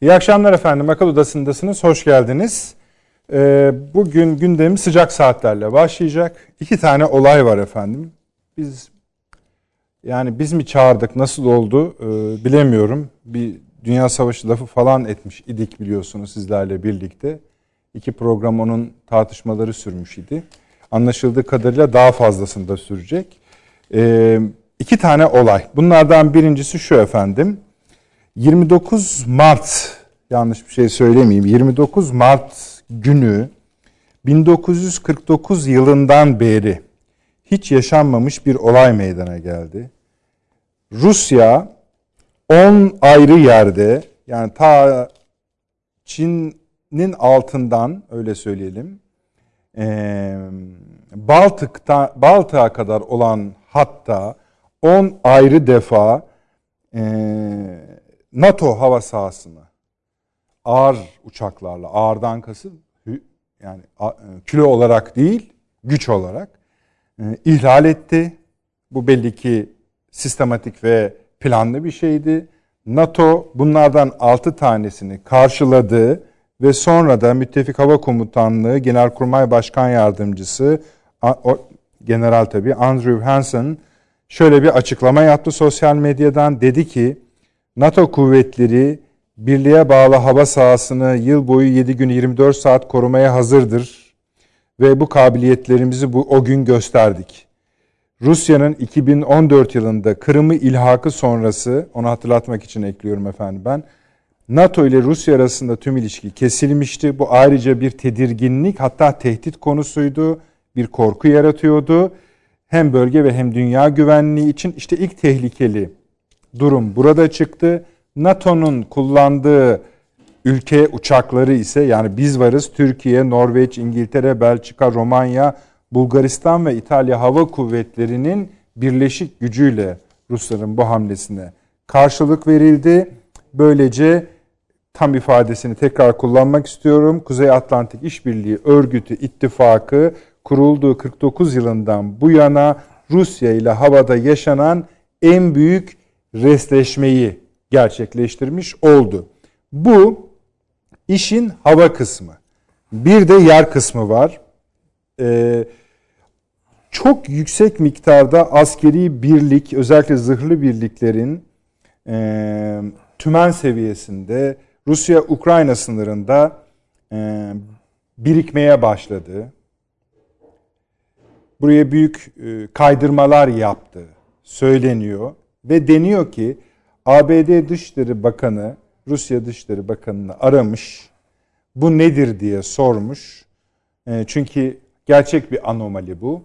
İyi akşamlar efendim. Akıl Odası'ndasınız. Hoş geldiniz. Ee, bugün gündemimiz sıcak saatlerle başlayacak. İki tane olay var efendim. Biz yani biz mi çağırdık nasıl oldu ee, bilemiyorum. Bir Dünya Savaşı lafı falan etmiş idik biliyorsunuz sizlerle birlikte. İki program onun tartışmaları sürmüş idi. Anlaşıldığı kadarıyla daha fazlasını da sürecek. Ee, iki tane olay. Bunlardan birincisi şu efendim. 29 Mart yanlış bir şey söylemeyeyim. 29 Mart günü 1949 yılından beri hiç yaşanmamış bir olay meydana geldi. Rusya 10 ayrı yerde yani ta Çin'in altından öyle söyleyelim Baltık'ta Baltık'a kadar olan hatta 10 ayrı defa NATO hava sahasını ağır uçaklarla, ağırdan kasıt yani kilo olarak değil, güç olarak e, ihlal etti. Bu belli ki sistematik ve planlı bir şeydi. NATO bunlardan 6 tanesini karşıladı ve sonra da Müttefik Hava Komutanlığı Genelkurmay Başkan Yardımcısı o, General tabi Andrew Hansen şöyle bir açıklama yaptı sosyal medyadan. Dedi ki NATO kuvvetleri birliğe bağlı hava sahasını yıl boyu 7 gün 24 saat korumaya hazırdır ve bu kabiliyetlerimizi bu o gün gösterdik. Rusya'nın 2014 yılında Kırım'ı ilhakı sonrası, onu hatırlatmak için ekliyorum efendim ben, NATO ile Rusya arasında tüm ilişki kesilmişti. Bu ayrıca bir tedirginlik hatta tehdit konusuydu, bir korku yaratıyordu. Hem bölge ve hem dünya güvenliği için işte ilk tehlikeli durum burada çıktı. NATO'nun kullandığı ülke uçakları ise yani biz varız Türkiye, Norveç, İngiltere, Belçika, Romanya, Bulgaristan ve İtalya Hava Kuvvetleri'nin birleşik gücüyle Rusların bu hamlesine karşılık verildi. Böylece tam ifadesini tekrar kullanmak istiyorum. Kuzey Atlantik İşbirliği Örgütü ittifakı kurulduğu 49 yılından bu yana Rusya ile havada yaşanan en büyük resleşmeyi gerçekleştirmiş oldu. Bu işin hava kısmı. Bir de yer kısmı var. Ee, çok yüksek miktarda askeri birlik, özellikle zırhlı birliklerin e, tümen seviyesinde Rusya-Ukrayna sınırında e, birikmeye başladı. Buraya büyük e, kaydırmalar yaptı söyleniyor ve deniyor ki ABD Dışişleri Bakanı Rusya Dışişleri Bakanı'nı aramış. Bu nedir diye sormuş. E, çünkü gerçek bir anomali bu.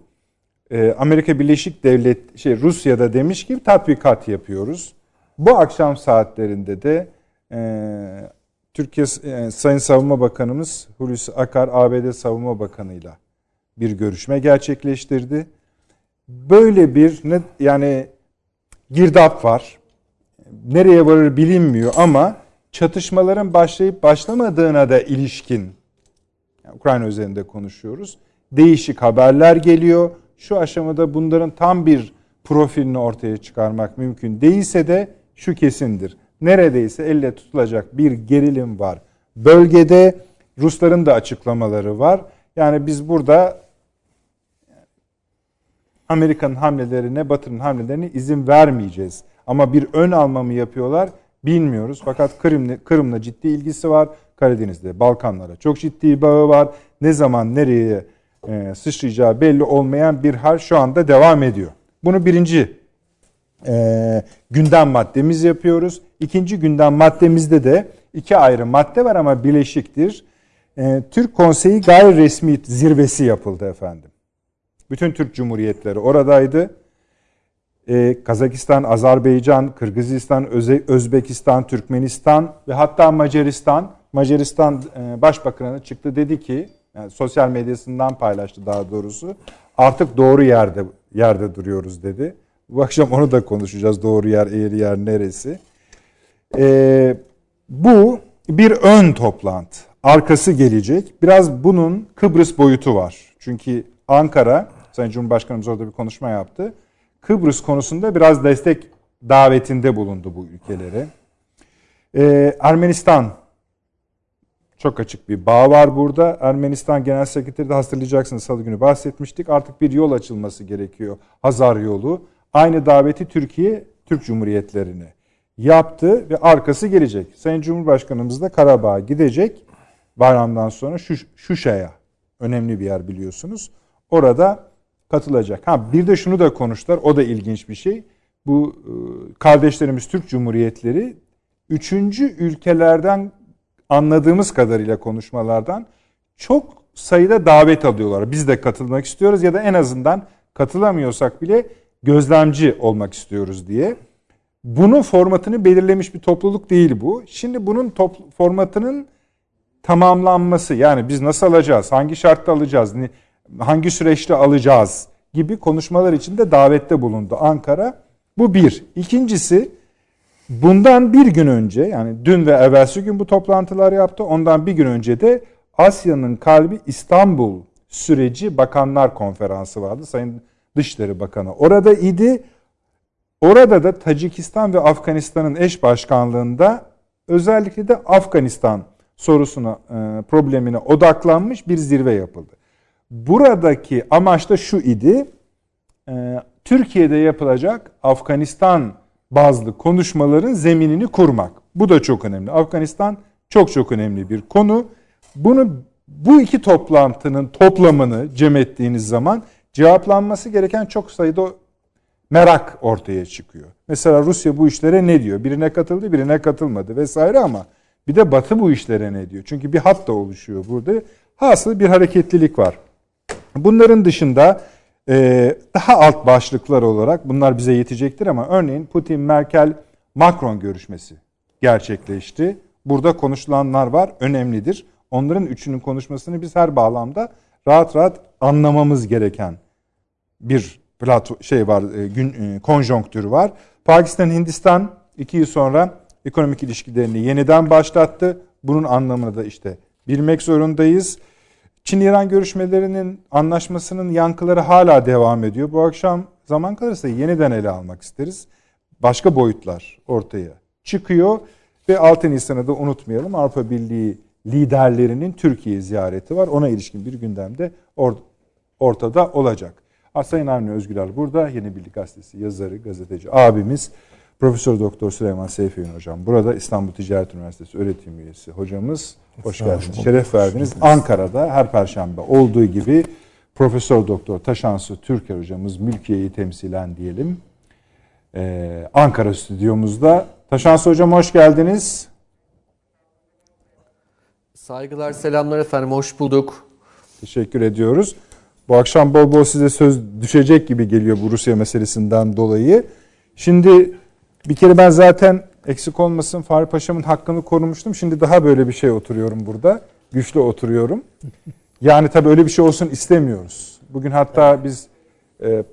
E, Amerika Birleşik Devlet şey Rusya'da demiş ki tatbikat yapıyoruz. Bu akşam saatlerinde de e, Türkiye e, Sayın Savunma Bakanımız Hulusi Akar ABD Savunma Bakanı'yla bir görüşme gerçekleştirdi. Böyle bir yani girdap var. Nereye varır bilinmiyor ama çatışmaların başlayıp başlamadığına da ilişkin yani Ukrayna üzerinde konuşuyoruz. Değişik haberler geliyor. Şu aşamada bunların tam bir profilini ortaya çıkarmak mümkün değilse de şu kesindir. Neredeyse elle tutulacak bir gerilim var. Bölgede Rusların da açıklamaları var. Yani biz burada Amerika'nın hamlelerine, Batı'nın hamlelerine izin vermeyeceğiz. Ama bir ön alma mı yapıyorlar bilmiyoruz. Fakat Kırım'la, Kırım'la ciddi ilgisi var. Karadeniz'de, Balkanlara çok ciddi bağı var. Ne zaman nereye e, sıçrayacağı belli olmayan bir hal şu anda devam ediyor. Bunu birinci e, gündem maddemiz yapıyoruz. İkinci gündem maddemizde de iki ayrı madde var ama bileşiktir. E, Türk Konseyi gayri resmi zirvesi yapıldı efendim. Bütün Türk Cumhuriyetleri oradaydı. Ee, Kazakistan, Azerbaycan, Kırgızistan, Öze, Özbekistan, Türkmenistan ve hatta Macaristan, Macaristan e, Başbakanı çıktı dedi ki, yani sosyal medyasından paylaştı daha doğrusu, artık doğru yerde yerde duruyoruz dedi. Bu akşam onu da konuşacağız. Doğru yer, eğri yer neresi? Ee, bu bir ön toplantı. Arkası gelecek. Biraz bunun Kıbrıs boyutu var. Çünkü Ankara Sayın Cumhurbaşkanımız orada bir konuşma yaptı. Kıbrıs konusunda biraz destek davetinde bulundu bu ülkelere. Ee, Ermenistan Çok açık bir bağ var burada. Ermenistan Genel Sekreteri de hatırlayacaksınız salı günü bahsetmiştik. Artık bir yol açılması gerekiyor. Hazar yolu. Aynı daveti Türkiye, Türk Cumhuriyetlerine yaptı ve arkası gelecek. Sayın Cumhurbaşkanımız da Karabağ'a gidecek. Bayramdan sonra Şuşa'ya önemli bir yer biliyorsunuz. Orada katılacak. Ha bir de şunu da konuştular. O da ilginç bir şey. Bu e, kardeşlerimiz Türk Cumhuriyetleri üçüncü ülkelerden anladığımız kadarıyla konuşmalardan çok sayıda davet alıyorlar. Biz de katılmak istiyoruz ya da en azından katılamıyorsak bile gözlemci olmak istiyoruz diye. Bunun formatını belirlemiş bir topluluk değil bu. Şimdi bunun formatının tamamlanması yani biz nasıl alacağız, hangi şartta alacağız, hangi süreçte alacağız gibi konuşmalar için de davette bulundu Ankara. Bu bir. İkincisi bundan bir gün önce yani dün ve evvelsi gün bu toplantılar yaptı. Ondan bir gün önce de Asya'nın kalbi İstanbul süreci bakanlar konferansı vardı. Sayın Dışişleri Bakanı orada idi. Orada da Tacikistan ve Afganistan'ın eş başkanlığında özellikle de Afganistan sorusuna, e, problemine odaklanmış bir zirve yapıldı. Buradaki amaç da şu idi. E, Türkiye'de yapılacak Afganistan bazlı konuşmaların zeminini kurmak. Bu da çok önemli. Afganistan çok çok önemli bir konu. Bunu bu iki toplantının toplamını cem ettiğiniz zaman cevaplanması gereken çok sayıda merak ortaya çıkıyor. Mesela Rusya bu işlere ne diyor? Birine katıldı, birine katılmadı vesaire ama bir de Batı bu işlere ne diyor? Çünkü bir hat da oluşuyor burada. Hasıl bir hareketlilik var. Bunların dışında e, daha alt başlıklar olarak bunlar bize yetecektir ama örneğin Putin, Merkel, Macron görüşmesi gerçekleşti. Burada konuşulanlar var, önemlidir. Onların üçünün konuşmasını biz her bağlamda rahat rahat anlamamız gereken bir plato şey var, e, gün e, konjonktürü var. Pakistan, Hindistan iki yıl sonra ekonomik ilişkilerini yeniden başlattı. Bunun anlamını da işte bilmek zorundayız. Çin-İran görüşmelerinin anlaşmasının yankıları hala devam ediyor. Bu akşam zaman kalırsa yeniden ele almak isteriz. Başka boyutlar ortaya çıkıyor ve 6 Nisan'ı da unutmayalım. Avrupa Birliği liderlerinin Türkiye ziyareti var. Ona ilişkin bir gündemde or ortada olacak. Sayın Avni Özgüler burada. Yeni Birlik Gazetesi yazarı, gazeteci abimiz. Profesör Doktor Süleyman Seyfi hocam. Burada İstanbul Ticaret Üniversitesi öğretim üyesi hocamız. Hoş geldiniz. Şeref verdiniz. Ankara'da her perşembe olduğu gibi Profesör Doktor Taşansı Türker hocamız mülkiyeyi temsilen diyelim. Ee, Ankara stüdyomuzda. Taşansı hocam hoş geldiniz. Saygılar, selamlar efendim. Hoş bulduk. Teşekkür ediyoruz. Bu akşam bol bol size söz düşecek gibi geliyor bu Rusya meselesinden dolayı. Şimdi bir kere ben zaten eksik olmasın Fahri Paşa'mın hakkını korumuştum. Şimdi daha böyle bir şey oturuyorum burada. Güçlü oturuyorum. Yani tabii öyle bir şey olsun istemiyoruz. Bugün hatta biz e, e,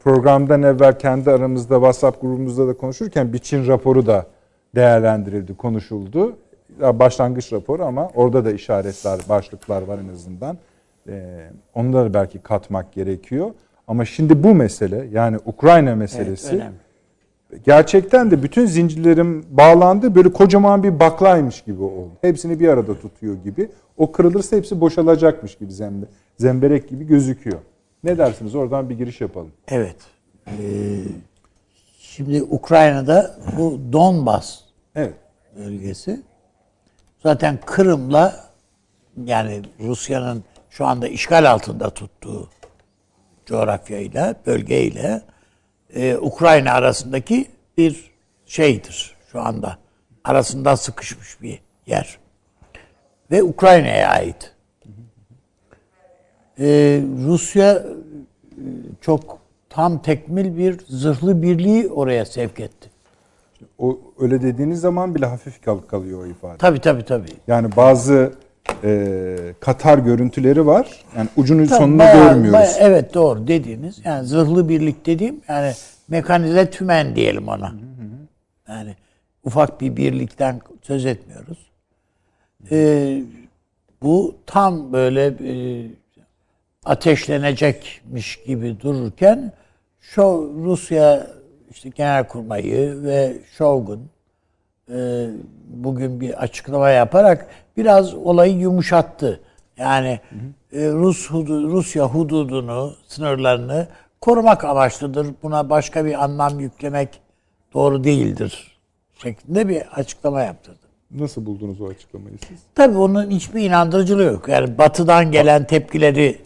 programdan evvel kendi aramızda WhatsApp grubumuzda da konuşurken bir Çin raporu da değerlendirildi, konuşuldu. Başlangıç raporu ama orada da işaretler, başlıklar var en azından. Ee, onları belki katmak gerekiyor. Ama şimdi bu mesele yani Ukrayna meselesi evet, gerçekten de bütün zincirlerim bağlandı. Böyle kocaman bir baklaymış gibi oldu. Hepsini bir arada tutuyor gibi. O kırılırsa hepsi boşalacakmış gibi zembe, zemberek gibi gözüküyor. Ne dersiniz? Oradan bir giriş yapalım. Evet. Ee, şimdi Ukrayna'da bu Donbas evet. bölgesi zaten Kırım'la yani Rusya'nın şu anda işgal altında tuttuğu coğrafyayla, bölgeyle e, Ukrayna arasındaki bir şeydir şu anda. Arasında sıkışmış bir yer. Ve Ukrayna'ya ait. E, Rusya e, çok tam tekmil bir zırhlı birliği oraya sevk etti. O öyle dediğiniz zaman bile hafif kalıyor o ifade. Tabii tabii tabii. Yani bazı e, Katar görüntüleri var. Yani ucunu Tabii, sonunu bayağı, görmüyoruz. Bayağı, evet doğru dediğiniz. Yani zırhlı birlik dediğim yani mekanize tümen diyelim ona. Yani ufak bir birlikten söz etmiyoruz. Ee, bu tam böyle e, ateşlenecekmiş gibi dururken şu Rusya işte Genelkurmayı ve e, bugün bir açıklama yaparak biraz olayı yumuşattı. Yani e, Rus hudu, Rusya hududunu, sınırlarını korumak amaçlıdır. Buna başka bir anlam yüklemek doğru değildir şeklinde bir açıklama yaptırdı. Nasıl buldunuz o açıklamayı siz? Tabii onun hiçbir inandırıcılığı yok. Yani batıdan gelen tepkileri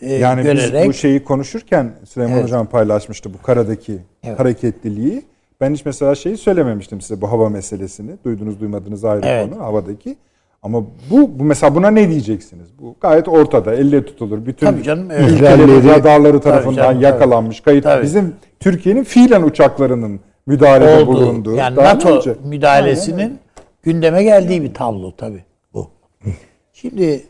e, Yani görerek biz bu şeyi konuşurken Süleyman Evet. Hocam paylaşmıştı bu karadaki Evet. hareketliliği. Ben hiç mesela şeyi söylememiştim size bu hava meselesini. Duydunuz duymadınız ayrı Evet. konu havadaki. Ama bu, bu mesela buna ne diyeceksiniz? Bu gayet ortada, elle tutulur. Bütün Tabii canım, evet. radarları tarafından canım, yakalanmış. Kayıt Tabii. bizim Türkiye'nin fiilen uçaklarının müdahalede oldu. bulunduğu. Yani Daha NATO olacak? müdahalesinin Aynen gündeme geldiği bir tablo tabii bu. Şimdi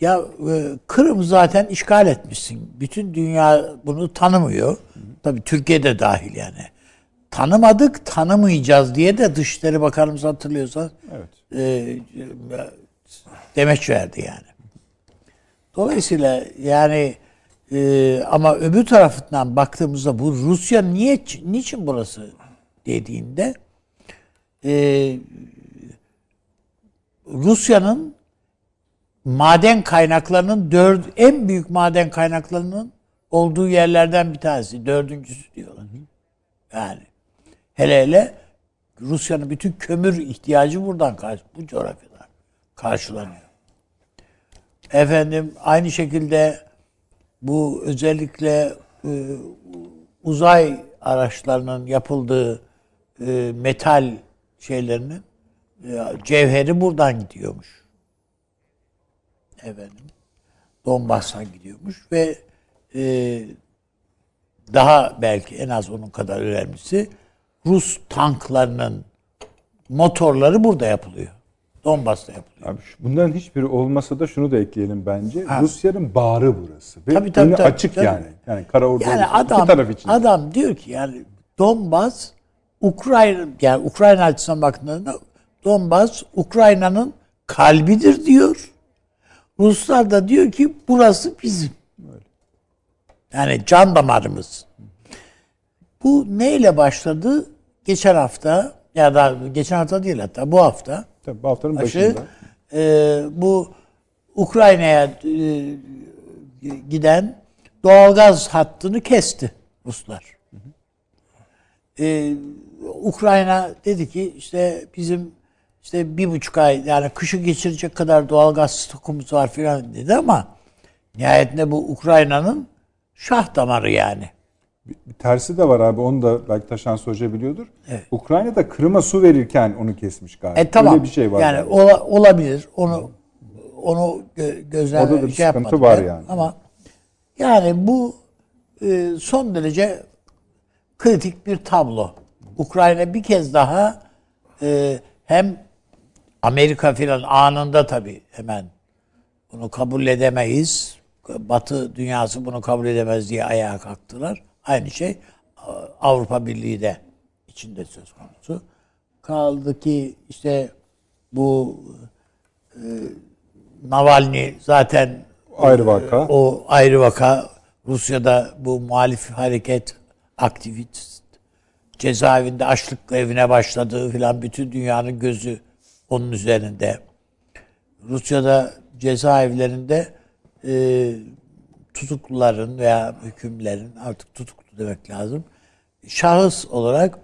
ya e, Kırım zaten işgal etmişsin. Bütün dünya bunu tanımıyor. Tabii Türkiye de dahil yani. Tanımadık, tanımayacağız diye de Dışişleri Bakanımız hatırlıyorsan Evet. e, demeç verdi yani. Dolayısıyla yani e, ama öbür tarafından baktığımızda bu Rusya niye niçin burası dediğinde e, Rusya'nın maden kaynaklarının dört en büyük maden kaynaklarının olduğu yerlerden bir tanesi. Dördüncüsü diyorlar. Yani hele hele Rusya'nın bütün kömür ihtiyacı buradan karşı, bu coğrafyadan karşılanıyor. Efendim aynı şekilde bu özellikle e, uzay araçlarının yapıldığı e, metal şeylerinin e, cevheri buradan gidiyormuş. Efendim. Donbas'tan gidiyormuş ve e, daha belki en az onun kadar önemlisi Rus tanklarının motorları burada yapılıyor. Donbas'ta yapılıyor. Abi bunların hiçbiri olmasa da şunu da ekleyelim bence. Ha. Rusya'nın bağrı burası. Ve Tabii, tabii, tabii, açık tabii. yani. Yani kara ordu Yani adam iki taraf için. adam diyor ki yani Donbas Ukrayna yani Ukrayna açısından baktığında Donbas Ukrayna'nın kalbidir diyor. Ruslar da diyor ki burası bizim. Yani can damarımız. Bu neyle başladı? Geçen hafta ya da geçen hafta değil hatta bu hafta Tabii bu haftanın başı başında. e, bu Ukrayna'ya e, giden doğalgaz hattını kesti Ruslar. E, Ukrayna dedi ki işte bizim işte bir buçuk ay yani kışı geçirecek kadar doğalgaz stokumuz var filan dedi ama nihayetinde bu Ukrayna'nın şah damarı yani. Bir tersi de var abi. Onu da belki Taşan Hoca biliyordur. Evet. Ukrayna'da Kırım'a su verirken onu kesmiş galiba. E tamam. Öyle bir şey var. Yani galiba. ola- olabilir. Onu onu gö- gözden Orada da bir şey sıkıntı var yani. Ama yani bu e, son derece kritik bir tablo. Ukrayna bir kez daha e, hem Amerika filan anında tabii hemen bunu kabul edemeyiz. Batı dünyası bunu kabul edemez diye ayağa kalktılar. Aynı şey Avrupa Birliği de içinde söz konusu. Kaldı ki işte bu e, Navalny zaten Ayrı vaka. o ayrı vaka. Rusya'da bu muhalif hareket aktivist cezaevinde açlık evine başladığı filan bütün dünyanın gözü onun üzerinde. Rusya'da cezaevlerinde e, tutukluların veya hükümlerin artık tutuklu demek lazım. Şahıs olarak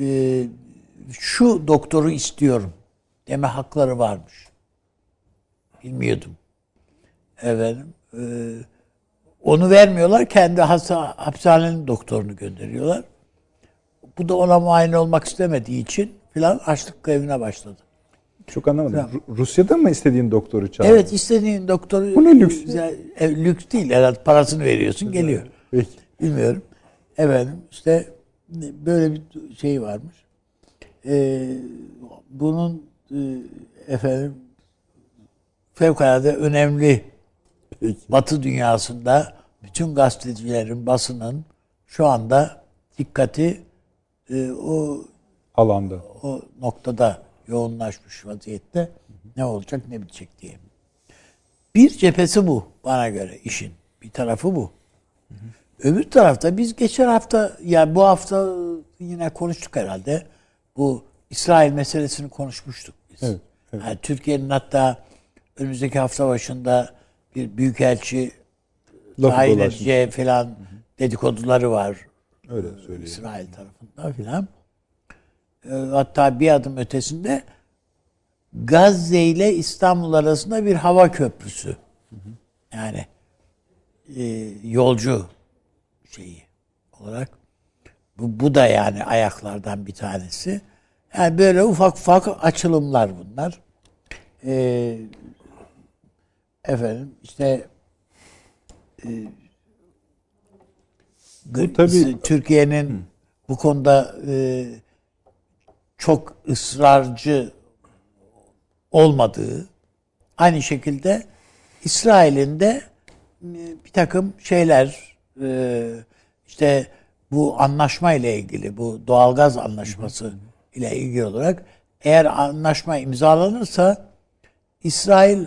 e, şu doktoru istiyorum deme hakları varmış. Bilmiyordum. Efendim, e, onu vermiyorlar. Kendi hasta, hapishanenin doktorunu gönderiyorlar. Bu da ona muayene olmak istemediği için filan açlık grevine başladı. Çok anlamadım. Ru- Rusya'da mı istediğin doktoru çağırdın? Evet istediğin doktoru... Bu ne lüks? Güzel- e, lüks değil herhalde parasını veriyorsun geliyor. Peki. Bilmiyorum. Efendim işte böyle bir şey varmış. Ee, bunun e, efendim fevkalade önemli Batı dünyasında bütün gazetecilerin, basının şu anda dikkati e, o Alanda. o noktada yoğunlaşmış vaziyette ne olacak ne bitecek diye. Bir cephesi bu bana göre işin. Bir tarafı bu. Öbür tarafta biz geçen hafta ya bu hafta yine konuştuk herhalde. bu İsrail meselesini konuşmuştuk biz. Evet, evet. Yani Türkiye'nin hatta önümüzdeki hafta başında bir büyükelçi tayin edeceği falan dedikoduları var Öyle söyleyeyim. İsrail tarafından filan. Ee, Hatta bir adım ötesinde Gazze ile İstanbul arasında bir hava köprüsü. Yani e, yolcu şeyi olarak. Bu, bu da yani ayaklardan bir tanesi. Yani böyle ufak ufak açılımlar bunlar. Ee, efendim işte Bu tabii Türkiye'nin bu konuda e, çok ısrarcı olmadığı aynı şekilde İsrail'in de bir takım şeyler e, işte bu anlaşma ile ilgili bu doğalgaz anlaşması ile ilgili olarak eğer anlaşma imzalanırsa İsrail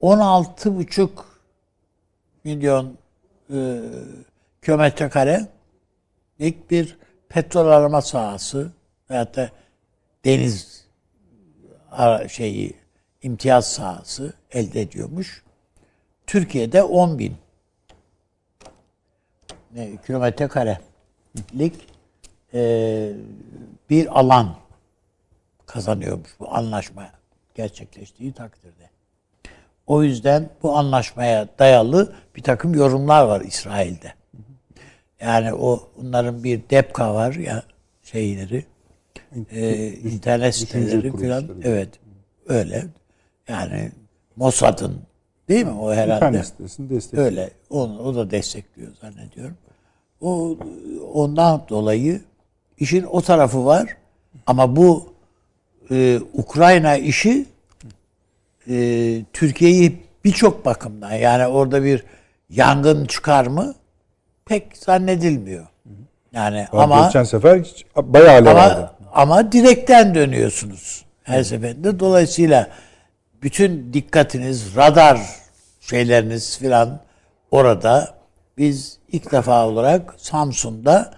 16,5 milyon e, kilometre kare ilk bir petrol arama sahası veyahut da deniz şeyi imtiyaz sahası elde ediyormuş. Türkiye'de 10 bin kilometre karelik e, bir alan kazanıyormuş bu anlaşma gerçekleştiği takdirde. O yüzden bu anlaşmaya dayalı bir takım yorumlar var İsrail'de. Yani o onların bir DEPKA var ya şeyleri, e, internet siteleri falan. Evet, öyle. Yani Mossad'ın değil mi o herhalde? İnternet sitesini destekliyor. Öyle. Onu, o da destekliyor zannediyorum. O ondan dolayı işin o tarafı var. Ama bu e, Ukrayna işi e, Türkiye'yi birçok bakımdan yani orada bir yangın çıkar mı pek zannedilmiyor. Yani Ama, ama geçen sefer bayağı alev ama direkten dönüyorsunuz her seferinde. Dolayısıyla bütün dikkatiniz, radar şeyleriniz filan orada. Biz ilk defa olarak Samsun'da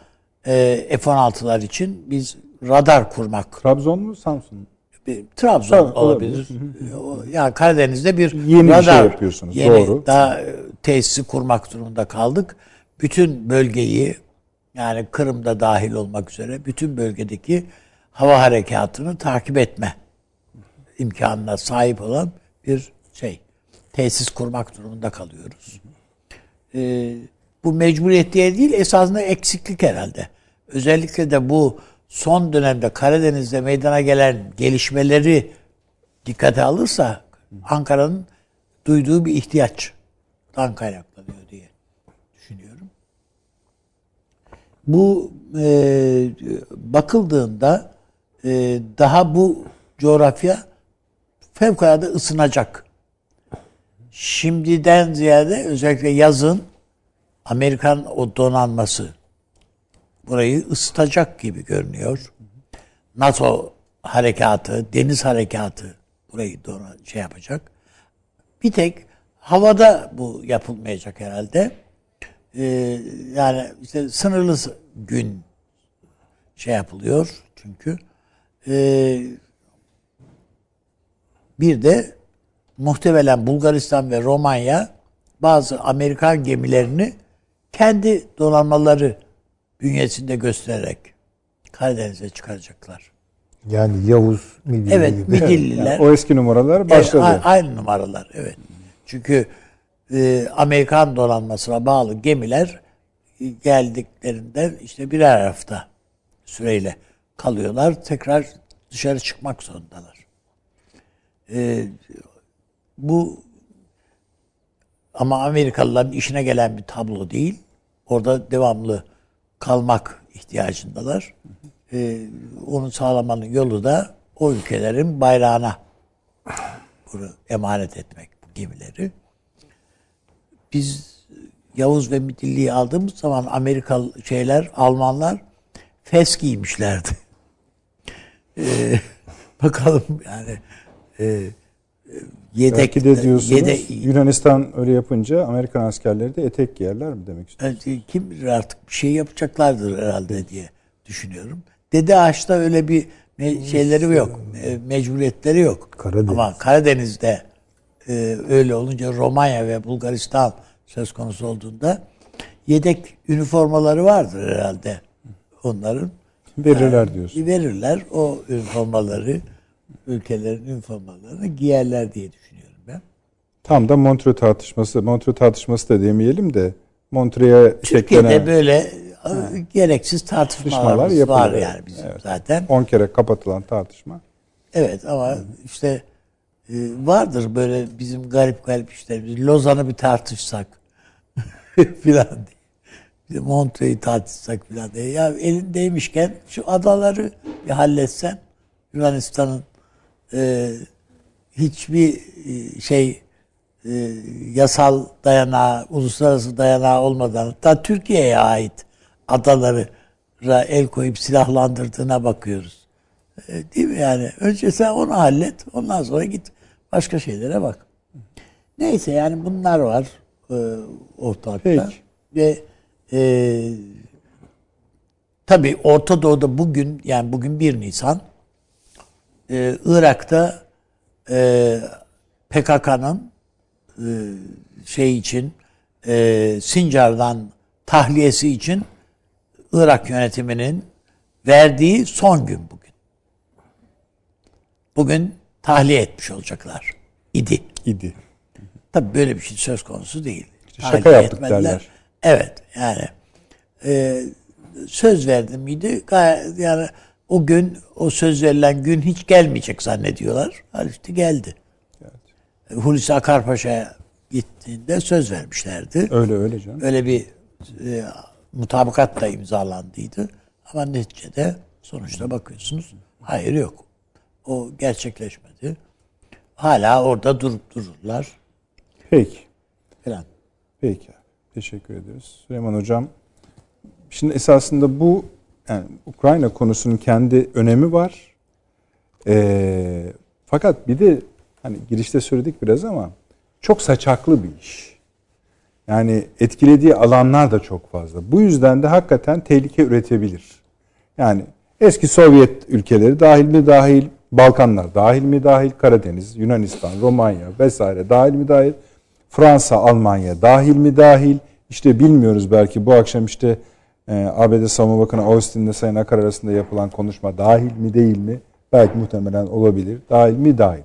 e, F-16'lar için biz radar kurmak. Trabzon mu Samsun mu? Bir, Trabzon Tabii, olabilir. O- Yani Karadeniz'de bir Yeni bir radar şey yapıyorsunuz, yeni doğru. daha e, tesisi kurmak durumunda kaldık. Bütün bölgeyi yani Kırım'da dahil olmak üzere bütün bölgedeki hava harekatını takip etme imkanına sahip olan bir şey. Tesis kurmak durumunda kalıyoruz. Ee, bu mecburiyet diye değil esasında eksiklik herhalde. Özellikle de bu son dönemde Karadeniz'de meydana gelen gelişmeleri dikkate alırsa Ankara'nın duyduğu bir ihtiyaçtan kaynaklanıyor diye düşünüyorum. Bu e, bakıldığında e, daha bu coğrafya fevkalade ısınacak. Şimdiden ziyade özellikle yazın Amerikan o donanması burayı ısıtacak gibi görünüyor. NATO harekatı, deniz harekatı burayı dona, şey yapacak. Bir tek havada bu yapılmayacak herhalde. Ee, yani işte sınırlı gün şey yapılıyor çünkü. Ee, bir de muhtemelen Bulgaristan ve Romanya bazı Amerikan gemilerini kendi donanmaları bünyesinde göstererek Karadeniz'e çıkaracaklar. Yani Yavuz Midilli Evet, gibi. Midilliler. Yani o eski numaralar Evet, başladı. a- aynı numaralar evet. Çünkü e, Amerikan donanmasına bağlı gemiler e, geldiklerinden işte birer hafta süreyle kalıyorlar. Tekrar dışarı çıkmak zorundalar. E, bu ama Amerikalıların işine gelen bir tablo değil. Orada devamlı kalmak ihtiyacındalar. E, onu sağlamanın yolu da o ülkelerin bayrağına bunu emanet etmek bu gemileri. Biz Yavuz ve Midilli'yi aldığımız zaman Amerikalı şeyler, Almanlar fes giymişlerdi. Ee, bakalım yani e, e, yedek Belki de diyorsunuz yedek- Yunanistan öyle yapınca Amerikan askerleri de etek giyerler mi demek istiyorsunuz? Evet, kim bilir artık bir şey yapacaklardır herhalde diye düşünüyorum. Dede Ağaç'ta öyle bir me- şeyleri yok. e, Mecburiyetleri yok. Karadeniz. Ama Karadeniz'de e, öyle olunca Romanya ve Bulgaristan söz konusu olduğunda yedek üniformaları vardır herhalde onların. Verirler diyorsun. Verirler o üniformaları ülkelerin üniformalarını giyerler diye düşünüyorum ben. Tam da Montreux tartışması, Montreux tartışması da demeyelim de Montreux'e Türkiye'de şeklene böyle e, gereksiz Tartışmalar var yani bizim zaten. 10 kere kapatılan tartışma. Evet ama işte e, vardır böyle bizim garip garip işlerimiz. Lozan'ı bir tartışsak filan diye. Montreux'u tartışsak filan diye. Ya elindeymişken şu adaları bir halletsen Yunanistan'ın e, hiçbir e, şey e, yasal dayanağı, uluslararası dayanağı olmadan hatta Türkiye'ye ait adaları el koyup silahlandırdığına bakıyoruz. E, Değil mi yani? Önce sen onu hallet, ondan sonra git başka şeylere bak. Neyse yani bunlar var e, ortalıkta. Peki. Ve e, tabii Orta Doğu'da bugün yani bugün 1 Nisan e, Irak'ta e, PKK'nın e, şey için e, Sincar'dan tahliyesi için Irak yönetiminin verdiği son gün bugün. Bugün tahliye etmiş olacaklar. idi. idi. Tabii böyle bir şey söz konusu değil. şaka Tahliye yaptık etmediler. derler. Evet yani e, söz verdim miydi? Gayet, yani o gün o söz verilen gün hiç gelmeyecek zannediyorlar. Halbuki geldi. Hulusi Akarpaşa'ya gittiğinde söz vermişlerdi. Öyle öyle canım. Öyle bir e, mutabakat da imzalandıydı. Ama neticede sonuçta bakıyorsunuz hayır yok. O gerçekleşmedi. Hala orada durup dururlar Peki. falan. Peki. Teşekkür ederiz. Süleyman Hocam. Şimdi esasında bu yani Ukrayna konusunun kendi önemi var. Ee, fakat bir de hani girişte söyledik biraz ama çok saçaklı bir iş. Yani etkilediği alanlar da çok fazla. Bu yüzden de hakikaten tehlike üretebilir. Yani eski Sovyet ülkeleri dahil mi dahil, Balkanlar dahil mi dahil, Karadeniz, Yunanistan, Romanya vesaire dahil mi dahil, Fransa, Almanya dahil mi dahil, işte bilmiyoruz belki bu akşam işte e, ABD Savunma Bakanı Austin'le Sayın Akar arasında yapılan konuşma dahil mi değil mi? Belki muhtemelen olabilir. Dahil mi dahil.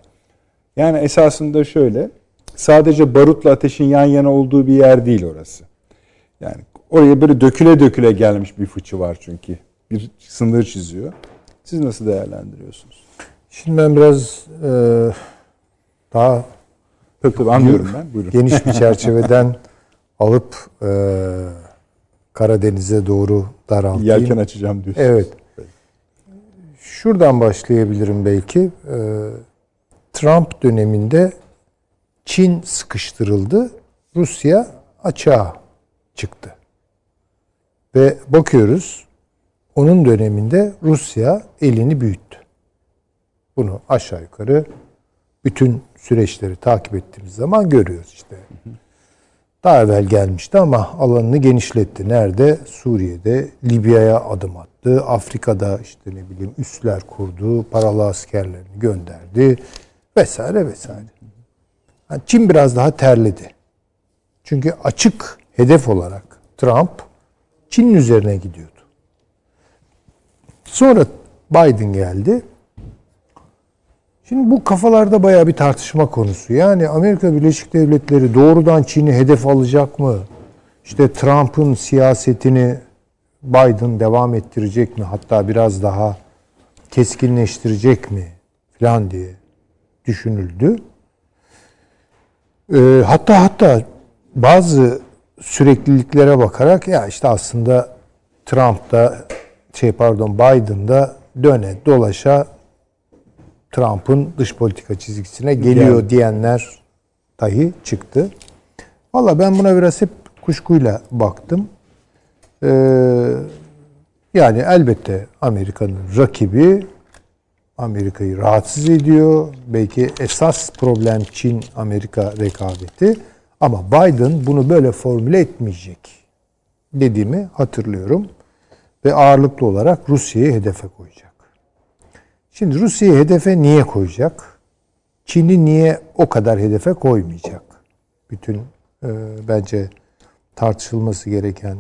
Yani esasında şöyle, sadece barutla ateşin yan yana olduğu bir yer değil orası. Yani oraya böyle döküle döküle gelmiş bir fıçı var çünkü. Bir sınır çiziyor. Siz nasıl değerlendiriyorsunuz? Şimdi ben biraz e, daha Tabii tabii anlıyorum ben. Buyurun. geniş bir çerçeveden alıp e, Karadeniz'e doğru daraltayım. Yelken açacağım diyorsunuz. Evet. Şuradan başlayabilirim belki. Ee, Trump döneminde Çin sıkıştırıldı. Rusya açığa çıktı. Ve bakıyoruz onun döneminde Rusya elini büyüttü. Bunu aşağı yukarı bütün süreçleri takip ettiğimiz zaman görüyoruz işte. Daha evvel gelmişti ama alanını genişletti. Nerede? Suriye'de, Libya'ya adım attı. Afrika'da işte ne bileyim üsler kurdu, paralı askerlerini gönderdi vesaire vesaire. Yani Çin biraz daha terledi. Çünkü açık hedef olarak Trump Çin'in üzerine gidiyordu. Sonra Biden geldi. Şimdi bu kafalarda bayağı bir tartışma konusu. Yani Amerika Birleşik Devletleri doğrudan Çin'i hedef alacak mı? İşte Trump'ın siyasetini Biden devam ettirecek mi? Hatta biraz daha keskinleştirecek mi? Falan diye düşünüldü. Ee, hatta hatta bazı sürekliliklere bakarak ya işte aslında Trump da şey pardon Biden da döne dolaşa Trump'ın dış politika çizgisine geliyor Geldi. diyenler dahi çıktı. Valla ben buna biraz hep kuşkuyla baktım. Ee, yani elbette Amerika'nın rakibi Amerika'yı rahatsız ediyor. Belki esas problem Çin-Amerika rekabeti. Ama Biden bunu böyle formüle etmeyecek dediğimi hatırlıyorum. Ve ağırlıklı olarak Rusya'yı hedefe koyacak. Şimdi Rusya'yı hedefe niye koyacak? Çin'i niye o kadar hedefe koymayacak? Bütün e, bence tartışılması gereken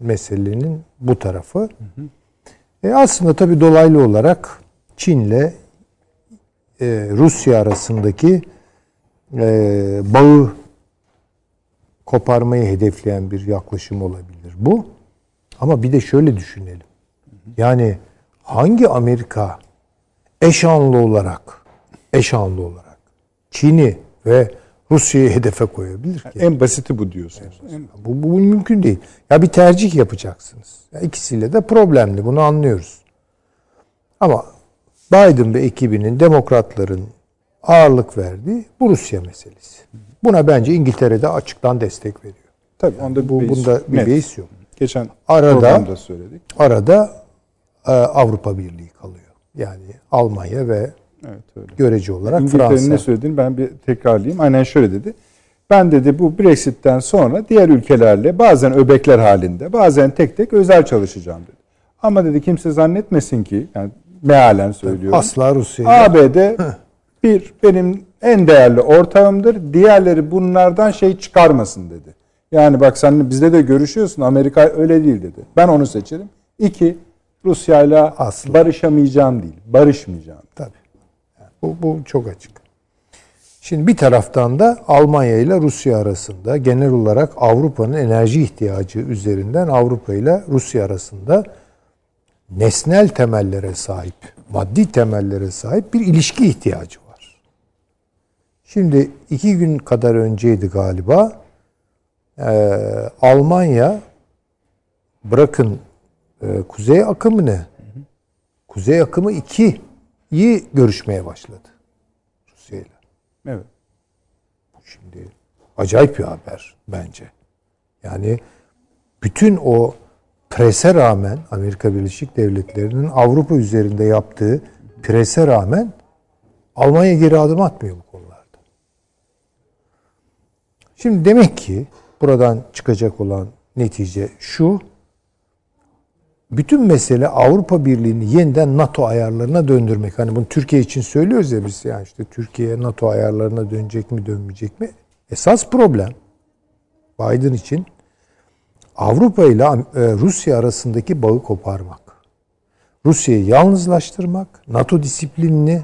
meselenin bu tarafı. E aslında tabii dolaylı olarak Çin'le e, Rusya arasındaki e, bağı koparmayı hedefleyen bir yaklaşım olabilir bu. Ama bir de şöyle düşünelim. Yani hangi Amerika eşanlı olarak eşanlı olarak Çin'i ve Rusya'yı hedefe koyabilir ki? En basiti bu diyorsunuz. Bu, bu mümkün değil. Ya bir tercih yapacaksınız. Ya ikisiyle de problemli. Bunu anlıyoruz. Ama Biden ve ekibinin, demokratların ağırlık verdiği bu Rusya meselesi. Buna bence İngiltere'de açıktan destek veriyor. Tabii onda Bu beis bunda bir Net. beis yok. Geçen Arada- söyledik. Arada e, Avrupa Birliği kalıyor. Yani Almanya ve Evet öyle. görece olarak İngiltere'nin Fransa. ne söylediğini ben bir tekrarlayayım. Aynen şöyle dedi. Ben dedi bu Brexit'ten sonra diğer ülkelerle bazen öbekler halinde bazen tek tek özel çalışacağım dedi. Ama dedi kimse zannetmesin ki yani mealen söylüyorum. Asla Rusya. ABD bir benim en değerli ortağımdır. Diğerleri bunlardan şey çıkarmasın dedi. Yani bak sen bizde de görüşüyorsun. Amerika öyle değil dedi. Ben onu seçerim. İki Rusya'yla Asla. barışamayacağım değil. Barışmayacağım. Tabii. Bu, bu çok açık. Şimdi bir taraftan da Almanya ile Rusya arasında genel olarak Avrupa'nın enerji ihtiyacı üzerinden Avrupa ile Rusya arasında nesnel temellere sahip, maddi temellere sahip bir ilişki ihtiyacı var. Şimdi iki gün kadar önceydi galiba eee, Almanya bırakın eee, kuzey akımı ne? Kuzey akımı 2'yi görüşmeye başladı Rusya ile. Evet. Şimdi acayip bir haber bence. Yani bütün o prese rağmen Amerika Birleşik Devletleri'nin Avrupa üzerinde yaptığı prese rağmen Almanya geri adım atmıyor bu konularda. Şimdi demek ki buradan çıkacak olan netice şu. Bütün mesele Avrupa Birliği'ni yeniden NATO ayarlarına döndürmek. Hani bunu Türkiye için söylüyoruz ya biz yani işte Türkiye NATO ayarlarına dönecek mi dönmeyecek mi? Esas problem Biden için Avrupa ile e, Rusya arasındaki bağı koparmak. Rusya'yı yalnızlaştırmak, NATO disiplinini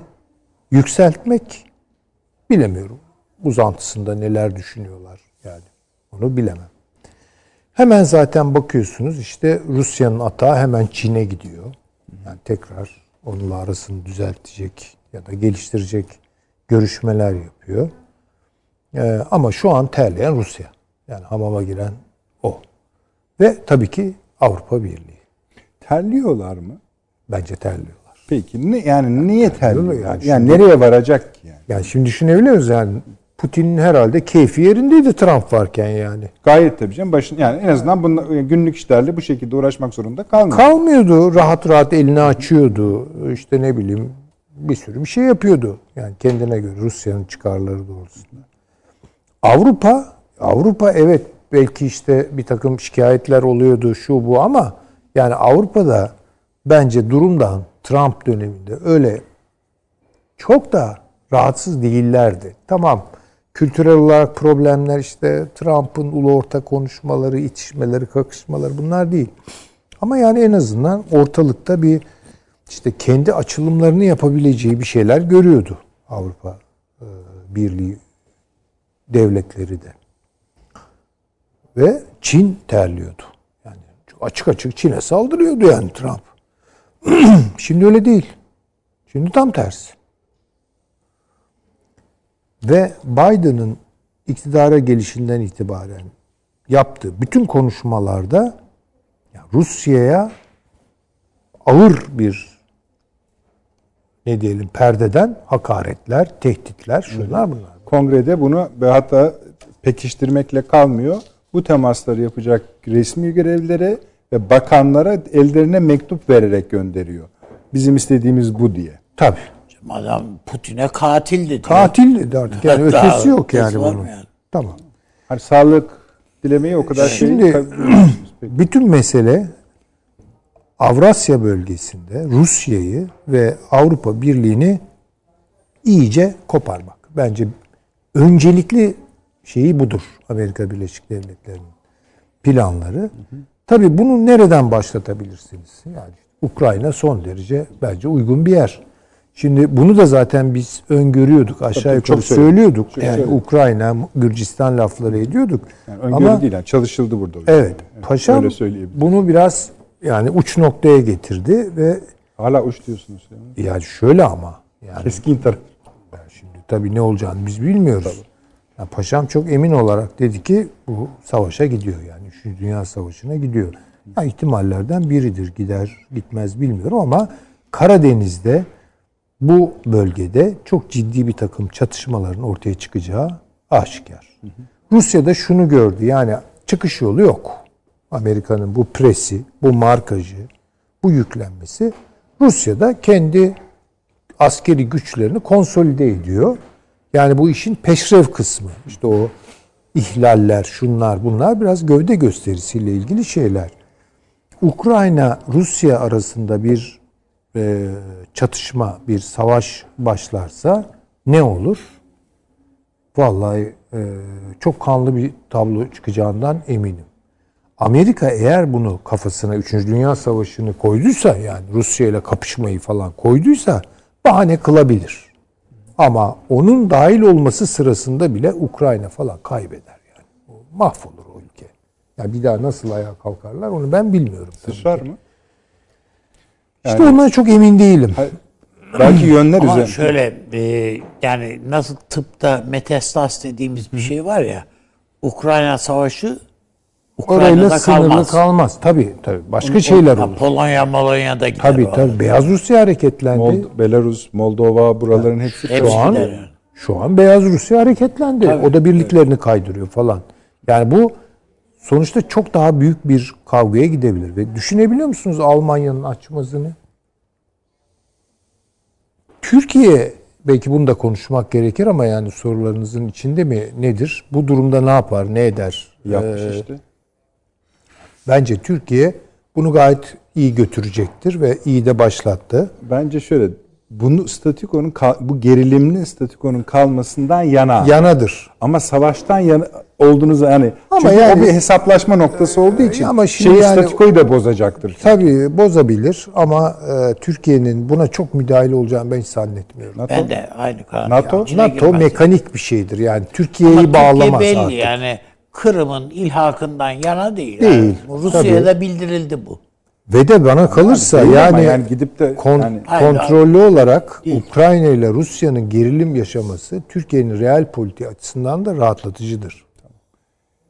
yükseltmek bilemiyorum. Uzantısında neler düşünüyorlar yani. Onu bilemem. Hemen zaten bakıyorsunuz işte Rusya'nın atağı hemen Çin'e gidiyor. Yani tekrar onunla arasını düzeltecek ya da geliştirecek görüşmeler yapıyor. Ee, ama şu an terleyen Rusya. Yani hamama giren o. Ve tabii ki Avrupa Birliği. Terliyorlar mı? Bence terliyorlar. Peki ne, yani niye terliyorlar? Yani Yani, şimdi- nereye varacak ki yani? Yani şimdi düşünebiliyoruz yani Putin'in herhalde keyfi yerindeydi Trump varken yani. Gayet tabii canım. Başın, yani en azından bunla, günlük işlerle bu şekilde uğraşmak zorunda kalmıyor. Kalmıyordu. Rahat rahat elini açıyordu. İşte ne bileyim bir sürü bir şey yapıyordu. Yani kendine göre Rusya'nın çıkarları doğrultusunda. Avrupa, Avrupa evet belki işte bir takım şikayetler oluyordu şu bu ama yani Avrupa'da bence durumdan Trump döneminde öyle çok da rahatsız değillerdi. Tamam kültürel olarak problemler işte Trump'ın ulu orta konuşmaları, itişmeleri, kakışmaları bunlar değil. Ama yani en azından ortalıkta bir işte kendi açılımlarını yapabileceği bir şeyler görüyordu Avrupa e, Birliği devletleri de. Ve Çin terliyordu. Yani açık açık Çin'e saldırıyordu yani Trump. Şimdi öyle değil. Şimdi tam tersi. Ve Biden'ın iktidara gelişinden itibaren yaptığı bütün konuşmalarda ya Rusya'ya ağır bir ne diyelim perdeden hakaretler, tehditler, şunlar bunlar. Kongrede bunu ve hatta pekiştirmekle kalmıyor. Bu temasları yapacak resmi görevlilere ve bakanlara ellerine mektup vererek gönderiyor. Bizim istediğimiz bu diye. Tabii. Adam Putin'e katil dedi. Katil dedi artık. Yani Daha ötesi yok yani bunun. yani? Tamam. Hani sağlık dilemeyi o kadar Şimdi- şey... Bütün mesele Avrasya bölgesinde Rusya'yı ve Avrupa Birliği'ni iyice koparmak. Bence öncelikli şeyi budur Amerika Birleşik Devletleri'nin planları. Tabii bunu nereden başlatabilirsiniz? Yani Ukrayna son derece bence uygun bir yer. Şimdi bunu da zaten biz öngörüyorduk. Aşağı Tabii, yukarı çok söylüyorduk. Çok yani söyledik. Ukrayna, Gürcistan lafları ediyorduk. Yani öngörü Ama değil yani çalışıldı burada. evet, paşam öyle söyleyebilirim. bunu biraz yani uç noktaya getirdi ve Hala uç diyorsunuz. Yani. yani şöyle ama yani Keskin taraf. yani şimdi tabii ne olacağını biz bilmiyoruz. Yani paşam çok emin olarak dedi ki bu savaşa gidiyor yani. Üçüncü Dünya Savaşı'na gidiyor. Ya ihtimallerden biridir. Gider gitmez bilmiyorum ama Karadeniz'de bu bölgede çok ciddi bir takım çatışmaların ortaya çıkacağı aşikar. Rusya da şunu gördü yani çıkış yolu yok. Amerika'nın bu presi, bu markajı, bu yüklenmesi Rusya'da kendi askeri güçlerini konsolide ediyor. Yani bu işin peşrev kısmı. İşte o ihlaller, şunlar bunlar biraz gövde gösterisiyle ilgili şeyler. Ukrayna Rusya arasında bir e, çatışma, bir savaş başlarsa ne olur? Vallahi e, çok kanlı bir tablo çıkacağından eminim. Amerika eğer bunu kafasına 3. Dünya Savaşı'nı koyduysa yani Rusya ile kapışmayı falan koyduysa bahane kılabilir. Ama onun dahil olması sırasında bile Ukrayna falan kaybeder yani. Mahvolur o ülke. Yani bir daha nasıl ayağa kalkarlar onu ben bilmiyorum. Sıçrar ki. Mı? İşte ondan çok emin değilim. Belki yönler Ama üzerine. şöyle e, yani nasıl tıpta metastas dediğimiz bir şey var ya Ukrayna savaşı Orayla Ukrayna'da sınırlı kalmaz. kalmaz. Tabii tabii. Başka şeyler Ha, olur. Polonya, Molonya'da gider. Tabii o. tabii. Beyaz Rusya hareketlendi. Mold- Belarus, Moldova buraların hepsi Hepsi Şu an gider yani. şu an Beyaz Rusya hareketlendi. o da birliklerini kaydırıyor falan. Yani bu sonuçta çok daha büyük bir kavgaya gidebilir ve düşünebiliyor musunuz Almanya'nın açmazını? Türkiye belki bunu da konuşmak gerekir ama yani sorularınızın içinde mi nedir? Bu durumda ne yapar, ne eder? yapmış Ee, işte. Bence Türkiye bunu gayet iyi götürecektir ve iyi de başlattı. Bence şöyle bunu statikonun bu gerilimli statikonun kalmasından yana. Yanadır. Ama savaştan yana olduğunuz yani Ama çünkü yani- o bir hesaplaşma noktası olduğu için Ama şimdi şeyi yani- statikoyu da bozacaktır. Tabii bozabilir ama e, Türkiye'nin buna çok müdahale olacağını ben hiç zannetmiyorum. NATO, Ben de aynı karar. NATO? İçine NATO girmez. mekanik bir şeydir. Yani Ama Türkiye'yi Türkiye bağlamaz belli artık. yani Kırım'ın ilhakından yana değil. Değil, Yani Rusya'ya tabii. da bildirildi bu. Ve de bana kalırsa yani, yani gidip de kon- yani- Hayır, kontrollü olarak Değil. Ukrayna ile Rusya'nın gerilim yaşaması Türkiye'nin real politiği açısından da rahatlatıcıdır.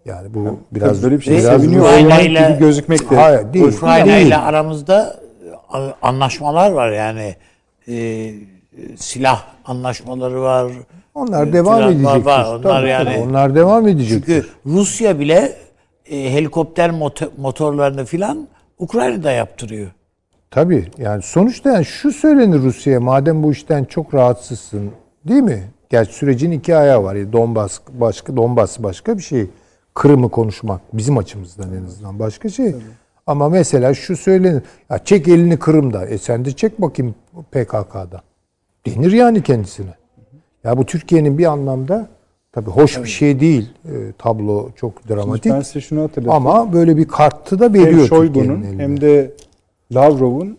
Yani bu biraz böyle bir şey biraz Ukrayna ile- gibi gözükmek de Hayır, değil. Ukrayna ile aramızda e, anlaşmalar var yani e, silah anlaşmaları var. Onlar e, devam edecek. Var, var. Onlar yani onlar devam edecek. çünkü Rusya bile e, helikopter moto- motorlarını filan Ukrayna'da yaptırıyor. Tabii yani sonuçta yani şu söylenir Rusya'ya madem bu işten çok rahatsızsın değil mi? Gerçi sürecin iki ayağı var. Yani Donbas başka Donbas başka bir şey. Kırım'ı konuşmak bizim açımızdan en azından başka şey. Ama mesela şu söylenir. Ya çek elini Kırım'da. E sen de çek bakayım PKK'da. Denir yani kendisine. Ya bu Türkiye'nin bir anlamda tabii hoş bir şey değil. E, tablo çok dramatik. ben size şunu hatırlatayım. Ama böyle bir kartı da hem veriyor Türkiye'nin Şoygu'nun hem de Lavrov'un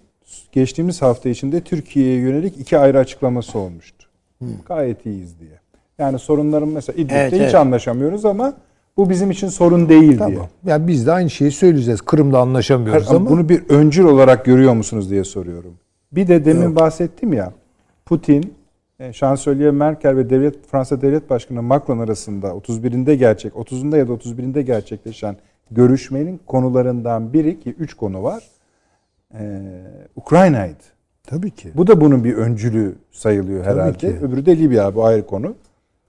geçtiğimiz hafta içinde Türkiye'ye yönelik iki ayrı açıklaması olmuştu. Gayet iyiyiz diye. Yani sorunların mesela İdlib'de Evet, hiç evet. anlaşamıyoruz ama bu bizim için sorun değil diye. Tamam. Yani biz de aynı şeyi söyleyeceğiz. Kırım'da anlaşamıyoruz Hayır, ama Bunu bir öncül olarak görüyor musunuz diye soruyorum. Bir de demin bahsettim ya Putin, Şansölye Merkel ve devlet Fransa Devlet Başkanı Macron arasında 31'inde gerçek, 30'unda ya da 31'inde gerçekleşen görüşmenin konularından biri ki üç konu var. Ee, Ukrayna'ydı. tabii ki. Bu da bunun bir öncülü sayılıyor herhalde. ki. Öbürü de Libya bu ayrı konu.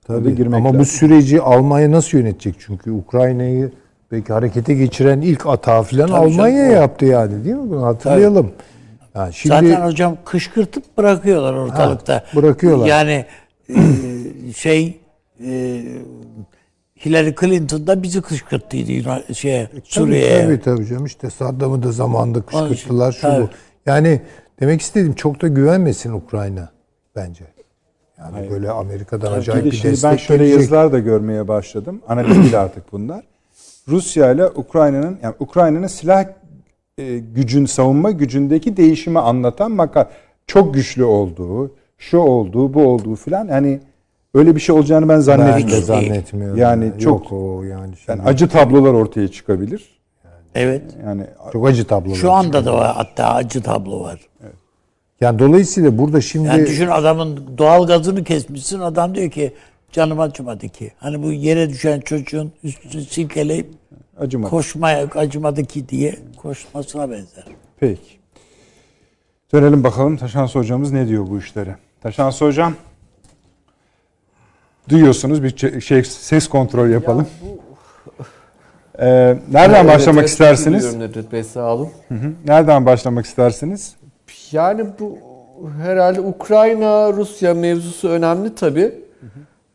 Tabii. Tabii. girmek Ama lazım. bu süreci Almanya nasıl yönetecek? Çünkü Ukrayna'yı belki harekete geçiren ilk atağı falan Almanya canım, yaptı yani değil mi? Bunu hatırlayalım. Yani şimdi Zaten hocam kışkırtıp bırakıyorlar ortalıkta. Ha, bırakıyorlar. Yani e, şey e, Hillary Clinton da bizi kışkırttıydı Yunan- şeye, Tabii, Suriye'ye. Tabii tabii canım işte Saddam'ı da zamanında kışkırttılar şu Tabii. bu. Yani demek istedim çok da güvenmesin Ukrayna bence. Yani böyle Amerika'dan acayip Bir de bir destek ben şöyle gelecek. yazılar da görmeye başladım. Analiz değil artık bunlar. Rusya ile Ukrayna'nın yani Ukrayna'nın silah e, gücün savunma gücündeki değişimi anlatan maka çok güçlü olduğu, şu olduğu, bu olduğu filan yani öyle bir şey olacağını ben Ben zannetmiyorum. de zannetmiyorum. Yani Yani çok- o yani, Yani şimdi acı tablolar ortaya çıkabilir. Evet. Yani çok acı tablolar. Şu anda da var hatta acı tablo var. Yani dolayısıyla burada şimdi Yani düşün adamın doğal gazını kesmişsin. Adam diyor ki canım acımadı ki. Hani bu yere düşen çocuğun üstünü silkeleyip acımadı. koşmaya acımadı ki diye koşmasına benzer. Peki. Dönelim bakalım Taşansı hocamız ne diyor bu işlere. Taşansı hocam duyuyorsunuz bir şey ses kontrol yapalım. Ee, nereden Evet, başlamak evet, istersiniz? Nedret Bey sağ olun. Hı hı. Nereden başlamak istersiniz? Yani bu herhalde Ukrayna-Rusya mevzusu önemli tabii.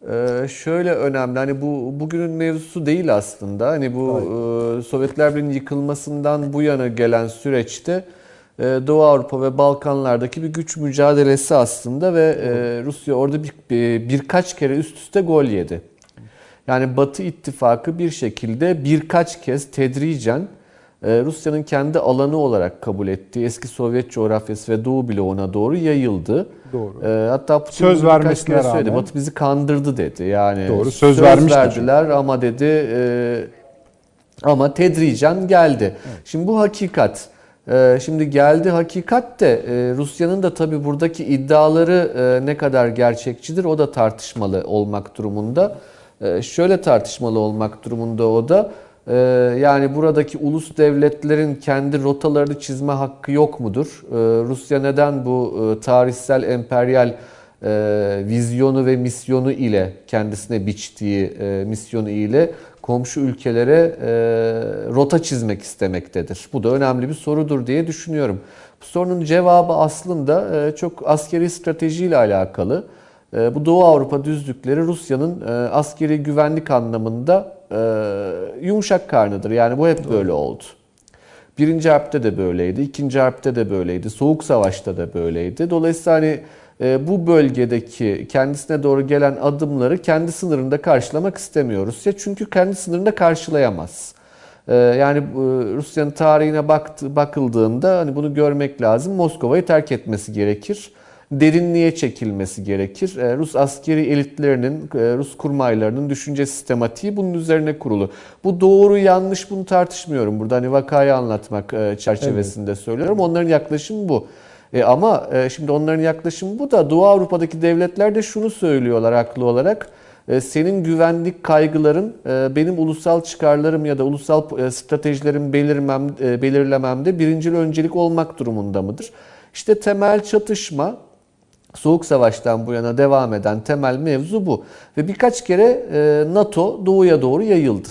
Ee, şöyle önemli hani bu bugünün mevzusu değil aslında. Hani bu e, Sovyetler Birliği'nin yıkılmasından bu yana gelen süreçte e, Doğu Avrupa ve Balkanlardaki bir güç mücadelesi aslında ve e, Rusya orada bir, bir- birkaç kere üst üste gol yedi. Yani Batı ittifakı bir şekilde birkaç kez tedricen e, Rusya'nın kendi alanı olarak kabul ettiği eski Sovyet coğrafyası ve Doğu bloğuna doğru yayıldı. Doğru. E, hatta Putin Söz vermesine kere söyledi. rağmen- Batı bizi kandırdı dedi. Yani Doğru, söz vermişti çünkü. verdiler ama dedi e, ama tedricen geldi. Şimdi bu hakikat. Ee, Şimdi geldi hakikat de e, Rusya'nın da tabii buradaki iddiaları e, ne kadar gerçekçidir o da tartışmalı olmak durumunda. Şöyle tartışmalı olmak durumunda o da e, yani buradaki ulus devletlerin kendi rotalarını çizme hakkı yok mudur? Ee, Rusya neden bu e, tarihsel emperyal e, vizyonu ve misyonu ile kendisine biçtiği e, misyonu ile komşu ülkelere rota çizmek istemektedir. Bu da önemli bir sorudur diye düşünüyorum. Bu sorunun cevabı aslında çok askeri stratejiyle alakalı. E, bu Doğu Avrupa düzlükleri Rusya'nın e, askeri güvenlik anlamında e, yumuşak karnıdır. Yani bu hep böyle oldu. Birinci harpte de böyleydi, ikinci harpte de böyleydi, soğuk savaşta da böyleydi. Dolayısıyla hani e, bu bölgedeki kendisine doğru gelen adımları kendi sınırında karşılamak istemiyor Rusya. Çünkü kendi sınırında karşılayamaz. Yani Rusya'nın tarihine baktı, bakıldığında hani bunu görmek lazım. Moskova'yı terk etmesi gerekir. Derinliğe çekilmesi gerekir. E, Rus askeri elitlerinin, e, Rus kurmaylarının düşünce sistematiği bunun üzerine kurulu. Bu doğru yanlış bunu tartışmıyorum. Burada hani vakayı anlatmak e, çerçevesinde söylüyorum. Onların yaklaşımı bu. E ama şimdi onların yaklaşımı bu da Doğu Avrupa'daki devletler de şunu söylüyorlar haklı olarak. Senin güvenlik kaygıların benim ulusal çıkarlarım ya da ulusal stratejilerim belirmem, belirlememde birincil öncelik olmak durumunda mıdır? İşte temel çatışma Soğuk Savaş'tan bu yana devam eden temel mevzu bu. Ve birkaç kere e, NATO doğuya doğru yayıldı.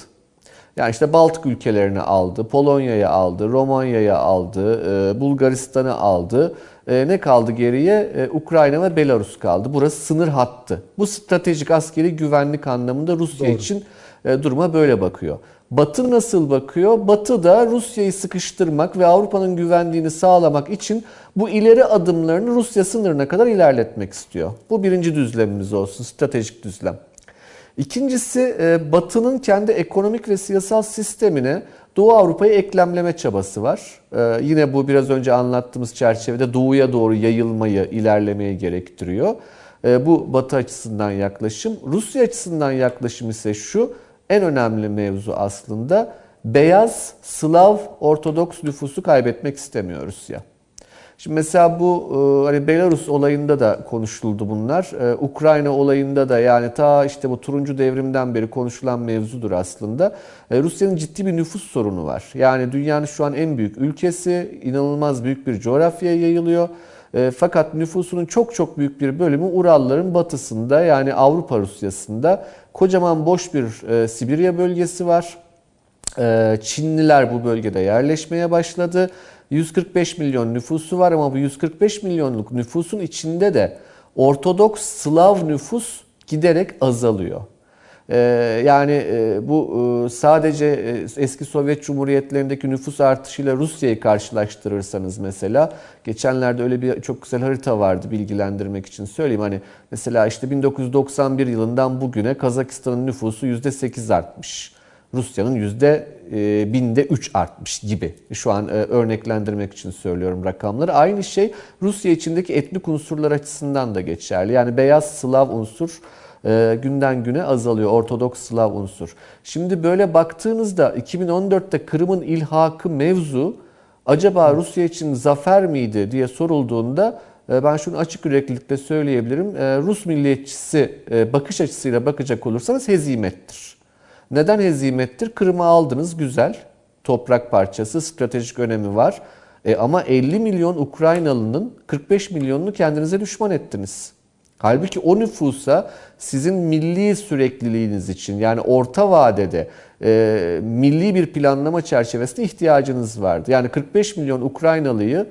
Yani işte Baltık ülkelerini aldı, Polonya'yı aldı, Romanya'yı aldı, e, Bulgaristan'ı aldı. E, Ne kaldı geriye? Ukrayna ve Belarus kaldı. Burası sınır hattı. Bu stratejik askeri güvenlik anlamında Rusya için e, duruma böyle bakıyor. Batı nasıl bakıyor? Batı da Rusya'yı sıkıştırmak ve Avrupa'nın güvenliğini sağlamak için bu ileri adımlarını Rusya sınırına kadar ilerletmek istiyor. Bu birinci düzlemimiz olsun, stratejik düzlem. İkincisi e, Batı'nın kendi ekonomik ve siyasal sistemine Doğu Avrupa'yı eklemleme çabası var. E, yine bu biraz önce anlattığımız çerçevede doğuya doğru yayılmayı, ilerlemeyi gerektiriyor. E, bu Batı açısından yaklaşım. Rusya açısından yaklaşım ise şu, en önemli mevzu aslında beyaz Slav Ortodoks nüfusu kaybetmek istemiyor Rusya. Şimdi mesela bu e, hani Belarus olayında da konuşuldu bunlar. E, Ukrayna olayında da yani ta işte bu turuncu devrimden beri konuşulan mevzudur aslında. E, Rusya'nın ciddi bir nüfus sorunu var. Yani dünyanın şu an en büyük ülkesi, inanılmaz büyük bir coğrafyaya yayılıyor. Fakat nüfusunun çok çok büyük bir bölümü Uralların batısında yani Avrupa Rusyası'nda. Kocaman boş bir e, Sibirya bölgesi var. Ee, Çinliler bu bölgede yerleşmeye başladı. 145 milyon nüfusu var ama bu 145 milyonluk nüfusun içinde de Ortodoks Slav nüfus giderek azalıyor. Ee, yani e, bu e, sadece e, eski Sovyet Cumhuriyetlerindeki nüfus artışıyla Rusya'yı karşılaştırırsanız mesela geçenlerde öyle bir çok güzel harita vardı bilgilendirmek için söyleyeyim. Hani mesela işte 1991 yılından bugüne Kazakistan'ın nüfusu %8 artmış. Rusya'nın yüzde binde 3 artmış gibi. Şu an örneklendirmek için söylüyorum rakamları. Aynı şey Rusya içindeki etnik unsurlar açısından da geçerli. Yani beyaz Slav unsur e, günden güne azalıyor. Ortodoks Slav unsur. Şimdi böyle baktığınızda 2014'te Kırım'ın ilhakı mevzu acaba Rusya için zafer miydi diye sorulduğunda ben şunu açık yüreklilikle söyleyebilirim. Rus milliyetçisi bakış açısıyla bakacak olursanız hezimettir. Neden hezimettir? Kırım'ı aldınız güzel. Toprak parçası, stratejik önemi var. E ama 50 milyon Ukraynalı'nın 45 milyonunu kendinize düşman ettiniz. Halbuki o nüfusa sizin milli sürekliliğiniz için yani orta vadede e, milli bir planlama çerçevesinde ihtiyacınız vardı. Yani 45 milyon Ukraynalıyı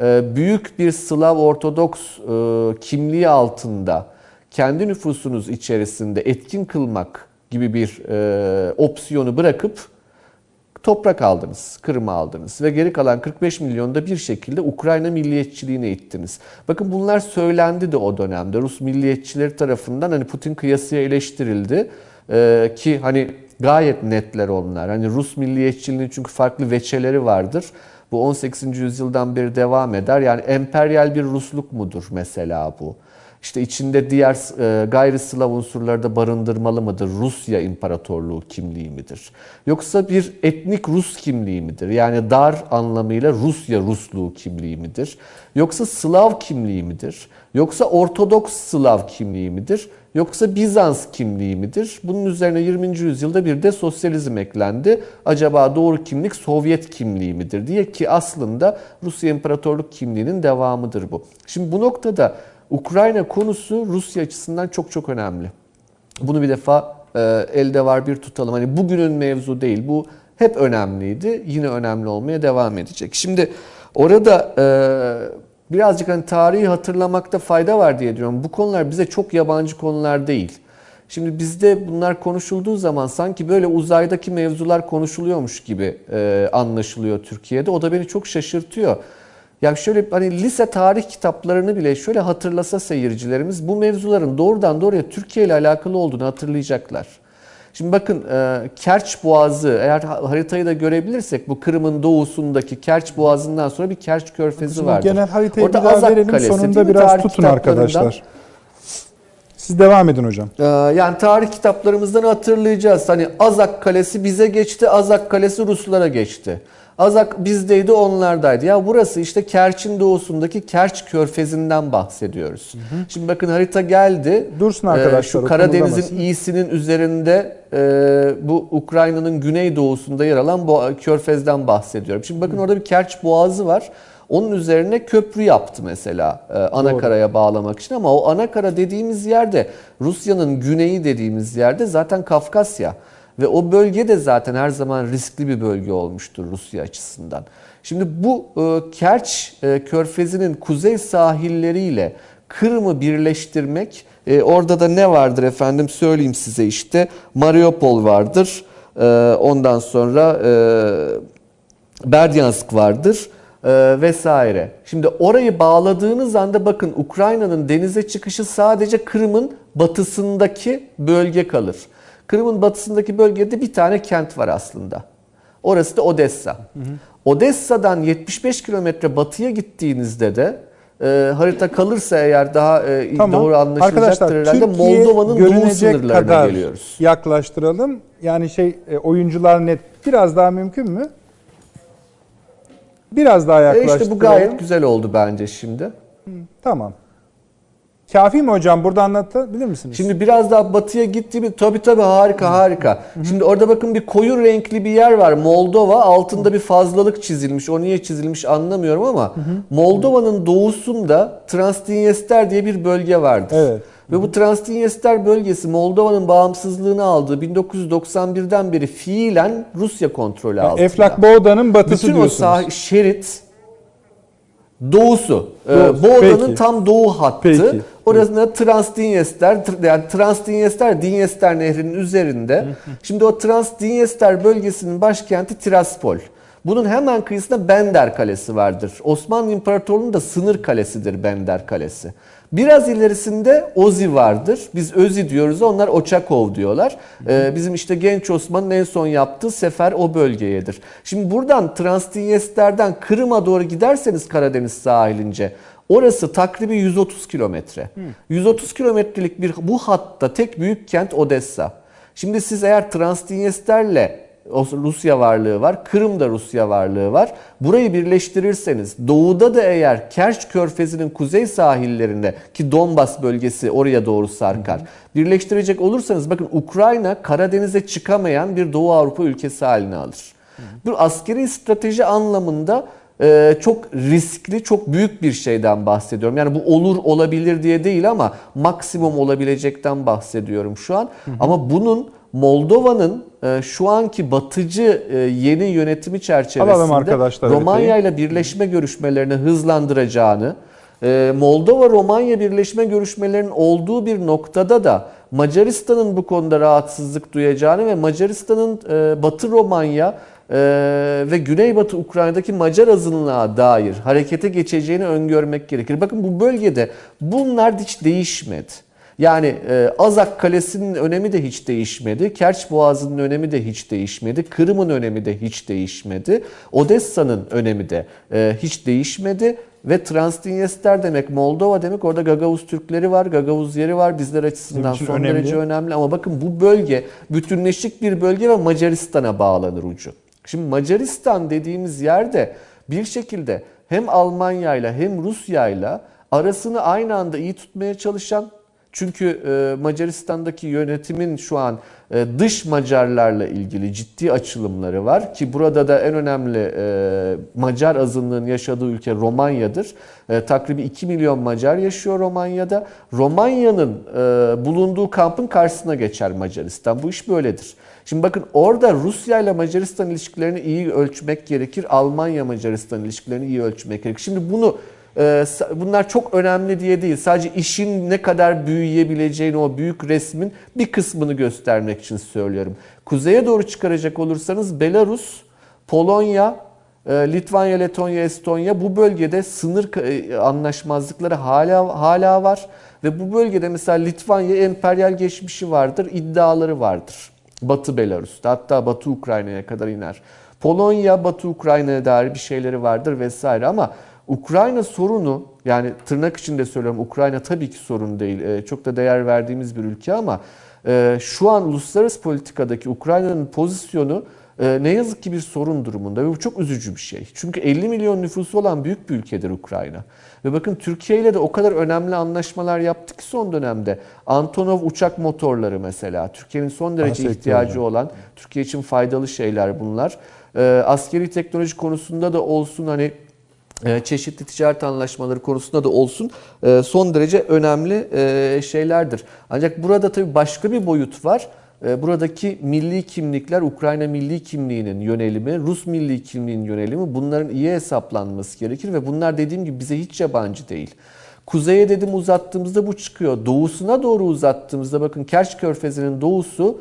e, büyük bir Slav Ortodoks e, kimliği altında kendi nüfusunuz içerisinde etkin kılmak gibi bir e, opsiyonu bırakıp toprak aldınız, Kırım'ı aldınız ve geri kalan 45 milyonda bir şekilde Ukrayna milliyetçiliğine ittiniz. Bakın bunlar söylendi de o dönemde. Rus milliyetçileri tarafından hani Putin kıyasıya eleştirildi. Ee, ki hani gayet netler onlar. Hani Rus milliyetçiliğinin çünkü farklı veçeleri vardır. Bu 18. yüzyıldan beri devam eder. Yani emperyal bir Rusluk mudur mesela bu? İşte içinde diğer e, gayri Slav unsurları da barındırmalı mıdır? Rusya İmparatorluğu kimliği midir? Yoksa bir etnik Rus kimliği midir? Yani dar anlamıyla Rusya Rusluğu kimliği midir? Yoksa Slav kimliği midir? Yoksa Ortodoks Slav kimliği midir? Yoksa Bizans kimliği midir? Bunun üzerine 20. yüzyılda bir de sosyalizm eklendi. Acaba doğru kimlik Sovyet kimliği midir diye ki aslında Rusya İmparatorluk kimliğinin devamıdır bu. Şimdi bu noktada Ukrayna konusu Rusya açısından çok çok önemli. Bunu bir defa e, elde var bir tutalım. Hani bugünün mevzu değil. Bu hep önemliydi. Yine önemli olmaya devam edecek. Şimdi orada e, birazcık hani tarihi hatırlamakta fayda var diye diyorum. Bu konular bize çok yabancı konular değil. Şimdi bizde bunlar konuşulduğu zaman sanki böyle uzaydaki mevzular konuşuluyormuş gibi e, anlaşılıyor Türkiye'de. O da beni çok şaşırtıyor. Ya şöyle hani lise tarih kitaplarını bile şöyle hatırlasa seyircilerimiz bu mevzuların doğrudan doğruya Türkiye ile alakalı olduğunu hatırlayacaklar. Şimdi bakın e, Kerç Boğazı eğer haritayı da görebilirsek bu Kırım'ın doğusundaki Kerç Boğazı'ndan sonra bir Kerç Körfezi var. Genel haritayı Orada bir daha Azak verelim Kalesi, sonunda biraz tarih tutun arkadaşlar. Siz devam edin hocam. Ee, yani tarih kitaplarımızdan hatırlayacağız. Hani Azak Kalesi bize geçti, Azak Kalesi Ruslara geçti. Azak bizdeydi onlardaydı. Ya burası işte Kerç'in doğusundaki Kerç Körfezi'nden bahsediyoruz. Hı hı. Şimdi bakın harita geldi. Dursun arkadaşlar. Ee, şu Karadeniz'in iyisinin üzerinde e, bu Ukrayna'nın güney doğusunda yer alan bu Körfez'den bahsediyorum. Şimdi bakın hı. orada bir Kerç Boğazı var. Onun üzerine köprü yaptı mesela e, anakaraya bağlamak için ama o anakara dediğimiz yerde Rusya'nın güneyi dediğimiz yerde zaten Kafkasya. Ve o bölge de zaten her zaman riskli bir bölge olmuştur Rusya açısından. Şimdi bu e, Kerç e, Körfezi'nin kuzey sahilleriyle Kırım'ı birleştirmek, e, orada da ne vardır efendim söyleyeyim size işte Mariupol vardır, e, ondan sonra e, Berdyansk vardır e, vesaire. Şimdi orayı bağladığınız anda bakın Ukrayna'nın denize çıkışı sadece Kırım'ın batısındaki bölge kalır. Kırım'ın batısındaki bölgede bir tane kent var aslında. Orası da Odessa. Hı hı. Odessa'dan 75 kilometre batıya gittiğinizde de e, harita kalırsa eğer daha e, tamam. doğru anlaşılacaktır herhalde Moldova'nın doğu sınırlarına kadar geliyoruz. Yaklaştıralım. Yani şey e, oyuncular net biraz daha mümkün mü? Biraz daha yaklaştıralım. E işte bu gayet güzel oldu bence şimdi. Hı, tamam. Kafi mi hocam? Burada anlatabilir misiniz? Şimdi biraz daha batıya gittiğimiz tabii tabii harika harika. Şimdi orada bakın bir koyu renkli bir yer var. Moldova altında bir fazlalık çizilmiş. O niye çizilmiş anlamıyorum ama Moldova'nın doğusunda Transdinyester diye bir bölge vardır. Evet. Ve bu Transdinyester bölgesi Moldova'nın bağımsızlığını aldığı 1991'den beri fiilen Rusya kontrolü altında. Eflak Boğda'nın batısı Bütün diyorsunuz. Bütün o şerit Doğusu. Ee, Doğusu. Boğda'nın tam doğu hattı. Peki. Orasında Transdinyester, tr- yani Transdinyester, Dinyester Nehri'nin üzerinde. Şimdi o Transdinyester bölgesinin başkenti Tiraspol. Bunun hemen kıyısında Bender Kalesi vardır. Osmanlı İmparatorluğu'nun da sınır kalesidir Bender Kalesi. Biraz ilerisinde Ozi vardır. Biz Özi diyoruz, onlar Oçakov diyorlar. Ee, bizim işte genç Osman'ın en son yaptığı sefer o bölgeyedir. Şimdi buradan Transdinyester'den Kırım'a doğru giderseniz Karadeniz sahilince Orası takribi 130 kilometre. 130 kilometrelik bir bu hatta tek büyük kent Odessa. Şimdi siz eğer Transdinyester'le Rusya varlığı var, Kırım'da Rusya varlığı var. Burayı birleştirirseniz doğuda da eğer Kerç Körfezi'nin kuzey sahillerinde ki Donbas bölgesi oraya doğru sarkar. Birleştirecek olursanız bakın Ukrayna Karadeniz'e çıkamayan bir Doğu Avrupa ülkesi haline alır. Bu askeri strateji anlamında e, çok riskli, çok büyük bir şeyden bahsediyorum. Yani bu olur olabilir diye değil ama maksimum olabilecekten bahsediyorum şu an. Ama bunun Moldova'nın e, şu anki batıcı e, yeni yönetimi çerçevesinde Romanya ile birleşme görüşmelerini hızlandıracağını, e, Moldova-Romanya birleşme görüşmelerinin olduğu bir noktada da Macaristan'ın bu konuda rahatsızlık duyacağını ve Macaristan'ın Batı Romanya e, ve Güneybatı Ukrayna'daki Macar azınlığa dair harekete geçeceğini öngörmek gerekir. Bakın bu bölgede bunlar hiç değişmedi. Yani e, Azak Kalesi'nin önemi de hiç değişmedi. Kerç Boğazı'nın önemi de hiç değişmedi. Kırım'ın önemi de hiç değişmedi. Odessa'nın önemi de e, hiç değişmedi. Ve Transdinyester demek, Moldova demek orada Gagavuz Türkleri var, Gagavuz yeri var. Bizler açısından son önemli. derece önemli. Ama bakın bu bölge bütünleşik bir bölge ve Macaristan'a bağlanır ucu. Şimdi Macaristan dediğimiz yerde bir şekilde hem Almanya ile hem Rusya ile arasını aynı anda iyi tutmaya çalışan çünkü e, Macaristan'daki yönetimin şu an e, dış Macarlarla ilgili ciddi açılımları var ki burada da en önemli e, Macar azınlığın yaşadığı ülke Romanya'dır. Takribi 2 milyon Macar yaşıyor Romanya'da. Romanya'nın bulunduğu kampın karşısına geçer Macaristan. Bu iş böyledir. Şimdi bakın orada Rusya ile Macaristan ilişkilerini iyi ölçmek gerekir. Almanya Macaristan ilişkilerini iyi ölçmek gerekir. Şimdi bunu ee, bunlar çok önemli diye değil. Sadece işin ne kadar büyüyebileceğini o büyük resmin bir kısmını göstermek için söylüyorum. Kuzeye doğru çıkaracak olursanız Belarus, Polonya, e, Litvanya, Letonya, Estonya bu bölgede sınır e, anlaşmazlıkları hala hala var ve bu bölgede mesela Litvanya emperyal geçmişi vardır, iddiaları vardır. Batı Belarus'ta hatta Batı Ukrayna'ya kadar iner. Polonya, Batı Ukrayna'ya dair bir şeyleri vardır vesaire ama Ukrayna sorunu yani tırnak içinde söylüyorum Ukrayna tabii ki sorun değil. Ee, çok da değer verdiğimiz bir ülke ama e, şu an uluslararası politikadaki Ukrayna'nın pozisyonu ne yazık ki bir sorun durumunda ve bu çok üzücü bir şey. Çünkü 50 milyon nüfusu olan büyük bir ülkedir Ukrayna. Ve bakın Türkiye ile de o kadar önemli anlaşmalar yaptık ki son dönemde. Antonov uçak motorları mesela. Türkiye'nin son derece Bahsettim ihtiyacı olan, Türkiye için faydalı şeyler bunlar. Ee, askeri teknoloji konusunda da olsun hani e, çeşitli ticaret anlaşmaları konusunda da olsun e, son derece önemli e, şeylerdir. Ancak burada tabii başka bir boyut var. E, Buradaki milli kimlikler, Ukrayna milli kimliğinin yönelimi, Rus milli kimliğinin yönelimi bunların iyi hesaplanması gerekir ve bunlar dediğim gibi bize hiç yabancı değil. Kuzeye dedim uzattığımızda bu çıkıyor. Doğusuna doğru uzattığımızda bakın Kerç Körfezi'nin doğusu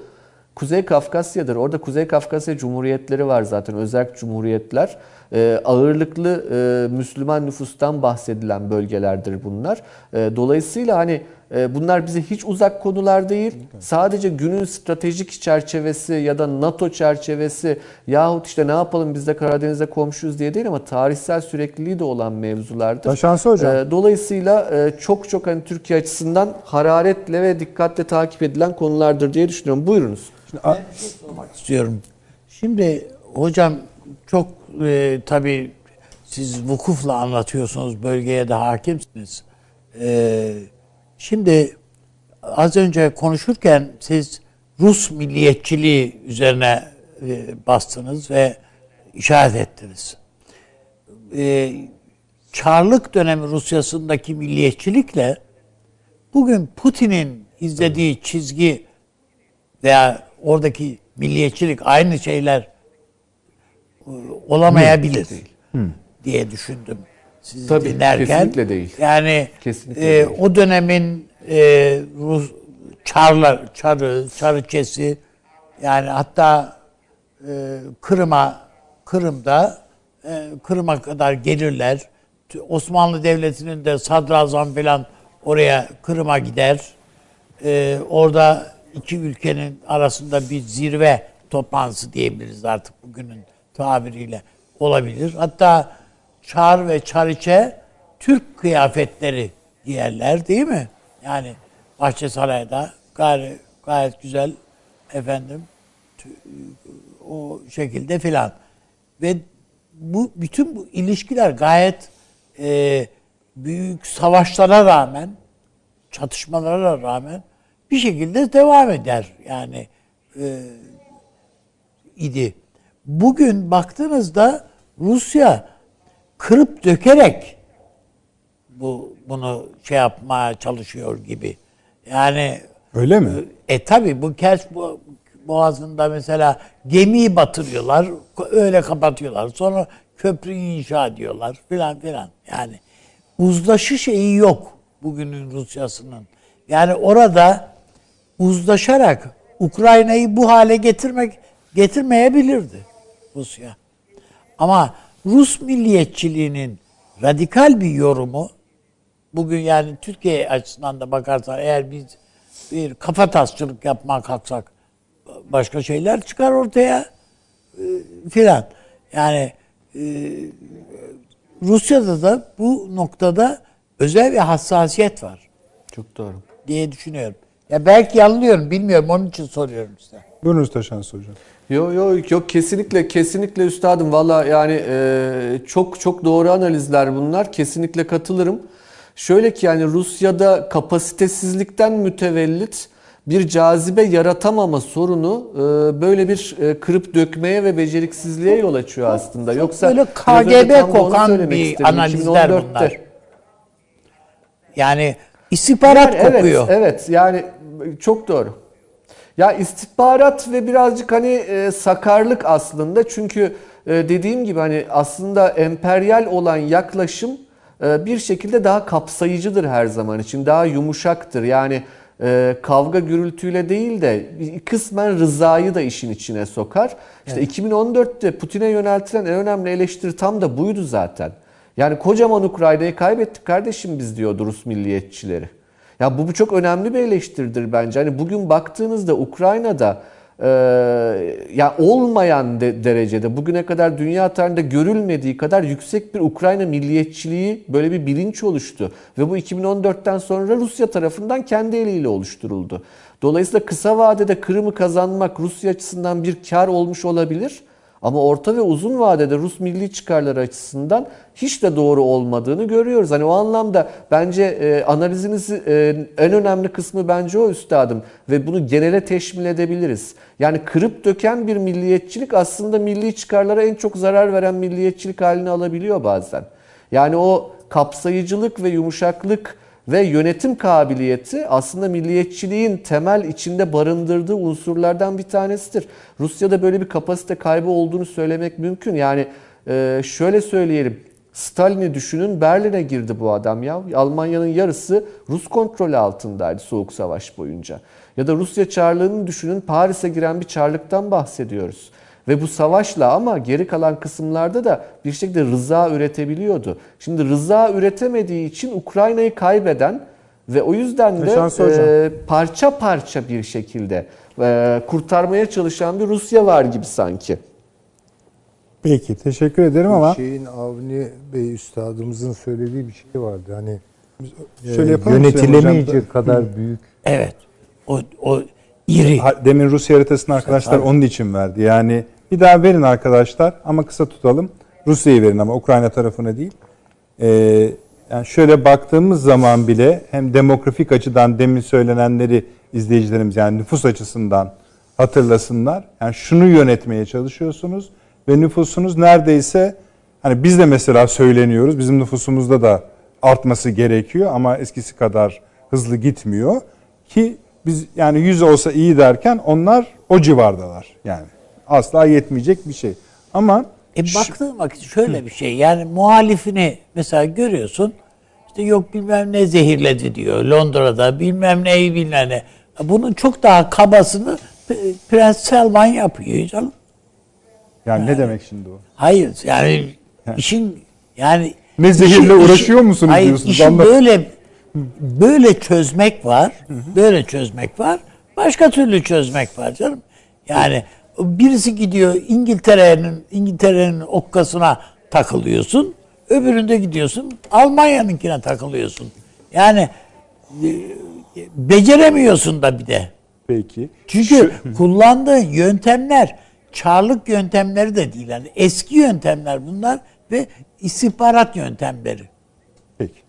Kuzey Kafkasya'dır. Orada Kuzey Kafkasya Cumhuriyetleri var zaten. Özel cumhuriyetler. Ee, ağırlıklı e, Müslüman nüfustan bahsedilen bölgelerdir bunlar. Ee, dolayısıyla hani e, bunlar bize hiç uzak konular değil. Sadece günün stratejik çerçevesi ya da NATO çerçevesi yahut işte ne yapalım biz de Karadeniz'e komşuyuz diye değil ama tarihsel sürekliliği de olan mevzulardır. Taşansı hocam. Ee, Dolayısıyla e, çok çok hani Türkiye açısından hararetle ve dikkatle takip edilen konulardır diye düşünüyorum. Buyurunuz. istiyorum. Şimdi hocam çok e, tabii siz vukufla anlatıyorsunuz, bölgeye de hakimsiniz. E, şimdi az önce konuşurken siz Rus milliyetçiliği üzerine e, bastınız ve işaret ettiniz. E, Çarlık dönemi Rusyasındaki milliyetçilikle bugün Putin'in izlediği çizgi veya oradaki milliyetçilik aynı şeyler olamayabilir diye düşündüm. Sizi Tabii, dinlerken. kesinlikle değil. Yani Kesinlikle e, değil. o dönemin e, Rus çarlar, çarı, çarıçesi yani hatta e, Kırım'a Kırım'da e, Kırım'a kadar gelirler. Osmanlı Devleti'nin de sadrazam falan oraya Kırım'a gider. E, orada iki ülkenin arasında bir zirve toplantısı diyebiliriz artık bugünün tabiriyle olabilir. Hatta Çar ve Çariçe Türk kıyafetleri giyerler değil mi? Yani Bahçesaray'da gayet, gayet güzel efendim o şekilde filan. Ve bu bütün bu ilişkiler gayet e, büyük savaşlara rağmen, çatışmalara rağmen bir şekilde devam eder. Yani e, idi. Bugün baktığınızda Rusya kırıp dökerek bu bunu şey yapmaya çalışıyor gibi. Yani Öyle mi? e tabi bu Kerç Bo- Boğazı'nda mesela gemiyi batırıyorlar, öyle kapatıyorlar. Sonra köprü inşa ediyorlar filan filan. Yani uzlaşı şeyi yok bugünün Rusyasının. Yani orada uzlaşarak Ukrayna'yı bu hale getirmek getirmeyebilirdi Rusya. Ama Rus milliyetçiliğinin radikal bir yorumu bugün yani Türkiye açısından da bakarsan eğer biz bir kafa tasçılık yapmaya kalksak başka şeyler çıkar ortaya e, filan. Yani e, Rusya'da da bu noktada özel bir hassasiyet var Çok doğru. diye düşünüyorum. Ya belki yanılıyorum bilmiyorum onun için soruyorum size. Buyurunuz Taşans Hocam. Yok yok yok kesinlikle kesinlikle üstadım valla yani e, çok çok doğru analizler bunlar kesinlikle katılırım. Şöyle ki yani Rusya'da kapasitesizlikten mütevellit bir cazibe yaratamama sorunu e, böyle bir e, kırıp dökmeye ve beceriksizliğe yol açıyor aslında. Yoksa böyle KGB kokan bir istedim. analizler 2014'te. bunlar. Yani istihbarat Yani kokuyor. Evet, evet yani çok doğru. Ya istihbarat ve birazcık hani e, sakarlık aslında çünkü e, dediğim gibi hani aslında emperyal olan yaklaşım e, bir şekilde daha kapsayıcıdır her zaman için daha yumuşaktır yani e, kavga gürültüyle değil de kısmen rızayı da işin içine sokar. İşte 2014'te Putin'e yöneltilen en önemli eleştiri tam da buydu zaten. Yani kocaman Ukrayna'yı kaybettik kardeşim biz diyordu Rus milliyetçileri. Ya bu, bu çok önemli bir eleştiridir bence. Hani bugün baktığınızda Ukrayna'da e, ya olmayan de, derecede bugüne kadar dünya tarihinde görülmediği kadar yüksek bir Ukrayna milliyetçiliği böyle bir bilinç oluştu. Ve bu 2014'ten sonra Rusya tarafından kendi eliyle oluşturuldu. Dolayısıyla kısa vadede Kırım'ı kazanmak Rusya açısından bir kar olmuş olabilir. Ama orta ve uzun vadede Rus milli çıkarları açısından hiç de doğru olmadığını görüyoruz. Hani o anlamda bence e, analiziniz e, en önemli kısmı bence o üstadım ve bunu genele teşmil edebiliriz. Yani kırıp döken bir milliyetçilik aslında milli çıkarlara en çok zarar veren milliyetçilik halini alabiliyor bazen. Yani o kapsayıcılık ve yumuşaklık ve yönetim kabiliyeti aslında milliyetçiliğin temel içinde barındırdığı unsurlardan bir tanesidir. Rusya'da böyle bir kapasite kaybı olduğunu söylemek mümkün. Yani e, şöyle söyleyelim. Stalin'i düşünün Berlin'e girdi bu adam ya. Almanya'nın yarısı Rus kontrolü altındaydı Soğuk Savaş boyunca. Ya da Rusya Çarlığı'nı düşünün Paris'e giren bir çarlıktan bahsediyoruz. Ve bu savaşla ama geri kalan kısımlarda da bir şekilde rıza üretebiliyordu. Şimdi rıza üretemediği için Ukrayna'yı kaybeden ve o yüzden de e, parça parça bir şekilde e, kurtarmaya çalışan bir Rusya var gibi sanki. Peki teşekkür ederim ama şeyin Avni Bey üstadımızın söylediği bir şey vardı. Hani şöyle e, Süleyman Hocam? yönetilemeyecek kadar büyük Evet. O, o iri. Demin Rusya haritasını arkadaşlar onun için verdi. Yani bir daha verin arkadaşlar ama kısa tutalım. Rusya'yı verin ama Ukrayna tarafına değil. Ee, yani şöyle baktığımız zaman bile hem demografik açıdan demin söylenenleri izleyicilerimiz yani nüfus açısından hatırlasınlar. Yani şunu yönetmeye çalışıyorsunuz ve nüfusunuz neredeyse hani biz de mesela söyleniyoruz. Bizim nüfusumuzda da artması gerekiyor ama eskisi kadar hızlı gitmiyor ki biz yani 100 olsa iyi derken onlar o civardalar yani. Asla yetmeyecek bir şey. Ama E baktığın vakit şöyle bir şey. Yani muhalifini mesela görüyorsun. İşte yok bilmem ne zehirledi diyor Londra'da bilmem neyi bilmem ne. Bunun çok daha kabasını Prens Selman yapıyor canım. Yani ne demek şimdi o? Hayır yani işin yani Ne zehirle işin- uğraşıyor musunuz hayır, diyorsunuz, işin böyle böyle çözmek var. Böyle çözmek var. Başka türlü çözmek var canım. Yani birisi gidiyor İngiltere'nin İngiltere'nin okkasına takılıyorsun. Öbüründe gidiyorsun Almanya'nınkine takılıyorsun. Yani e, beceremiyorsun da bir de. Peki. Çünkü kullandığın yöntemler çarlık yöntemleri de değil. Yani eski yöntemler bunlar ve istihbarat yöntemleri. Peki.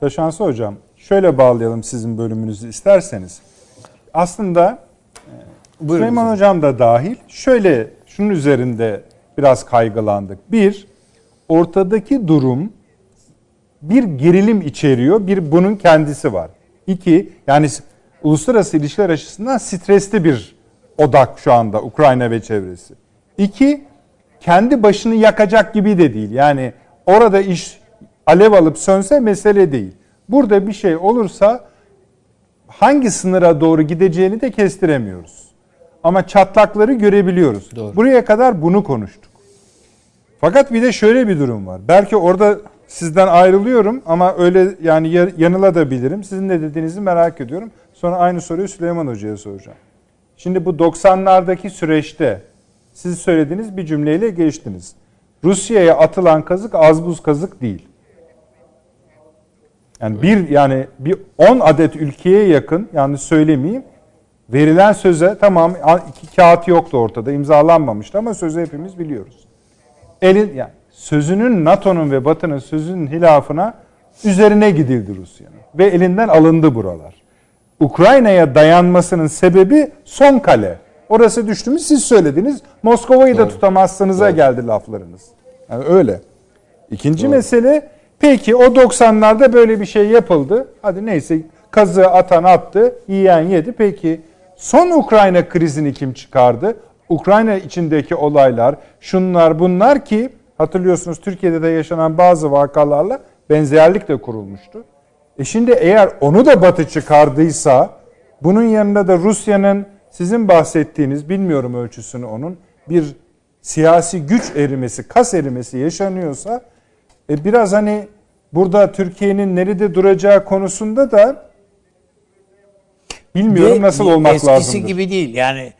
Taşansı Hocam şöyle bağlayalım sizin bölümünüzü isterseniz. Aslında e, Süleyman Hocam da dahil şöyle şunun üzerinde biraz kaygılandık. Bir, ortadaki durum bir gerilim içeriyor, bir bunun kendisi var. İki, yani uluslararası ilişkiler açısından stresli bir odak şu anda Ukrayna ve çevresi. İki, kendi başını yakacak gibi de değil. Yani orada iş alev alıp sönse mesele değil. Burada bir şey olursa hangi sınıra doğru gideceğini de kestiremiyoruz. Ama çatlakları görebiliyoruz. Buraya kadar bunu konuştuk. Fakat bir de şöyle bir durum var. Belki orada sizden ayrılıyorum ama öyle yani ya- yanılabilirim. Sizin ne dediğinizi merak ediyorum. Sonra aynı soruyu Süleyman Hoca'ya soracağım. Şimdi bu 90'lardaki süreçte siz söylediğiniz bir cümleyle geçtiniz. Rusya'ya atılan kazık az buz kazık değil. Yani bir yani bir 10 adet ülkeye yakın yanlış söylemeyeyim. Verilen söze tamam iki kağıt yoktu ortada imzalanmamıştı ama sözü hepimiz biliyoruz. Elin yani sözünün NATO'nun ve Batı'nın sözünün hilafına üzerine gidildi Rusya'nın ve elinden alındı buralar. Ukrayna'ya dayanmasının sebebi son kale. Orası düştü mü siz söylediniz. Moskova'yı da tutamazsınıza geldi laflarınız. Yani öyle. İkinci mesele peki o 90'larda böyle bir şey yapıldı. Hadi neyse kazığı atan attı, yiyen yedi. Peki son Ukrayna krizini kim çıkardı? Ukrayna içindeki olaylar, şunlar bunlar ki hatırlıyorsunuz Türkiye'de de yaşanan bazı vakalarla benzerlik de kurulmuştu. E şimdi eğer onu da Batı çıkardıysa bunun yanında da Rusya'nın sizin bahsettiğiniz bilmiyorum ölçüsünü onun bir siyasi güç erimesi, kas erimesi yaşanıyorsa e biraz hani burada Türkiye'nin nerede duracağı konusunda da bilmiyorum Ve nasıl olmak eskisi lazım. gibi değil. Yani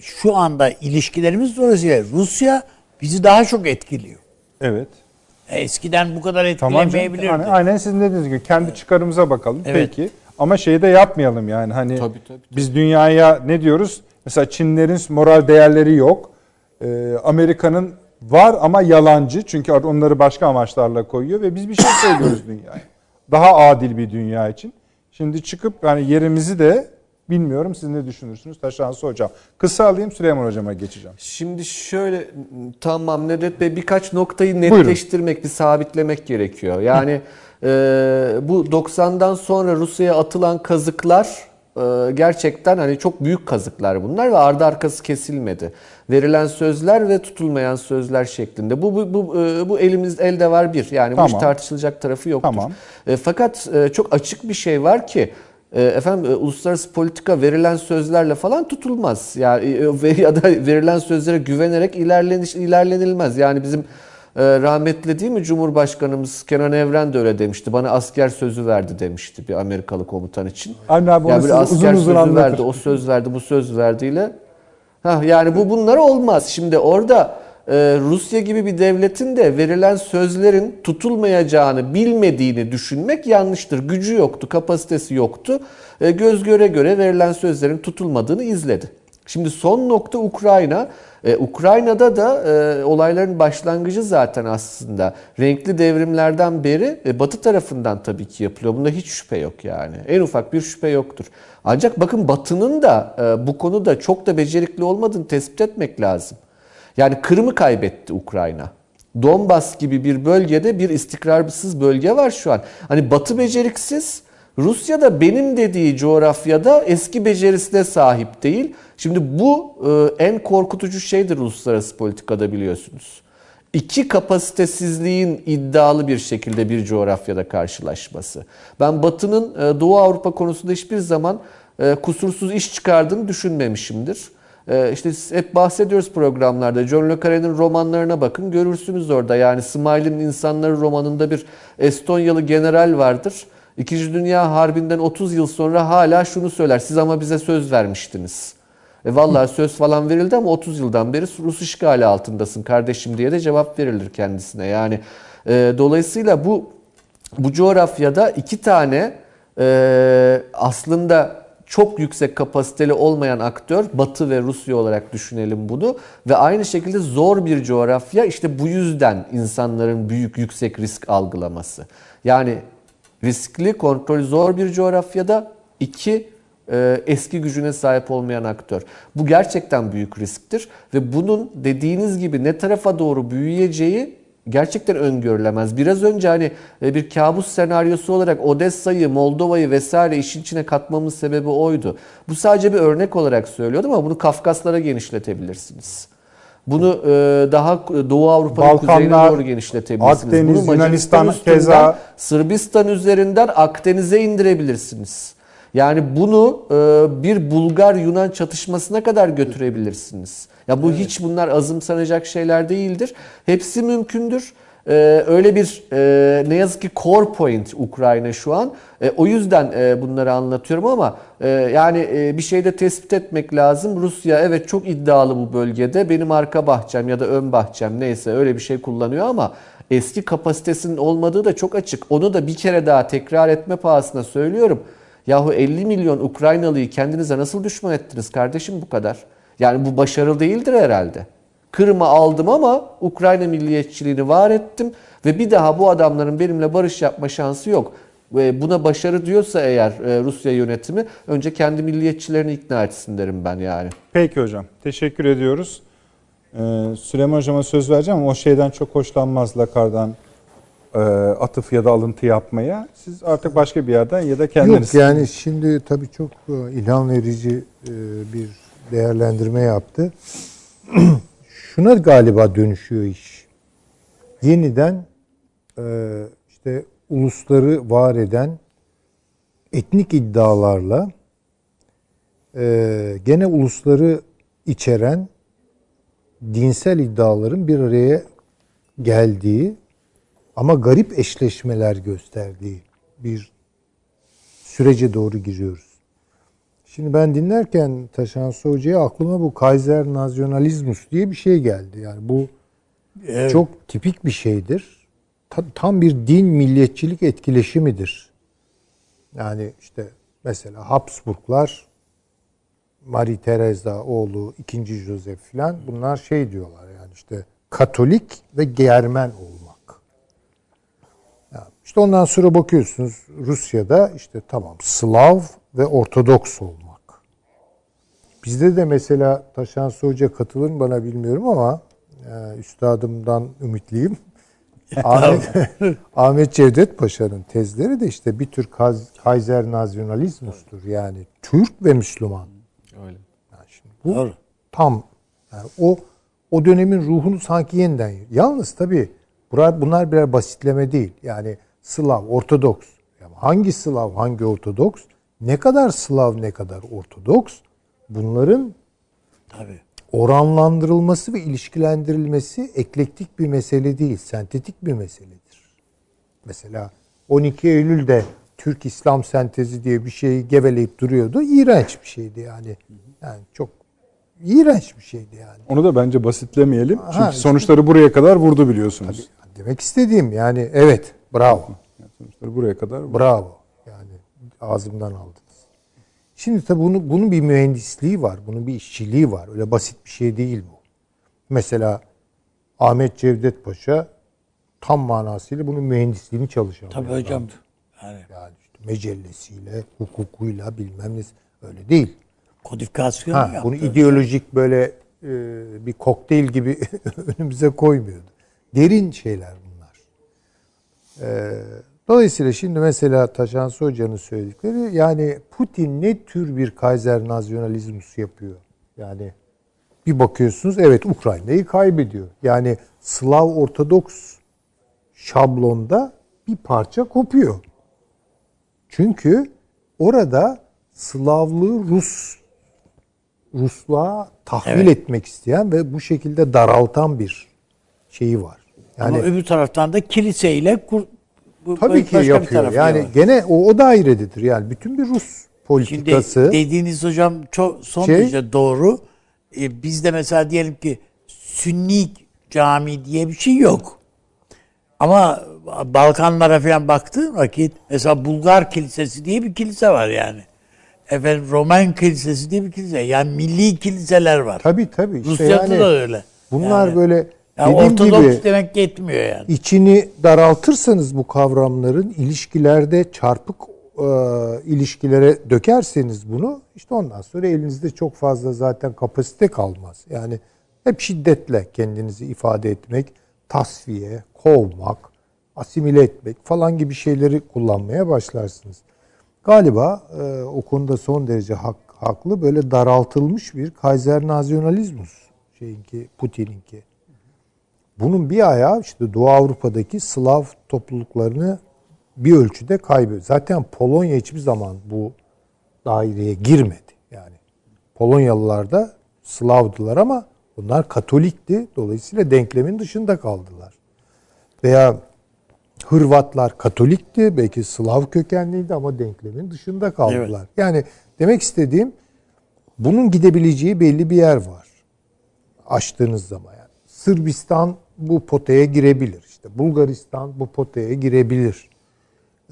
şu anda ilişkilerimiz dolayısıyla Rusya bizi daha çok etkiliyor. Evet. E, Eskiden bu kadar Tamam canım. etkilemeyebilirdi. Aynen sizin dediğiniz gibi kendi çıkarımıza bakalım. Evet. Peki. Ama şeyi de yapmayalım yani hani Tabii, tabii, biz dünyaya ne diyoruz? Mesela Çinlerin moral değerleri yok. Ee, Amerika'nın var ama yalancı. Çünkü onları başka amaçlarla koyuyor ve biz bir şey söylüyoruz dünyaya. Daha adil bir dünya için. Şimdi çıkıp yani yerimizi de bilmiyorum siz ne düşünürsünüz Taşansı Hocam. Kısa alayım Süleyman Hocam'a geçeceğim. Şimdi şöyle tamam Nedret Bey birkaç noktayı netleştirmek, bir sabitlemek gerekiyor. Yani e, bu 90'dan sonra Rusya'ya atılan kazıklar e, gerçekten hani çok büyük kazıklar bunlar ve ardı arkası kesilmedi. Verilen sözler ve tutulmayan sözler şeklinde. Bu bu bu, e, bu elimiz elde var bir. Yani bu iş Tamam. tartışılacak tarafı yoktur. Tamam. E, fakat e, çok açık bir şey var ki efendim e, uluslararası politika verilen sözlerle falan tutulmaz. Yani e, ya da verilen sözlere güvenerek ilerleniş ilerlenilmez. Yani bizim e, rahmetli değil mi Cumhurbaşkanımız Kenan Evren de öyle demişti. Bana asker sözü verdi demişti bir Amerikalı komutan için. Avni abi onu ya bir asker uzun uzun sözü anlatır. verdi, o söz verdi, bu söz verdiyle. Ha yani bu bunlar olmaz. Şimdi orada Rusya gibi bir devletin de verilen sözlerin tutulmayacağını bilmediğini düşünmek yanlıştır. Gücü yoktu, kapasitesi yoktu. E, göz göre göre verilen sözlerin tutulmadığını izledi. Şimdi son nokta Ukrayna. E, Ukrayna'da da e, olayların başlangıcı zaten aslında renkli devrimlerden beri e, Batı tarafından tabii ki yapılıyor. Bunda hiç şüphe yok yani. En ufak bir şüphe yoktur. Ancak bakın Batı'nın da e, bu konuda çok da becerikli olmadığını tespit etmek lazım. Yani Kırım'ı kaybetti Ukrayna. Donbas gibi bir bölgede bir istikrarsız bölge var şu an. Hani Batı beceriksiz, Rusya da benim dediği coğrafyada eski becerisine sahip değil. Şimdi bu e, en korkutucu şeydir uluslararası politikada biliyorsunuz. iki kapasitesizliğin iddialı bir şekilde bir coğrafyada karşılaşması. Ben Batı'nın e, Doğu Avrupa konusunda hiçbir zaman e, kusursuz iş çıkardığını düşünmemişimdir. E, işte hep bahsediyoruz programlarda. John le Carre'nin romanlarına bakın görürsünüz orada. Yani Smile'in İnsanları romanında bir Estonyalı general vardır. İkinci Dünya Harbi'nden 30 yıl sonra hala şunu söyler. Siz ama bize söz vermiştiniz. E vallahi söz falan verildi ama 30 yıldan beri Rus işgali altındasın kardeşim diye de cevap verilir kendisine. Yani e, dolayısıyla bu bu coğrafyada iki tane e, aslında çok yüksek kapasiteli olmayan aktör Batı ve Rusya olarak düşünelim bunu ve aynı şekilde zor bir coğrafya işte bu yüzden insanların büyük yüksek risk algılaması. Yani riskli, kontrol zor bir coğrafyada iki e, eski gücüne sahip olmayan aktör. Bu gerçekten büyük risktir ve bunun dediğiniz gibi ne tarafa doğru büyüyeceği gerçekten öngörülemez. Biraz önce hani e, bir kabus senaryosu olarak Odessa'yı, Moldova'yı vesaire işin içine katmamın sebebi oydu. Bu sadece bir örnek olarak söylüyordum ama bunu Kafkaslara genişletebilirsiniz. Bunu e, daha Doğu Avrupa'nın kuzeyine doğru genişletebilirsiniz. Akdeniz, Bunu Yunanistan keza Sırbistan üzerinden Akdeniz'e indirebilirsiniz. Yani bunu e, bir Bulgar-Yunan çatışmasına kadar götürebilirsiniz. Ya bu evet. hiç bunlar azımsanacak şeyler değildir. Hepsi mümkündür. Ee, öyle bir e, ne yazık ki core point Ukrayna şu an. E, o yüzden e, bunları anlatıyorum ama e, yani e, bir şeyde tespit etmek lazım. Rusya evet çok iddialı bu bölgede. Benim arka bahçem ya da ön bahçem neyse öyle bir şey kullanıyor ama eski kapasitesinin olmadığı da çok açık. Onu da bir kere daha tekrar etme pahasına söylüyorum. Yahu 50 milyon Ukraynalıyı kendinize nasıl düşman ettiniz kardeşim bu kadar? Yani bu başarılı değildir herhalde. Kırım'ı aldım ama Ukrayna milliyetçiliğini var ettim ve bir daha bu adamların benimle barış yapma şansı yok. Ve buna başarı diyorsa eğer e, Rusya yönetimi önce kendi milliyetçilerini ikna etsin derim ben yani. Peki hocam. Teşekkür ediyoruz. Ee, Süleyman hocama söz vereceğim ama o şeyden çok hoşlanmaz Lakar'dan e, atıf ya da alıntı yapmaya. Siz artık başka bir yerden ya da kendiniz... Yok yani şimdi tabii çok e, ilham verici e, bir değerlendirme yaptı. Şuna galiba dönüşüyor iş. Yeniden işte ulusları var eden etnik iddialarla gene ulusları içeren dinsel iddiaların bir araya geldiği ama garip eşleşmeler gösterdiği bir sürece doğru giriyoruz. Şimdi ben dinlerken Taşan Hoca'ya aklıma bu Kaiser Nasyonalizmus diye bir şey geldi. Yani bu evet. çok tipik bir şeydir. Tam bir din milliyetçilik etkileşimidir. Yani işte mesela Habsburglar Marie Teresa oğlu 2. Joseph filan bunlar şey diyorlar yani işte Katolik ve Germen olmak. İşte ondan sonra bakıyorsunuz Rusya'da işte tamam Slav ve Ortodoks olmak. Bizde de mesela Taşan Hoca katılır mı bana bilmiyorum ama e, üstadımdan ümitliyim. Ahmet, Ahmet Cevdet Paşa'nın tezleri de işte bir tür Kaiser nasyonalizmustur. Yani Türk ve Müslüman. Öyle. Yani şimdi bu Doğru. tam yani o o dönemin ruhunu sanki yeniden. Yalnız tabii bunlar birer basitleme değil. Yani Slav, Ortodoks. Yani hangi Slav, hangi Ortodoks? Ne kadar Slav, ne kadar Ortodoks? Bunların Tabii. oranlandırılması ve ilişkilendirilmesi eklektik bir mesele değil, sentetik bir meseledir. Mesela 12 Eylül'de Türk İslam sentezi diye bir şeyi geveleyip duruyordu. İğrenç bir şeydi yani. Yani çok iğrenç bir şeydi yani. Onu da bence basitlemeyelim. Çünkü ha, sonuçları buraya kadar vurdu biliyorsunuz. Tabii, demek istediğim yani evet Bravo. Yani sonuçları buraya kadar. Bravo. Yani ağzımdan aldınız. Şimdi tabii bunu, bunun bir mühendisliği var. Bunun bir işçiliği var. Öyle basit bir şey değil bu. Mesela Ahmet Cevdet Paşa tam manasıyla bunun mühendisliğini çalışan. Tabii hocam. Yani, yani işte mecellesiyle, hukukuyla bilmem ne öyle değil. Kodifikasyon ha, Bunu ideolojik böyle e, bir kokteyl gibi önümüze koymuyordu. Derin şeyler dolayısıyla şimdi mesela Taşansı Hoca'nın söyledikleri yani Putin ne tür bir Kaiser nasyonalizmus yapıyor? Yani Bir bakıyorsunuz evet Ukrayna'yı kaybediyor. Yani Slav Ortodoks şablonda bir parça kopuyor. Çünkü orada Slavlığı Rus Rusluğa tahvil Evet. etmek isteyen ve bu şekilde daraltan bir şeyi var. Yani Ama öbür taraftan da kiliseyle kur, bu tabii ki yapıyor. Yani var. gene o, o dairededir. Yani bütün bir Rus Şimdi politikası dediğiniz hocam çok son Şey- derece doğru. Ee, bizde mesela diyelim ki Sünni cami diye bir şey yok. Ama Balkanlara falan baktığın vakit mesela Bulgar Kilisesi diye bir kilise var yani. Efendim Roman Kilisesi diye bir kilise. Yani milli kiliseler var. tabii tabii işte Rusya'da yani da öyle. bunlar Yani- böyle Yani dediğim Ortodoks gibi demek yetmiyor yani. içini daraltırsanız bu kavramların ilişkilerde çarpık e, ilişkilere dökerseniz bunu işte ondan sonra elinizde çok fazla zaten kapasite kalmaz. Yani hep şiddetle kendinizi ifade etmek, tasfiye, kovmak, asimile etmek falan gibi şeyleri kullanmaya başlarsınız. Galiba e, o konuda son derece hak, haklı böyle daraltılmış bir Kaiser nasyonalizmus şeyinki Putin'inki. Bunun bir ayağı işte Doğu Avrupa'daki Slav topluluklarını bir ölçüde kaybediyor. Zaten Polonya hiçbir zaman bu daireye girmedi. Yani Polonyalılar da Slavdılar ama bunlar Katolikti. Dolayısıyla denklemin dışında kaldılar. Veya Hırvatlar Katolikti. Belki Slav kökenliydi ama denklemin dışında kaldılar. Yani demek istediğim bunun gidebileceği belli bir yer var. Açtığınız zaman yani. Sırbistan bu potaya girebilir. İşte Bulgaristan bu potaya girebilir.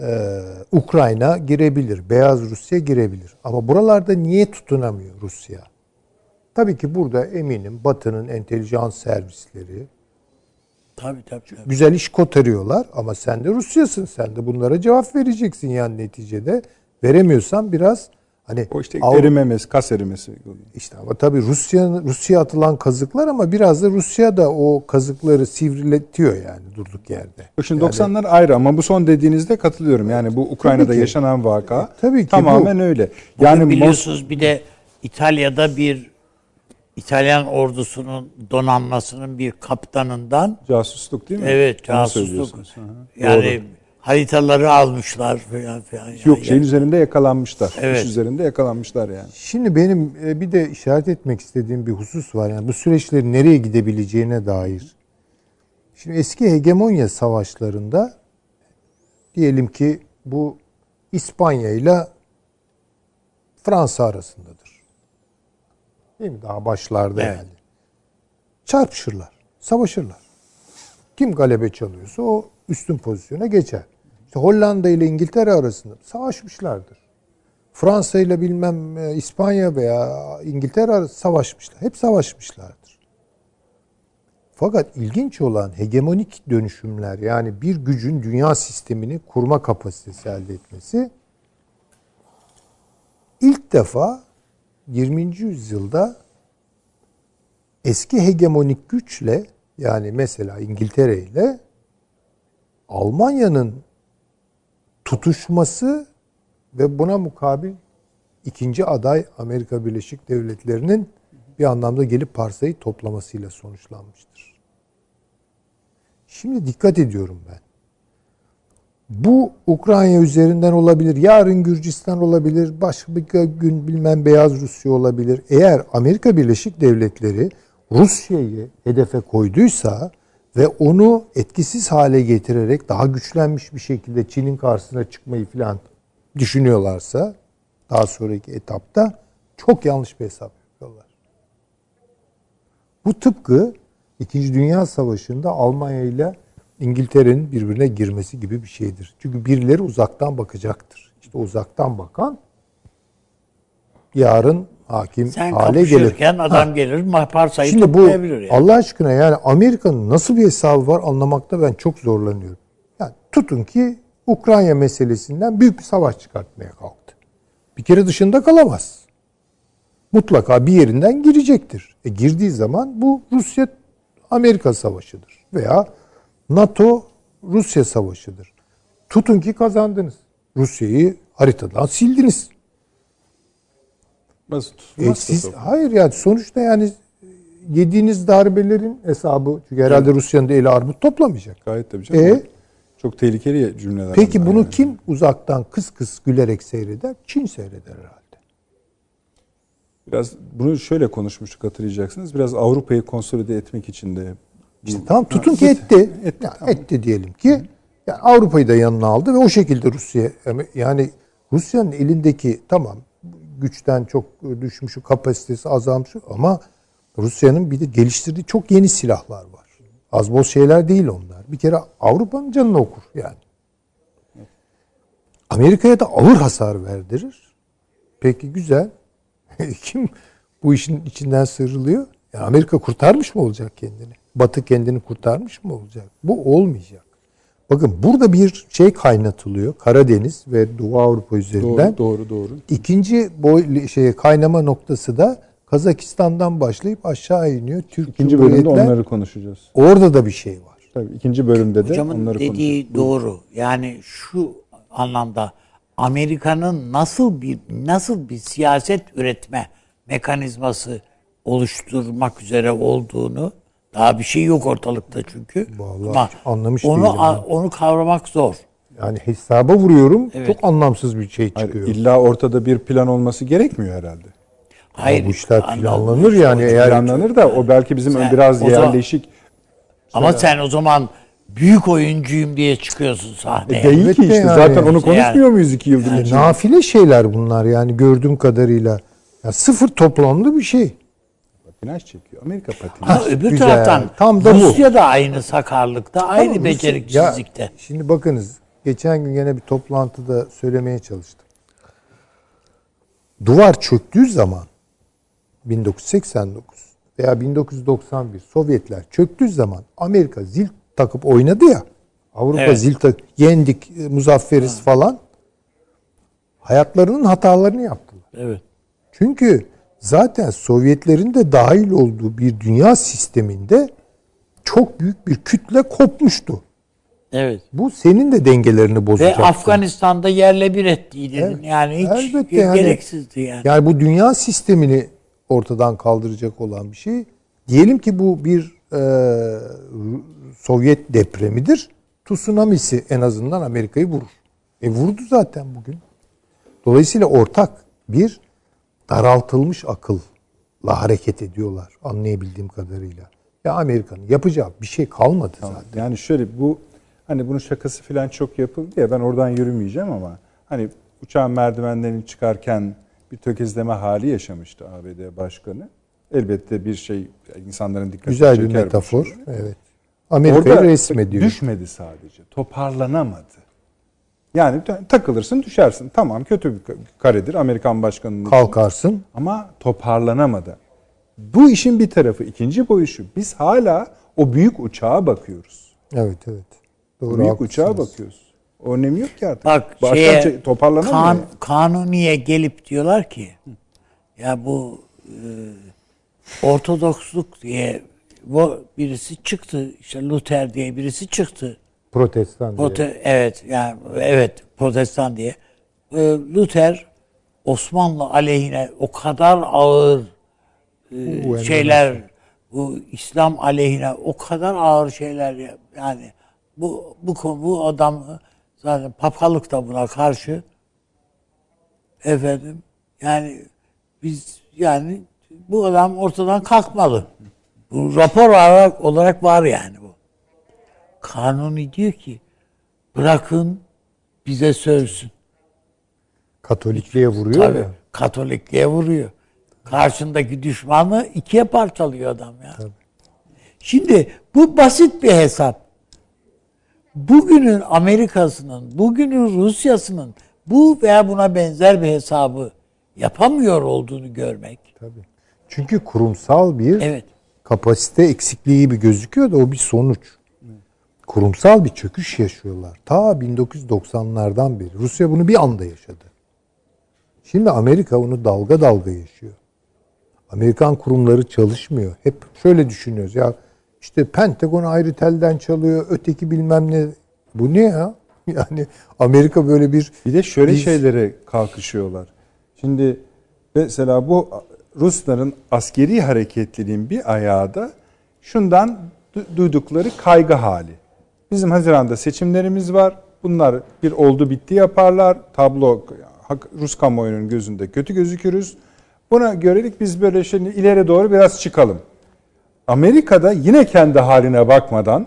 Ee, Ukrayna girebilir. Beyaz Rusya girebilir. Ama buralarda niye tutunamıyor Rusya? Tabii ki burada eminim Batı'nın entelijans servisleri Tabii tabii. tabii. güzel iş kotarıyorlar ama sen de Rusyasın. Sen de bunlara cevap vereceksin yani neticede. Veremiyorsan biraz hani O işte Avrupa- erimemesi, kas erimesi. İşte ama tabii Rusya Rusya atılan kazıklar ama biraz da Rusya da o kazıkları sivriletiyor yani durduk yerde. Şimdi Yani 90'lar ayrı ama bu son dediğinizde katılıyorum. Yani bu Ukrayna'da Tabii ki. yaşanan vaka Tabii ki tamamen öyle. Yani biliyorsunuz bir de İtalya'da bir İtalyan ordusunun donanmasının bir kaptanından casusluk değil mi? evet casusluk yani haritaları almışlar falan filan. Yani. Yok şeyin üzerinde yakalanmışlar. Evet. İş üzerinde yakalanmışlar yani. Şimdi benim e, bir de işaret etmek istediğim bir husus var. Yani bu süreçlerin nereye gidebileceğine dair. Şimdi eski hegemonya savaşlarında diyelim ki bu İspanya ile Fransa arasındadır. Değil mi? Daha başlarda Evet. yani. Çarpışırlar, savaşırlar. Kim galebe çalıyorsa o üstün pozisyona geçer. İşte Hollanda ile İngiltere arasında savaşmışlardır. Fransa ile bilmem e, İspanya veya İngiltere arası savaşmışlar. Hep savaşmışlardır. Fakat ilginç olan hegemonik dönüşümler yani bir gücün dünya sistemini kurma kapasitesi elde etmesi ilk defa 20. yüzyılda eski hegemonik güçle yani mesela İngiltere ile Almanya'nın tutuşması ve buna mukabil ikinci aday Amerika Birleşik Devletleri'nin bir anlamda gelip parsayı toplamasıyla sonuçlanmıştır. Şimdi dikkat ediyorum ben. Bu Ukrayna üzerinden olabilir, yarın Gürcistan olabilir, başka bir gün bilmem Beyaz Rusya olabilir. Eğer Amerika Birleşik Devletleri Rusya'yı hedefe koyduysa ve onu etkisiz hale getirerek daha güçlenmiş bir şekilde Çin'in karşısına çıkmayı falan düşünüyorlarsa daha sonraki etapta çok yanlış bir hesap yapıyorlar. Bu tıpkı İkinci Dünya Savaşı'nda Almanya ile İngiltere'nin birbirine girmesi gibi bir şeydir. Çünkü birileri uzaktan bakacaktır. İşte uzaktan bakan yarın hakim Sen hale gelir. adam gelir parsayı Şimdi bu yani. Allah aşkına yani Amerika'nın nasıl bir hesabı var anlamakta ben çok zorlanıyorum. Yani tutun ki Ukrayna meselesinden büyük bir savaş çıkartmaya kalktı. Bir kere dışında kalamaz. Mutlaka bir yerinden girecektir. E girdiği zaman bu Rusya Amerika savaşıdır veya NATO Rusya savaşıdır. Tutun ki kazandınız. Rusya'yı haritadan sildiniz. Nasıl E tutulmaz siz, da hayır yani sonuçta yani yediğiniz darbelerin hesabı çünkü herhalde Rusya'nın da eli armut toplamayacak. Gayet tabii canım. E? Çok tehlikeli cümleler. Peki bunu yani. kim uzaktan kıs kıs gülerek seyreder? Çin seyreder herhalde. Biraz bunu şöyle konuşmuştuk hatırlayacaksınız. Biraz Avrupa'yı konsolide etmek için de İşte tamam tutun ki etti. Yani etti diyelim ki. Yani Avrupa'yı da yanına aldı ve o şekilde Rusya yani Rusya'nın elindeki tamam güçten çok düşmüş, kapasitesi azalmış ama Rusya'nın bir de geliştirdiği çok yeni silahlar var. Az boz şeyler değil onlar. Bir kere Avrupa'nın canını okur yani. Amerika'ya da ağır hasar verdirir. Peki güzel. Kim bu işin içinden sıyrılıyor? Ya Amerika kurtarmış mı olacak kendini? Batı kendini kurtarmış mı olacak? Bu olmayacak. Bakın burada bir şey kaynatılıyor. Karadeniz ve Doğu Avrupa üzerinden. doğru doğru doğru. İkinci boy şey kaynama noktası da Kazakistan'dan başlayıp aşağı iniyor. Türk İkinci bölümde onları konuşacağız. Orada da bir şey var. Tabii ikinci bölümde de Hocamın onları dediği konuşacağız. doğru. Yani şu anlamda Amerika'nın nasıl bir nasıl bir siyaset üretme mekanizması oluşturmak üzere olduğunu daha bir şey yok ortalıkta çünkü. Vallahi hiç anlamış onu değilim a- onu kavramak zor. Yani hesaba vuruyorum. Evet. Çok anlamsız bir şey Hayır, çıkıyor. illa ortada bir plan olması gerekmiyor herhalde. Hayır. bu işler planlanır yani eğer Planlanır da o belki bizim Sen- biraz o zaman- yerleşik Ama sen o zaman büyük oyuncuyum diye çıkıyorsun sahneye. değil ki Elbette işte. yani. Zaten onu Yani- konuşmuyor muyuz iki yıldır? Yani nafile şeyler bunlar yani gördüğüm kadarıyla. Ya sıfır toplamlı bir şey. Patinaj çekiyor. Amerika patinaj. Ama öbür Güzel. taraftan Tam da. Rusya da aynı sakarlıkta, aynı Tamam, beceriksizlikte. Ya, şimdi bakınız geçen gün gene bir toplantıda söylemeye çalıştım. Duvar çöktüğü zaman 1989 veya 1991 Sovyetler çöktüğü zaman Amerika zil takıp oynadı ya. Avrupa Evet. zil tak yendik e, muzafferiz falan. Hayatlarının hatalarını yaptılar. Evet. Çünkü zaten Sovyetlerin de dahil olduğu bir dünya sisteminde çok büyük bir kütle kopmuştu. Evet. Bu senin de dengelerini Ve bozacak. Afganistan'da yerle bir ettiydin. Evet. Yani hiç Elbette yani. gereksizdi yani. Yani bu dünya sistemini ortadan kaldıracak olan bir şey. Diyelim ki bu bir e, Sovyet depremidir. Tsunamisi en azından Amerika'yı vurur. E vurdu zaten bugün. Dolayısıyla ortak bir daraltılmış akılla hareket ediyorlar anlayabildiğim kadarıyla. Ya Amerika'nın yapacağı bir şey kalmadı zaten. Yani şöyle bu hani bunun şakası falan çok yapıldı ya ben oradan yürümeyeceğim ama hani uçağın merdivenden çıkarken bir tökezleme hali yaşamıştı ABD başkanı. Elbette bir şey insanların dikkatini Güzel bir çeker bu metafor. şey. Evet. Amerika'yı resmediyor. düşmedi sadece. Toparlanamadı. Yani takılırsın düşersin. Tamam kötü bir karedir Amerikan başkanının. için. Kalkarsın. Ama toparlanamadı. Bu işin bir tarafı. ikinci boyu şu. Biz hala o büyük uçağa bakıyoruz. Evet evet. Doğru. büyük haklısınız. uçağa bakıyoruz. O önemi yok ki artık. Bak Baştan şeye, toparlanamıyor. kan, kanuniye gelip diyorlar ki ya bu e, ortodoksluk diye bu birisi çıktı işte Luther diye birisi çıktı. Protestan diye. Prote- evet yani evet protestan diye. E, Luther Osmanlı aleyhine o kadar ağır e, Bu şeyler bu İslam aleyhine o kadar ağır şeyler ya- yani bu bu konu bu adam zaten papalık da buna karşı efendim yani biz yani bu adam ortadan kalkmalı. Bu rapor olarak, olarak var yani bu. Kanuni diyor ki bırakın bize sövsün. Katolikliğe vuruyor Tabii ya. Katolikliğe vuruyor. Karşındaki düşmanı ikiye parçalıyor adam ya. Şimdi bu basit bir hesap. Bugünün Amerika'sının, bugünün Rusya'sının bu veya buna benzer bir hesabı yapamıyor olduğunu görmek. Tabii. Çünkü kurumsal bir Evet. kapasite eksikliği gibi gözüküyor da o bir sonuç. Kurumsal bir çöküş yaşıyorlar. Ta 1990'lardan beri. Rusya bunu bir anda yaşadı. Şimdi Amerika onu dalga dalga yaşıyor. Amerikan kurumları çalışmıyor. Hep şöyle düşünüyoruz ya işte Pentagon ayrı telden çalıyor, öteki bilmem ne. Bu ne ya? Yani Amerika böyle bir Bir de şöyle Biz- şeylere kalkışıyorlar. Şimdi mesela bu Rusların askeri hareketliliğin bir ayağı da şundan du- duydukları kaygı hali. Bizim Haziran'da seçimlerimiz var. Bunlar bir oldu bitti yaparlar. Tablo Rus kamuoyunun gözünde kötü gözükürüz. Buna görelik biz böyle şimdi ileri doğru biraz çıkalım. Amerika'da yine kendi haline bakmadan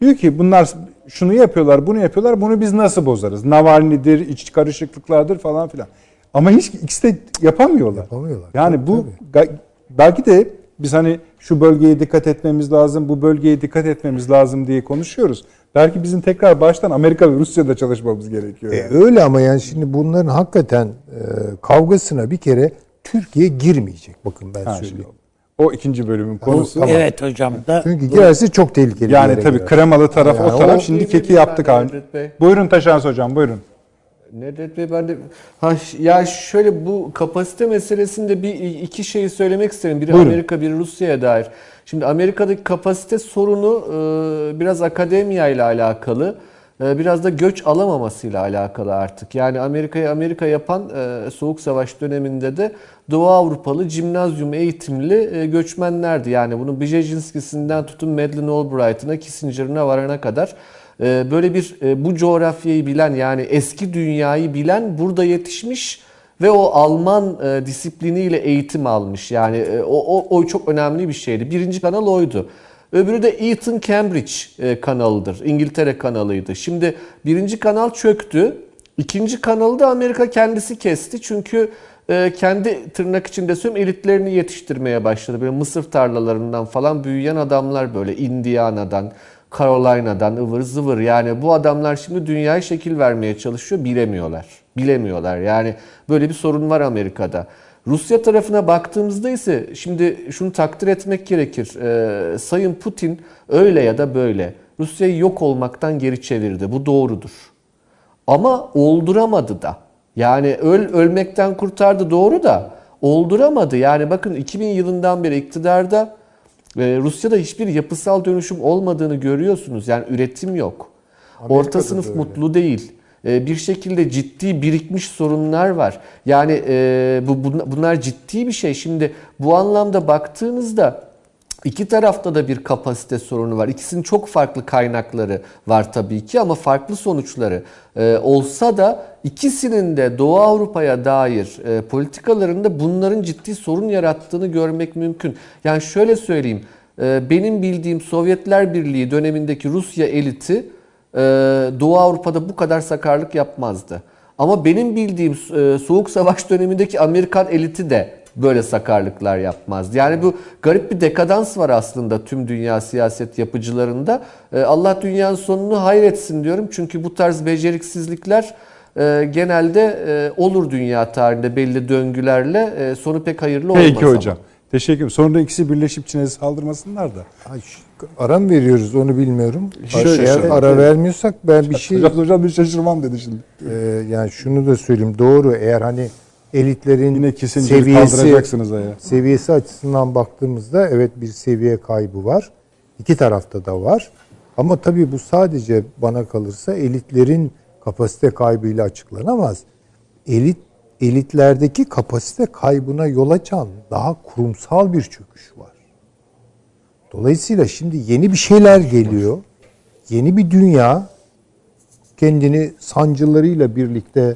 diyor ki bunlar şunu yapıyorlar, bunu yapıyorlar. Bunu biz nasıl bozarız? Navalny'dir, iç karışıklıklardır falan filan. Ama hiç ikisi de yapamıyorlar. Yapamıyorlar. Yani Tabii, bu ga- belki de biz hani şu bölgeye dikkat etmemiz lazım, bu bölgeye dikkat etmemiz lazım diye konuşuyoruz. Belki bizim tekrar baştan Amerika ve Rusya'da çalışmamız gerekiyor. E, Yani. öyle ama yani şimdi bunların hakikaten e, kavgasına bir kere Türkiye girmeyecek. Bakın ben Ha, söyleyeyim. şimdi o ikinci bölümün konusu. Tamam. Evet hocam da Çünkü girerse çok tehlikeli. Yani tabii girer. kremalı taraf Yani o taraf. o- Şimdi keki yaptık abi. Buyurun Taşans hocam buyurun. Nedret Bey ben de ha, ya şöyle bu kapasite meselesinde bir iki şeyi söylemek isterim. Biri Buyurun. Amerika, biri Rusya'ya dair. Şimdi Amerika'daki kapasite sorunu e, biraz akademiya ile alakalı. e, Biraz da göç alamamasıyla alakalı artık. Yani Amerika'yı Amerika yapan e, Soğuk Savaş döneminde de Doğu Avrupalı cimnazyum eğitimli e, göçmenlerdi. Yani bunu Brzezinski'sinden tutun Madeleine Albright'ına, Kissinger'ına varana kadar böyle bir e, bu coğrafyayı bilen yani eski dünyayı bilen burada yetişmiş ve o Alman e, disipliniyle eğitim almış. Yani e, o, o, o çok önemli bir şeydi. Birinci kanal oydu. Öbürü de Eton Cambridge kanalıdır. İngiltere kanalıydı. Şimdi birinci kanal çöktü. İkinci kanalı da Amerika kendisi kesti. Çünkü kendi tırnak içinde söylüyorum elitlerini yetiştirmeye başladı. Böyle mısır tarlalarından falan büyüyen adamlar böyle Indiana'dan, Carolina'dan ıvır zıvır. Yani bu adamlar şimdi dünyaya şekil vermeye çalışıyor. Bilemiyorlar. Bilemiyorlar. Yani böyle bir sorun var Amerika'da. Rusya tarafına baktığımızda ise şimdi şunu takdir etmek gerekir. Ee, Sayın Putin öyle ya da böyle Rusya'yı yok olmaktan geri çevirdi. Bu doğrudur. Ama olduramadı da. Yani öl, ölmekten kurtardı doğru da olduramadı. Yani bakın 2000 yılından beri iktidarda Rusya'da hiçbir yapısal dönüşüm olmadığını görüyorsunuz. Yani üretim yok. Orta Amerika'da sınıf da öyle. mutlu değil. E, bir şekilde ciddi birikmiş sorunlar var. Yani e, bu bun- bunlar ciddi bir şey. Şimdi bu anlamda baktığınızda İki tarafta da bir kapasite sorunu var. İkisinin çok farklı kaynakları var tabii ki ama farklı sonuçları e, olsa da ikisinin de Doğu Avrupa'ya dair e, politikalarında bunların ciddi sorun yarattığını görmek mümkün. Yani şöyle söyleyeyim, e, benim bildiğim Sovyetler Birliği dönemindeki Rusya eliti e, Doğu Avrupa'da bu kadar sakarlık yapmazdı. Ama benim bildiğim e, Soğuk Savaş dönemindeki Amerikan eliti de böyle sakarlıklar yapmazdı. Yani bu garip bir dekadans var aslında tüm dünya siyaset yapıcılarında. E, Allah dünyanın sonunu hayretsin diyorum. Çünkü bu tarz beceriksizlikler e, genelde e, olur dünya tarihinde belli döngülerle sonu pek hayırlı olmaz. Peki ama. hocam. Teşekkür ederim. Sonra ikisi birleşip Çin'e saldırmasınlar da. Ay, ara mı veriyoruz onu bilmiyorum. Şöyle, Eğer ara vermiyorsak ben bir şey Hocam, hocam bir şaşırmam dedi şimdi. e, yani şunu da söyleyeyim doğru eğer hani elitlerin Yine seviyesi seviyesi açısından baktığımızda evet bir seviye kaybı var. İki tarafta da var. Ama tabii bu sadece bana kalırsa elitlerin kapasite kaybıyla açıklanamaz. Elit elitlerdeki kapasite kaybına yol açan daha kurumsal bir çöküş var. Dolayısıyla şimdi yeni bir şeyler geliyor. Yeni bir dünya kendini sancılarıyla birlikte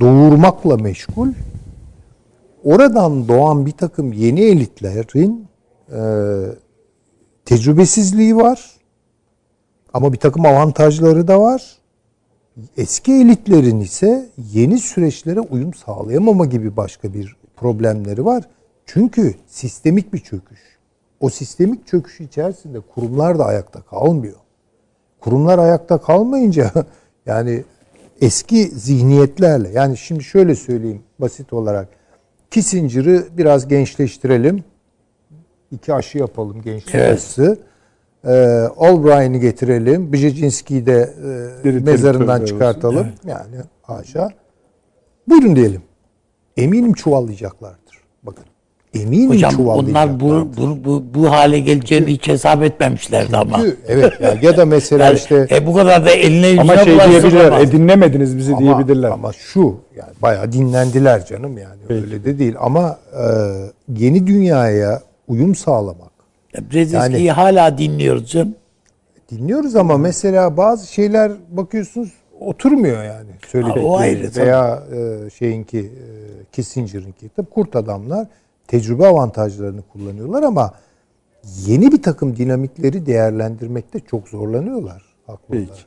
doğurmakla meşgul. Oradan doğan bir takım yeni elitlerin e, tecrübesizliği var. Ama bir takım avantajları da var. Eski elitlerin ise yeni süreçlere uyum sağlayamama gibi başka bir problemleri var. Çünkü sistemik bir çöküş. O sistemik çöküş içerisinde kurumlar da ayakta kalmıyor. Kurumlar ayakta kalmayınca yani eski zihniyetlerle yani şimdi şöyle söyleyeyim basit olarak Kissinger'ı biraz gençleştirelim. İki aşı yapalım gençlik Evet. aşısı. Ee, getirelim. Brzezinski'yi de e, mezarından çıkartalım. Yani haşa. Buyurun diyelim. Eminim çuvallayacaklardır. Bakın. Eminim Hocam onlar bu, bu, bu, bu hale geleceğini hiç hesap etmemişlerdi ama. Çünkü, evet ya, ya da mesela Yani, işte e, bu kadar da eline yüzüne Ama şey diyebilirler, e, dinlemediniz bizi ama, diyebilirler. ama şu yani bayağı dinlendiler canım yani öyle de değil ama e, yeni dünyaya uyum sağlamak. Brzezinski'yi hala dinliyoruz canım. Dinliyoruz ama mesela bazı şeyler bakıyorsunuz oturmuyor yani Ha, söyledikleri o ayrı, veya e, şeyinki e, Kissinger'ınki tabii kurt adamlar tecrübe avantajlarını kullanıyorlar ama yeni bir takım dinamikleri değerlendirmekte çok zorlanıyorlar. Peki. olarak.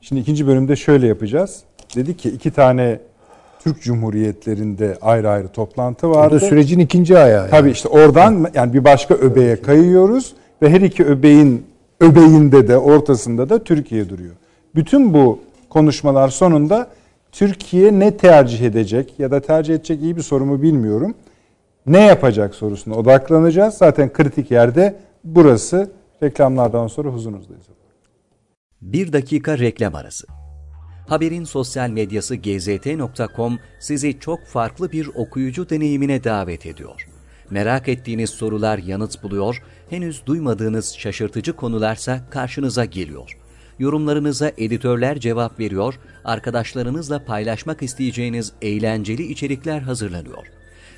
Şimdi ikinci bölümde şöyle yapacağız. Dedi ki iki tane Türk Cumhuriyetlerinde ayrı ayrı toplantı vardı. da sürecin ikinci ayağı. Tabii işte oradan yani bir başka öbeğe kayıyoruz ve her iki öbeğin öbeğinde de ortasında da Türkiye duruyor. Bütün bu konuşmalar sonunda Türkiye ne tercih edecek ya da tercih edecek iyi bir soru mu bilmiyorum. Ne yapacak sorusuna odaklanacağız. Zaten kritik yerde burası. Reklamlardan sonra huzurunuzdayız. Bir dakika reklam arası. Haberin sosyal medyası gzt.com sizi çok farklı bir okuyucu deneyimine davet ediyor. Merak ettiğiniz sorular yanıt buluyor, henüz duymadığınız şaşırtıcı konularsa karşınıza geliyor. Yorumlarınıza editörler cevap veriyor, arkadaşlarınızla paylaşmak isteyeceğiniz eğlenceli içerikler hazırlanıyor.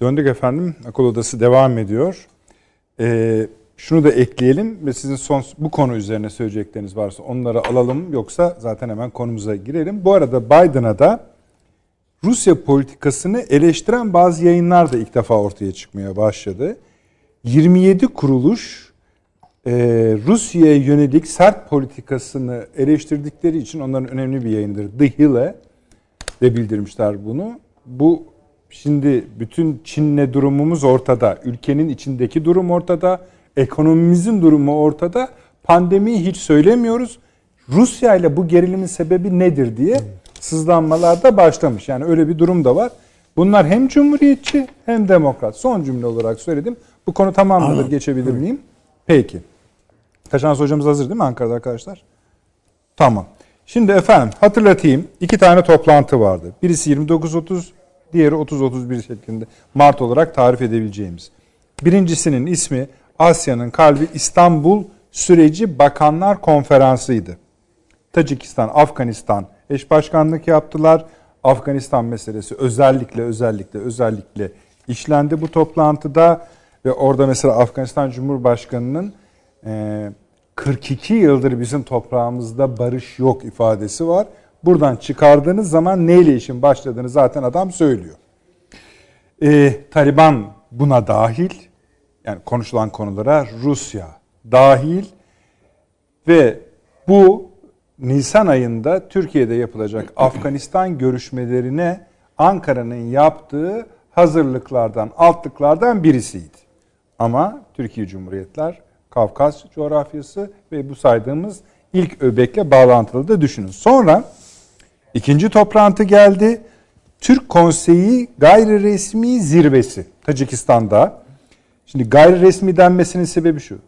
Döndük efendim. Akıl Odası devam ediyor. Ee, şunu da ekleyelim ve sizin son bu konu üzerine söyleyecekleriniz varsa onları alalım. Yoksa zaten hemen konumuza girelim. Bu arada Biden'a da Rusya politikasını eleştiren bazı yayınlar da ilk defa ortaya çıkmaya başladı. 27 kuruluş e, Rusya'ya yönelik sert politikasını eleştirdikleri için onların önemli bir yayınıdır. The Hill'e de bildirmişler bunu. Bu şimdi bütün Çin'le durumumuz ortada. Ülkenin içindeki durum ortada. Ekonomimizin durumu ortada. Pandemiyi hiç söylemiyoruz. Rusya ile bu gerilimin sebebi nedir diye sızlanmalar da başlamış. Yani öyle bir durum da var. Bunlar hem cumhuriyetçi hem demokrat. Son cümle olarak söyledim. Bu konu tamamdır. Geçebilir miyim? Peki. Taşans hocamız hazır değil mi Ankara'da arkadaşlar? Tamam. Şimdi efendim hatırlatayım. iki tane toplantı vardı. Birisi 29-30, diğeri 30-31 şeklinde Mart olarak tarif edebileceğimiz. Birincisinin ismi Asya'nın kalbi İstanbul Süreci Bakanlar Konferansı'ydı. Tacikistan, Afganistan eş başkanlık yaptılar. Afganistan meselesi özellikle özellikle özellikle işlendi bu toplantıda ve orada mesela Afganistan Cumhurbaşkanı'nın e, 42 yıldır bizim toprağımızda barış yok ifadesi var. Buradan çıkardığınız zaman neyle işin başladığını zaten adam söylüyor. E, Taliban buna dahil, yani konuşulan konulara Rusya dahil ve bu Nisan ayında Türkiye'de yapılacak Afganistan görüşmelerine Ankara'nın yaptığı hazırlıklardan, altlıklardan birisiydi. Ama Türkiye Cumhuriyetler, Kafkas coğrafyası ve bu saydığımız ilk öbekle bağlantılı da düşünün. Sonra ikinci toplantı geldi. Türk Konseyi gayri resmi zirvesi Tacikistan'da. Şimdi gayri resmi denmesinin sebebi şu.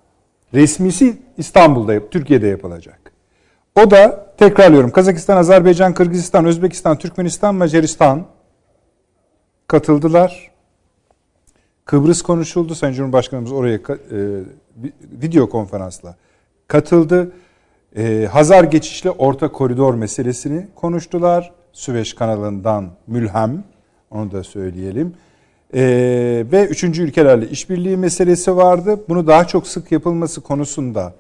Resmisi İstanbul'da, Türkiye'de yapılacak. O da tekrarlıyorum Kazakistan, Azerbaycan, Kırgızistan, Özbekistan, Türkmenistan, Macaristan katıldılar. Kıbrıs konuşuldu. Sayın Cumhurbaşkanımız oraya e, video konferansla katıldı. E, Hazar geçişli orta koridor meselesini konuştular. Süveyş kanalından mülhem, onu da söyleyelim. E, ve üçüncü ülkelerle işbirliği meselesi vardı. Bunu daha çok sık yapılması konusunda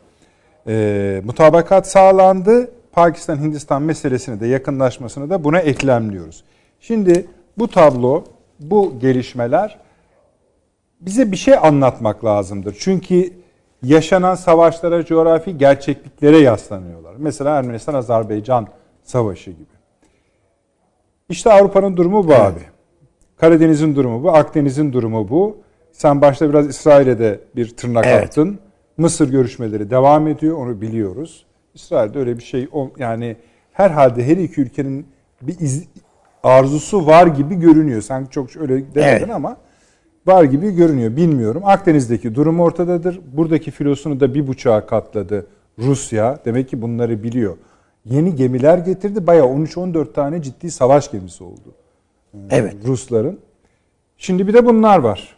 e, mutabakat sağlandı. Pakistan Hindistan meselesini de yakınlaşmasını da buna eklemliyoruz. Şimdi bu tablo, bu gelişmeler bize bir şey anlatmak lazımdır. Çünkü yaşanan savaşlara, coğrafi gerçekliklere yaslanıyorlar. Mesela Ermenistan-Azerbaycan savaşı gibi. İşte Avrupa'nın durumu bu abi. Karadeniz'in durumu bu, Akdeniz'in durumu bu. Sen başta biraz İsrail'e de bir tırnak Evet. attın. Mısır görüşmeleri devam ediyor, onu biliyoruz. İsrail'de öyle bir şey yani herhalde her iki ülkenin bir iz, arzusu var gibi görünüyor. Sen çok öyle demedin Evet. ama var gibi görünüyor. Bilmiyorum. Akdeniz'deki durum ortadadır. Buradaki filosunu da bir buçuğa katladı Rusya. Demek ki bunları biliyor. Yeni gemiler getirdi. Bayağı 13-14 tane ciddi savaş gemisi oldu. Evet. Rusların. Şimdi bir de bunlar var.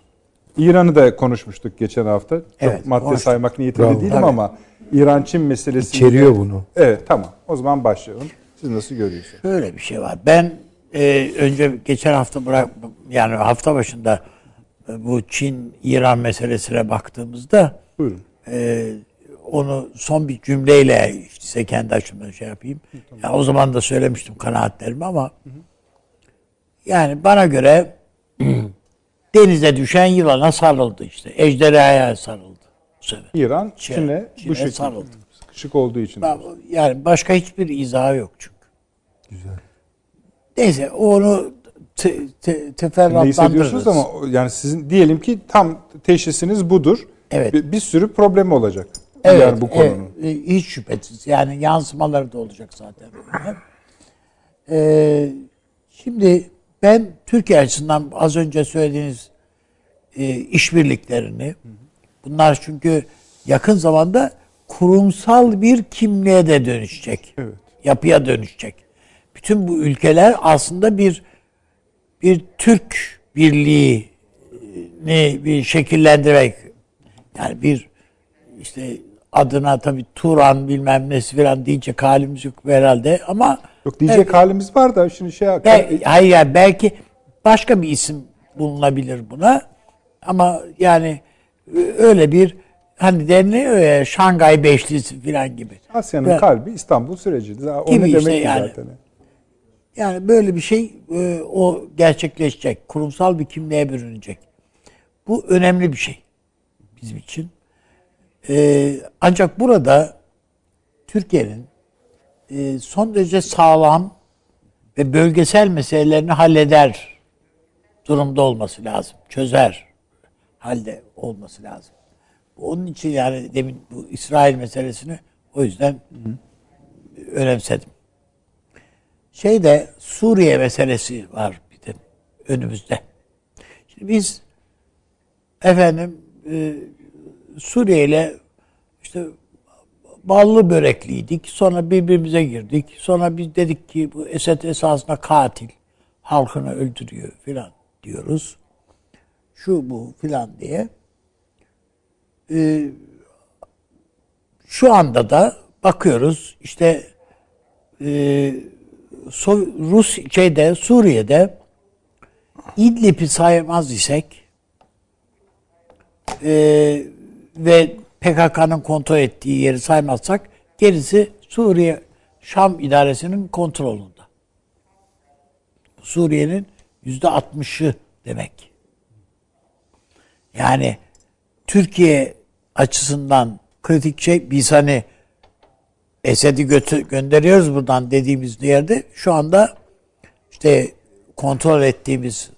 İran'ı da konuşmuştuk geçen hafta. Çok Evet, madde konuştuk. saymak niyetinde Bravo. değilim Tabii. ama İran-Çin meselesi... İçeriyor bunu. Evet tamam. O zaman başlayalım. Siz nasıl görüyorsunuz? Şöyle bir şey var. Ben e, önce geçen hafta bırak yani hafta başında bu Çin İran meselesine baktığımızda Buyurun. e, onu son bir cümleyle size kendi açımdan şey yapayım. Ya o zaman da söylemiştim kanaatlerimi ama yani bana göre denize düşen yılana sarıldı işte. Ejderhaya sarıldı bu sefer. İran Çin- Çin'e bu Çin'e şekilde sarıldı. sıkışık olduğu için. Yani başka hiçbir izahı yok çünkü. Güzel. Neyse onu te, te, Ne teferruatlandırırız. hissediyorsunuz ama yani sizin diyelim ki tam teşhisiniz budur. Evet. Bir, bir sürü problemi olacak. Evet, yani bu konunun. e, e, hiç şüphesiz. Yani yansımaları da olacak zaten. Ee, şimdi ben Türkiye açısından az önce söylediğiniz e, işbirliklerini, bunlar çünkü yakın zamanda kurumsal bir kimliğe de dönüşecek. Evet. Yapıya dönüşecek. Bütün bu ülkeler aslında bir bir Türk birliğini bir şekillendirmek yani bir işte adına tabii Turan bilmem nesi falan diyecek halimiz yok herhalde ama Yok diyecek halimiz var da şimdi şey Bel- hayır yani belki başka bir isim bulunabilir buna ama yani öyle bir hani deniliyor ya Şangay Beşlisi falan gibi. Asya'nın kalbi İstanbul süreci. O Gibi ne demek yani. zaten? Yani böyle bir şey e, o gerçekleşecek. Kurumsal bir kimliğe bürünecek. Bu önemli bir şey bizim için. E, ancak burada Türkiye'nin e, son derece sağlam ve bölgesel meselelerini halleder durumda olması lazım. Çözer halde olması lazım. Onun için yani demin bu İsrail meselesini o yüzden önemsedim. Şeyde Suriye meselesi var bir de önümüzde. Şimdi biz efendim e, Suriye ile işte ballı börekliydik. Sonra birbirimize girdik. Sonra biz dedik ki bu Esed esasında katil. Halkını öldürüyor filan diyoruz. Şu bu filan diye. Ee, şu anda da bakıyoruz işte e, So- Rus şeyde Suriye'de İdlib'i saymaz isek e, ve PKK'nın kontrol ettiği yeri saymazsak gerisi Suriye Şam idaresinin kontrolünde. Suriye'nin yüzde altmışı demek. Yani Türkiye açısından kritik şey biz hani Esed'i götü, gönderiyoruz buradan dediğimiz yerde şu anda işte kontrol ettiğimiz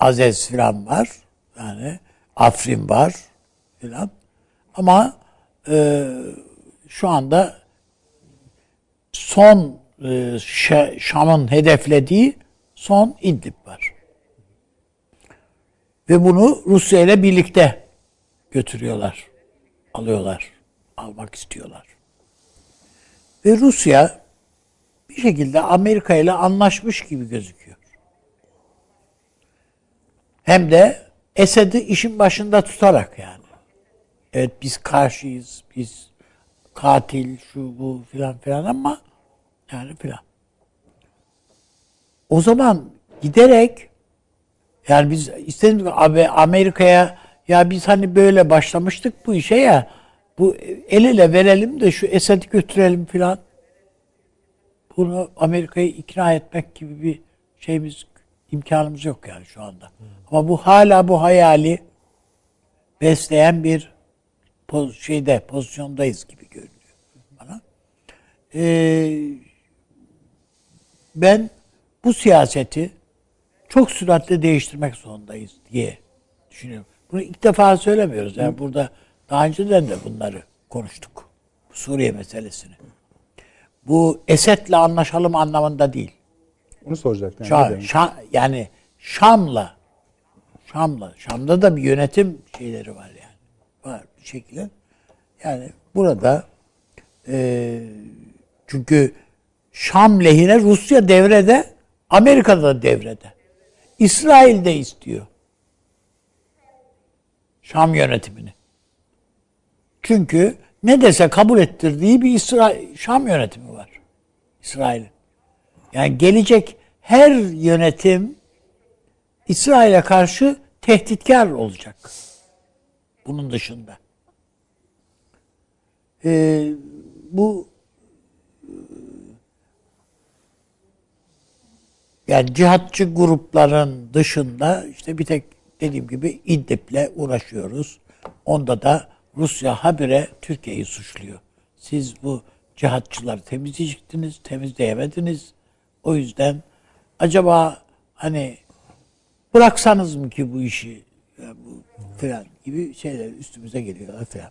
Azez filan var. Yani Afrin var filan. Ama e, şu anda son e, Şa- Şam'ın hedeflediği son İdlib var. Ve bunu Rusya ile birlikte götürüyorlar. Alıyorlar. Almak istiyorlar. Ve Rusya bir şekilde Amerika ile anlaşmış gibi gözüküyor. Hem de Esed'i işin başında tutarak yani. Evet biz karşıyız, biz katil, şu bu filan filan ama yani filan. O zaman giderek yani biz istedim Amerika'ya ya biz hani böyle başlamıştık bu işe ya bu el ele verelim de şu Esed'i götürelim filan. Bunu Amerika'yı ikna etmek gibi bir şeyimiz imkanımız yok yani şu anda. Ama bu hala bu hayali besleyen bir poz, şeyde pozisyondayız gibi görünüyor bana. Ee, ben bu siyaseti çok süratle değiştirmek zorundayız diye düşünüyorum. Bunu ilk defa söylemiyoruz. Yani burada daha önceden de bunları konuştuk. Suriye meselesini. Bu Esed'le anlaşalım anlamında değil. Onu soracaktım. Yani, Şa-? Şa- yani Şam'la Şam'la Şam'da da bir yönetim şeyleri var yani. Var bir şekilde. Yani burada e, çünkü Şam lehine Rusya devrede, Amerika da devrede. İsrail de istiyor. Şam yönetimini. Çünkü ne dese kabul ettirdiği bir İsrail, Şam yönetimi var. İsrail'in. Yani gelecek her yönetim İsrail'e karşı tehditkar olacak. Bunun dışında. Ee, bu yani cihatçı grupların dışında işte bir tek dediğim gibi İdlib'le uğraşıyoruz. Onda da Rusya habire Türkiye'yi suçluyor. Siz bu cihatçıları temizleyecektiniz, temizleyemediniz. O yüzden acaba hani bıraksanız mı ki bu işi ya bu falan gibi şeyler üstümüze geliyorlar falan.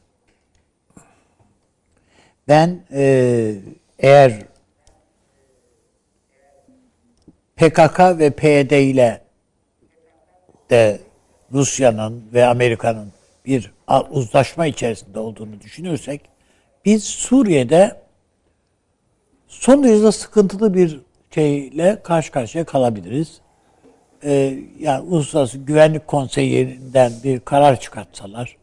Ben e, eğer PKK ve PYD ile de Rusya'nın ve Amerika'nın bir uzlaşma içerisinde olduğunu düşünürsek biz Suriye'de son derece sıkıntılı bir şeyle karşı karşıya kalabiliriz. Ee, yani Uluslararası Güvenlik Konseyi'nden bir karar çıkartsalar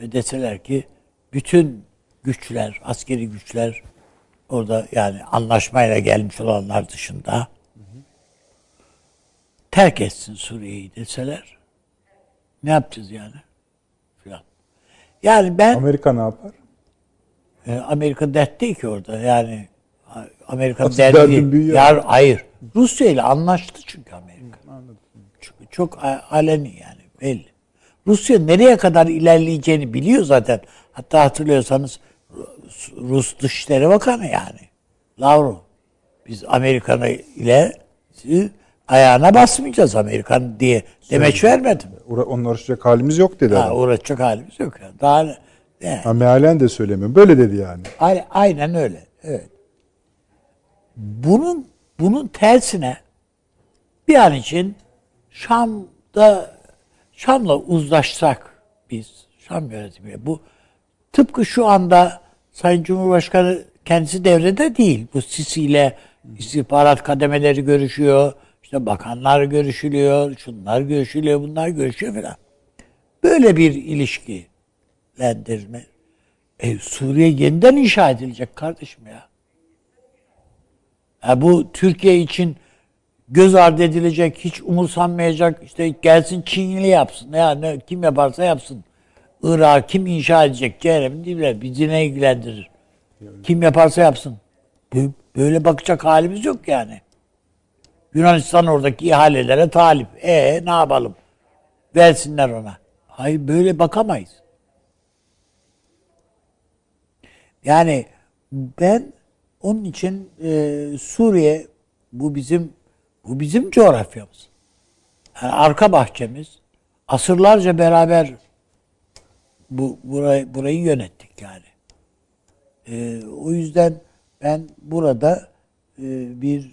ve deseler ki bütün güçler, askeri güçler orada yani anlaşmayla gelmiş olanlar dışında terk etsin Suriye'yi deseler ne yapacağız yani? Yani ben Amerika ne yapar? e, Amerika dert değil ki orada yani Amerika derdi değil. Yar, hayır. Rusya ile anlaştı çünkü Amerika. Çünkü çok aleni yani belli. Rusya nereye kadar ilerleyeceğini biliyor zaten. Hatta hatırlıyorsanız Rus- Dışişleri Bakanı yani. Lavrov. Biz Amerikan ile ayağına basmayacağız Amerikan diye demeç vermedim. Uğra- Onunla uğraşacak halimiz yok dedi. Ha, adam. uğraşacak halimiz yok. Daha ne-. Ha, mealen de söylemiyorum. Böyle dedi yani. A- Aynen öyle. Evet. Bunun bunun tersine bir an için Şam'da Şam'la uzlaşsak biz Şam yönetimiyle bu tıpkı şu anda Sayın Cumhurbaşkanı kendisi devrede değil. Bu Sisi ile istihbarat kademeleri görüşüyor. İşte bakanlar görüşülüyor. Şunlar görüşülüyor. Bunlar görüşüyor falan. Böyle bir ilişkilendirme. E, Suriye yeniden inşa edilecek kardeşim ya. ya. Bu Türkiye için göz ardı edilecek, hiç umursanmayacak, işte gelsin Çinli yapsın. Ya ne, kim yaparsa yapsın. Irak kim inşa edecek? Cehennemin dibine. Bizi ne ilgilendirir? Kim yaparsa yapsın. Bö- Böyle bakacak halimiz yok yani. Yunanistan oradaki ihalelere talip. E ne yapalım? Versinler ona. Hayır böyle bakamayız. Yani ben onun için e, Suriye bu bizim bu bizim coğrafyamız. Yani arka bahçemiz. Asırlarca beraber bu burayı, burayı yönettik yani. E, o yüzden ben burada e, bir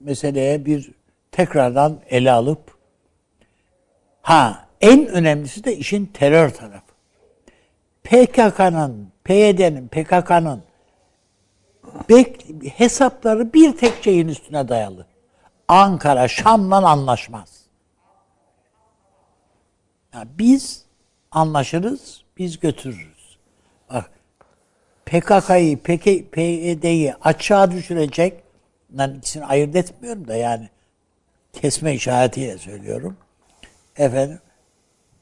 meseleye bir tekrardan ele alıp ha en önemlisi de işin terör tarafı. PKK'nın, PYD'nin, PKK'nın hesapları bir tek şeyin üstüne dayalı. Ankara Şam'la anlaşmaz. Ya biz anlaşırız, biz götürürüz. Bak PKK'yı, PK, PYD'yi açığa düşürecek, ben ikisini ayırt etmiyorum da yani kesme işaretiyle söylüyorum. Efendim,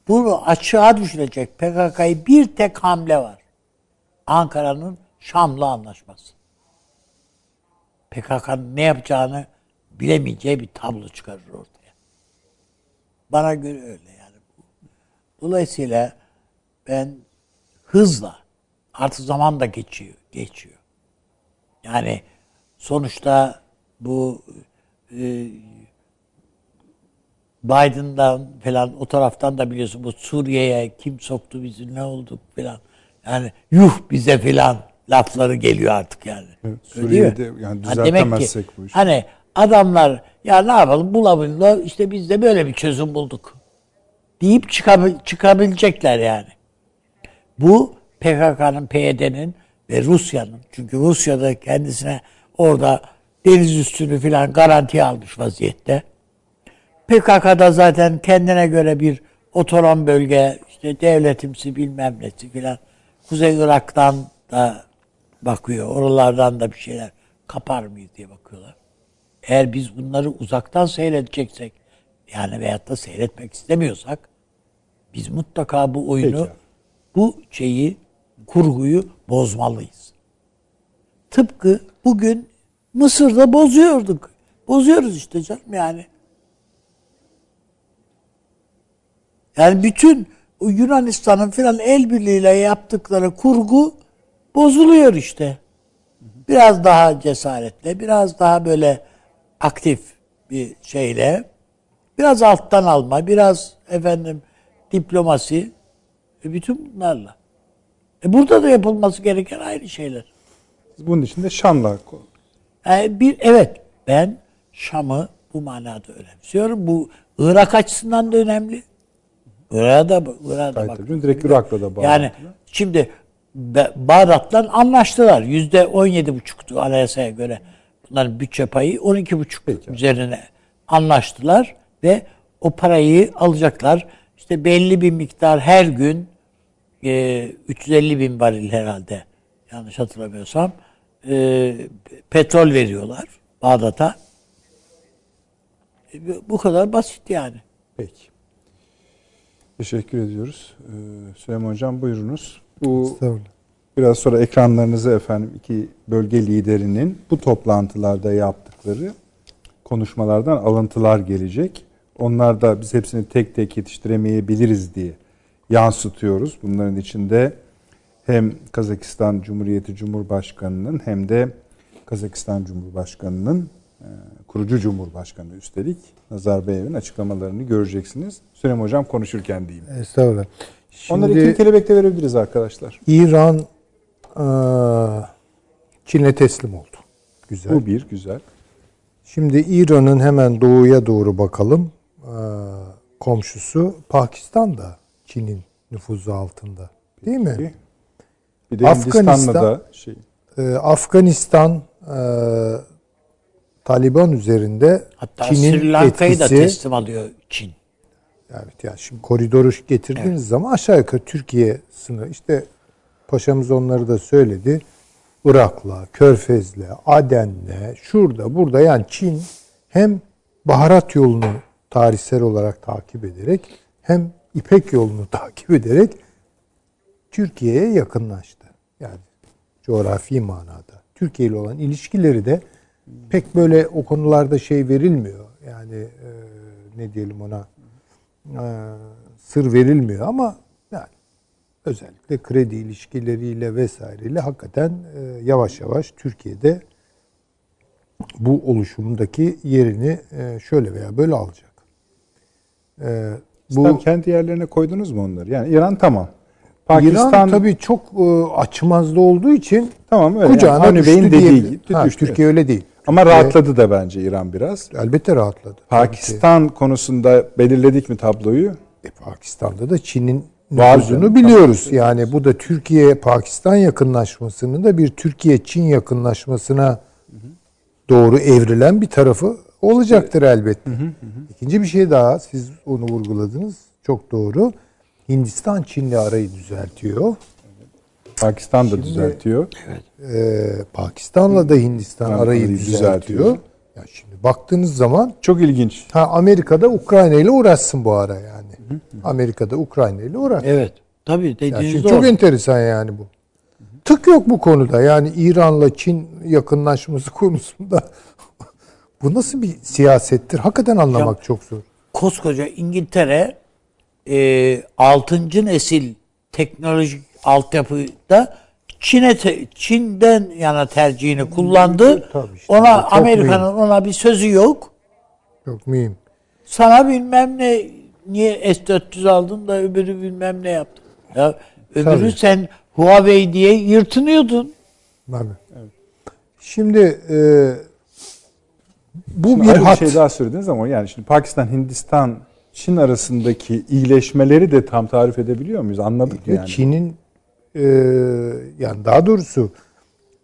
bunu açığa düşürecek PKK'yı bir tek hamle var. Ankara'nın Şam'la anlaşması. PKK'nın ne yapacağını bilemeyeceği bir tablo çıkarır ortaya. Bana göre öyle yani. Dolayısıyla ben hızla artık zaman da geçiyor, geçiyor. Yani sonuçta bu e, Biden'dan falan o taraftan da biliyorsun bu Suriye'ye kim soktu bizi ne olduk falan. Yani yuh bize falan lafları geliyor artık yani. Evet? Suriye'de yani Ha, demek ki düzeltemezsek bu işi. hani adamlar ya ne yapalım bulabilirler işte biz de böyle bir çözüm bulduk deyip çıkabil, çıkabilecekler yani. Bu PKK'nın, PYD'nin ve Rusya'nın çünkü Rusya'da kendisine orada deniz üstünü filan garantiye almış vaziyette. PKK'da zaten kendine göre bir otonom bölge, işte devletimsi bilmem nesi filan. Kuzey Irak'tan da bakıyor. Oralardan da bir şeyler kapar mıyız diye bakıyorlar. Eğer biz bunları uzaktan seyredeceksek, yani veyahut da seyretmek istemiyorsak, biz mutlaka bu oyunu, Peki. bu şeyi, kurguyu bozmalıyız. Tıpkı bugün Mısır'da bozuyorduk. Bozuyoruz işte canım yani. Yani bütün Yunanistan'ın filan el birliğiyle yaptıkları kurgu bozuluyor işte. Biraz daha cesaretle, biraz daha böyle aktif bir şeyle, biraz alttan alma, biraz efendim diplomasi, e bütün bunlarla. E burada da yapılması gereken aynı şeyler. Bunun için de Şam'la Yani bir evet ben Şam'ı bu manada önemsiyorum. Bu Irak açısından da önemli. Irak'a da Irak'a da Gayet bak. Direkt Irak'la da bağlı. Yani şimdi Bağdat'la anlaştılar. Yüzde on yedi buçuktu anayasaya göre. Bunların bütçe payı 12 buçuk Peki. üzerine anlaştılar ve o parayı alacaklar. İşte belli bir miktar her gün e, 350 bin varil herhalde yanlış hatırlamıyorsam e, petrol veriyorlar Bağdat'a. E, bu- kadar basit yani. Peki. Teşekkür ediyoruz. Ee, Süleyman Hocam buyurunuz. Bu biraz sonra ekranlarınıza efendim iki bölge liderinin bu toplantılarda yaptıkları konuşmalardan alıntılar gelecek. Onlar da biz hepsini tek tek yetiştiremeyebiliriz diye yansıtıyoruz. Bunların içinde hem Kazakistan Cumhuriyeti Cumhurbaşkanı'nın hem de Kazakistan Cumhurbaşkanı'nın e, kurucu Cumhurbaşkanı üstelik Nazarbayev'in açıklamalarını göreceksiniz. Süleyman Hocam konuşurken diyeyim. Estağfurullah. Şimdi Onları ikili kelebekte verebiliriz arkadaşlar. İran eee, Çin'e teslim oldu. Güzel. Bu bir güzel. Şimdi İran'ın hemen doğuya doğru bakalım. Eee, komşusu Pakistan da Çin'in nüfuzu altında. Değil mi? Bir de Afganistan- Hindistan'la da şey. Ee, Afganistan e, Taliban üzerinde Hatta Çin'in Sri Lanka'yı da etkisi teslim alıyor Çin. evet yani şimdi koridoru getirdiğiniz zaman aşağı yukarı Türkiye sınırı işte paşamız onları da söyledi. Irak'la, Körfez'le, Aden'le, şurada burada yani Çin hem baharat yolunu tarihsel olarak takip ederek hem İpek yolunu takip ederek Türkiye'ye yakınlaştı. Yani coğrafi manada. Türkiye ile olan ilişkileri de pek böyle o konularda şey verilmiyor. Yani e, ne diyelim ona e, sır verilmiyor ama yani özellikle kredi ilişkileriyle vesaireyle hakikaten e, yavaş yavaş Türkiye'de bu oluşumdaki yerini e, şöyle veya böyle alacak. E, Bu bu kendi yerlerine koydunuz mu onları? Yani İran tamam. Pakistan İran tabii çok e, açmazda olduğu için tamam öyle. kucağına yani düştü Bey'in dediği gibi Ha, düştü. Türkiye öyle değil. Ama rahatladı da bence İran biraz. Elbette rahatladı. Pakistan konusunda belirledik mi tabloyu? E, Pakistan'da da Çin'in nüfuzunu biliyoruz. Yani bu da Türkiye-Pakistan yakınlaşmasının da bir Türkiye-Çin yakınlaşmasına doğru evrilen bir tarafı olacaktır elbette. İkinci bir şey daha siz onu vurguladınız. Çok doğru. Hindistan Çin'le arayı düzeltiyor. Pakistan da düzeltiyor. Ee, Pakistan'la da Hindistan Yani arayı düzeltiyor. düzeltiyor. Ya şimdi baktığınız zaman Çok ilginç. ha Amerika'da Ukrayna ile uğraşsın bu ara yani. Amerika'da Ukrayna ile uğraşsın. Evet. Tabii Ya dediğiniz şimdi doğru. çok enteresan yani bu. Tık yok bu konuda. Yani İran'la Çin yakınlaşması konusunda bu nasıl bir siyasettir? Hakikaten anlamak çok zor. Koskoca İngiltere e, 6. nesil teknolojik altyapıda Çin'e te- Çin'den yana tercihini kullandı. Tabii işte, ona Amerika'nın ona bir sözü yok. Çok mühim. sana bilmem ne niye S400 aldın da öbürü bilmem ne yaptın. Ya öbürü Tabii. sen Huawei diye yırtınıyordun. Tabii. Şimdi e, bu Şimdi bir hat. şey daha söylediniz ama yani şimdi Pakistan, Hindistan, Çin arasındaki iyileşmeleri de tam tarif edebiliyor muyuz? Anladık mı yani. Çin'in e, yani daha doğrusu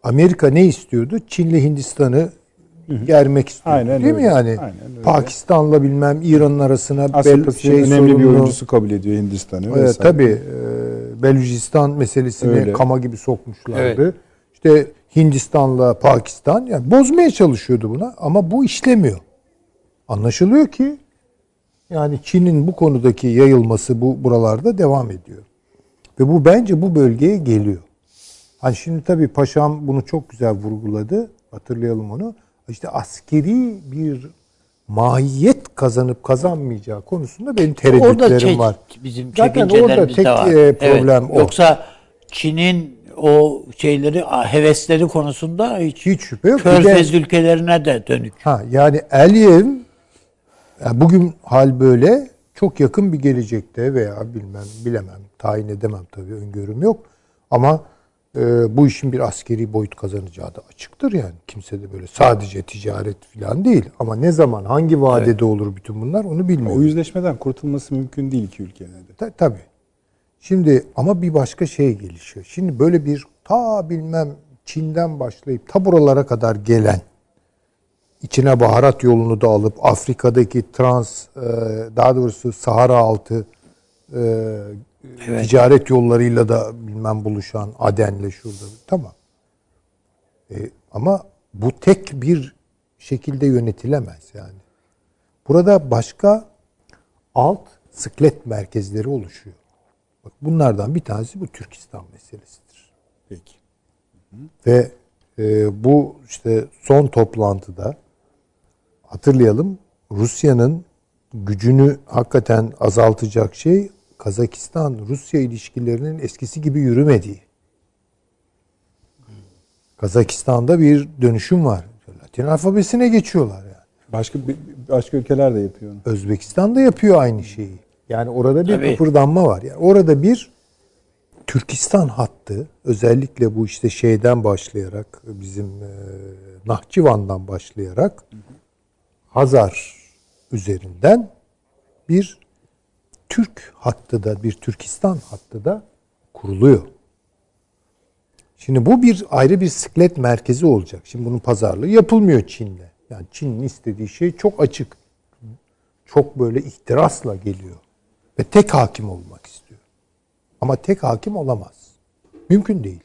Amerika ne istiyordu? Çin'le Hindistan'ı germek istiyordu. Aynen değil mi öyle. yani? Aynen öyle. Pakistan'la bilmem İran'ın arasına bel, şey önemli bir sorununu- oyuncusu kabul ediyor Hindistan'ı. Evet, vesaire. tabii e, Belucistan meselesini Öyle. kama gibi sokmuşlardı. İşte Hindistan'la Pakistan yani bozmaya çalışıyordu buna ama bu işlemiyor. Anlaşılıyor ki yani Çin'in bu konudaki yayılması bu buralarda devam ediyor. Ve bu bence bu bölgeye geliyor. Hani şimdi tabii paşam bunu çok güzel vurguladı. Hatırlayalım onu. İşte askeri bir mahiyet kazanıp kazanmayacağı konusunda benim tereddütlerim var. bizim Zaten orada tek de var. e, problem o. Yoksa Çin'in o şeyleri hevesleri konusunda hiç, Hiç şüphe yok. Bir de- Körfez ülkelerine de dönük. Ha yani Aliyev yani bugün hal böyle çok yakın bir gelecekte veya bilmem bilemem tayin edemem tabii öngörüm yok ama e, bu işin bir askeri boyut kazanacağı da açıktır yani kimse de böyle sadece ticaret falan değil ama ne zaman hangi vadede olur bütün bunlar onu O bilmiyorum. yüzleşmeden kurtulması mümkün değil iki ülkenin de. Ta- tabii. Şimdi ama bir başka şey gelişiyor. Şimdi böyle bir ta bilmem Çin'den başlayıp ta buralara kadar gelen içine baharat yolunu da alıp Afrika'daki trans e, daha doğrusu Sahara altı e, ticaret yollarıyla da bilmem buluşan Aden'le şurada tamam. E, ama bu tek bir şekilde yönetilemez yani. Burada başka alt sıklet merkezleri oluşuyor. Bak bunlardan bir tanesi bu Türkistan meselesidir. Peki. Ve e, bu işte son toplantıda hatırlayalım Rusya'nın gücünü hakikaten azaltacak şey Kazakistan-Rusya ilişkilerinin eskisi gibi yürümediği. Kazakistan'da bir dönüşüm var. Latin alfabesine geçiyorlar yani. Başka başka ülkeler de yapıyor onu. Özbekistan da yapıyor aynı şeyi. Yani orada bir Tabii. kıpırdanma var. Yani orada bir Türkistan hattı özellikle bu işte şeyden başlayarak bizim e, Nahçıvan'dan başlayarak Hazar üzerinden bir Türk hattı da bir Türkistan hattı da kuruluyor. Şimdi bu bir ayrı bir siklet merkezi olacak. Şimdi bunun pazarlığı yapılmıyor Çin'le. Yani Çin'in istediği şey çok açık. Çok böyle ihtirasla geliyor. Ve tek hakim olmak istiyor. Ama tek hakim olamaz. Mümkün değil.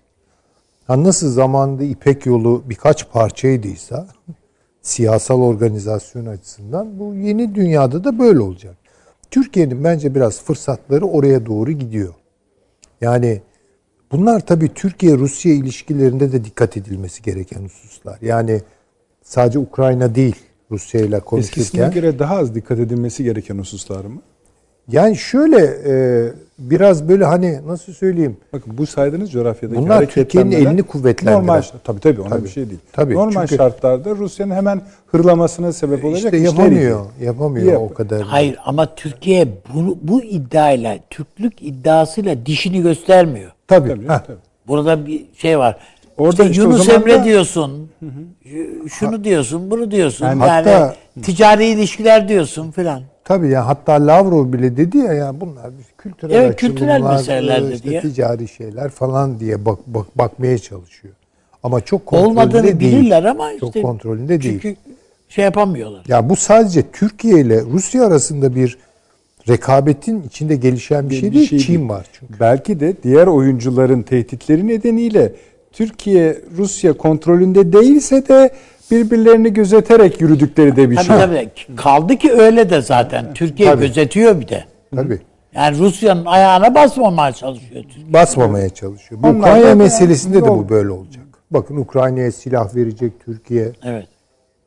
Ha nasıl zamanında İpek yolu birkaç parçaydıysa siyasal organizasyon açısından bu yeni dünyada da böyle olacak. Türkiye'nin bence biraz fırsatları oraya doğru gidiyor. Yani bunlar tabii Türkiye-Rusya ilişkilerinde de dikkat edilmesi gereken hususlar. Yani sadece Ukrayna değil Rusya ile Eskisine konuşurken. göre daha az dikkat edilmesi gereken hususlar mı? Yani şöyle e, biraz böyle hani nasıl söyleyeyim Bakın bu saydığınız coğrafyadaki Bunlar Türkiye'nin elini kuvvetlendiren. Normal tabii tabii ona Tabii, bir şey değil. tabii. Normal Çünkü- şartlarda Rusya'nın hemen hırlamasına sebep olacak işte yapamıyor. değil. Yapamıyor Yap- o kadar. Hayır ama Türkiye bu, bu iddiayla, Türklük iddiasıyla dişini göstermiyor. Tabii. Tabii, heh. tabii. Burada bir şey var. Orada işte işte Yunus Emre da- diyorsun. şu- Şunu diyorsun, bunu diyorsun. Yani Yani, hatta- ticari ilişkiler diyorsun filan. Tabii ya hatta Lavrov bile dedi ya ya bunlar kültürel Evet, kültürel meseleler işte ya. ticari şeyler falan diye bak, bak bakmaya çalışıyor. Ama çok kontrolünde Olmadığını değil. bilirler ama çok işte kontrolünde değil. çünkü şey yapamıyorlar. Ya bu sadece Türkiye ile Rusya arasında bir rekabetin içinde gelişen bir şey Bir değil. şey Çin değil. var çünkü. Belki de diğer oyuncuların tehditleri nedeniyle Türkiye Rusya kontrolünde değilse de birbirlerini gözeterek yürüdükleri de bir Tabii şey. tabii. Kaldı ki öyle de zaten. Türkiye Tabii. gözetiyor bir de. Tabii. Yani Rusya'nın ayağına basmamaya çalışıyor Türkiye. Basmamaya çalışıyor. Bu Onlar Ukrayna meselesinde de Yol- bu böyle olacak. Bakın Ukrayna'ya silah verecek Türkiye. Evet.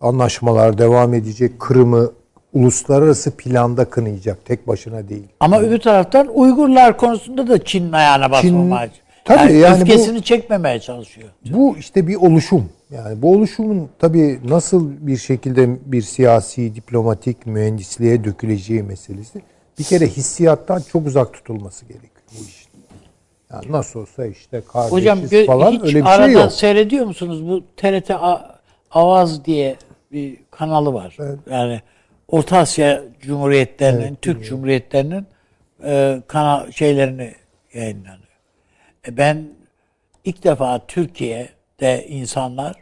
Anlaşmalar devam edecek. Kırım'ı uluslararası planda kınayacak. Tek başına değil. Ama öbür taraftan Uygurlar konusunda da Çin'in ayağına basmamaya Çin- Tabii yani, yani bu- öfkesini çekmemeye çalışıyor. Bu işte bir oluşum. Yani bu oluşumun tabii nasıl bir şekilde bir siyasi, diplomatik mühendisliğe döküleceği meselesi bir kere hissiyattan çok uzak tutulması gerekiyor bu işin. Yani nasıl olsa işte kardeşiz Hocam falan hiç öyle bir şey yok. seyrediyor musunuz? Bu TRT Avaz diye bir kanalı var. Yani Orta Asya Cumhuriyetlerinin, Türk Cumhuriyetlerinin e, kanal şeylerini yayınlanıyor. E ben ilk defa Türkiye'de insanlar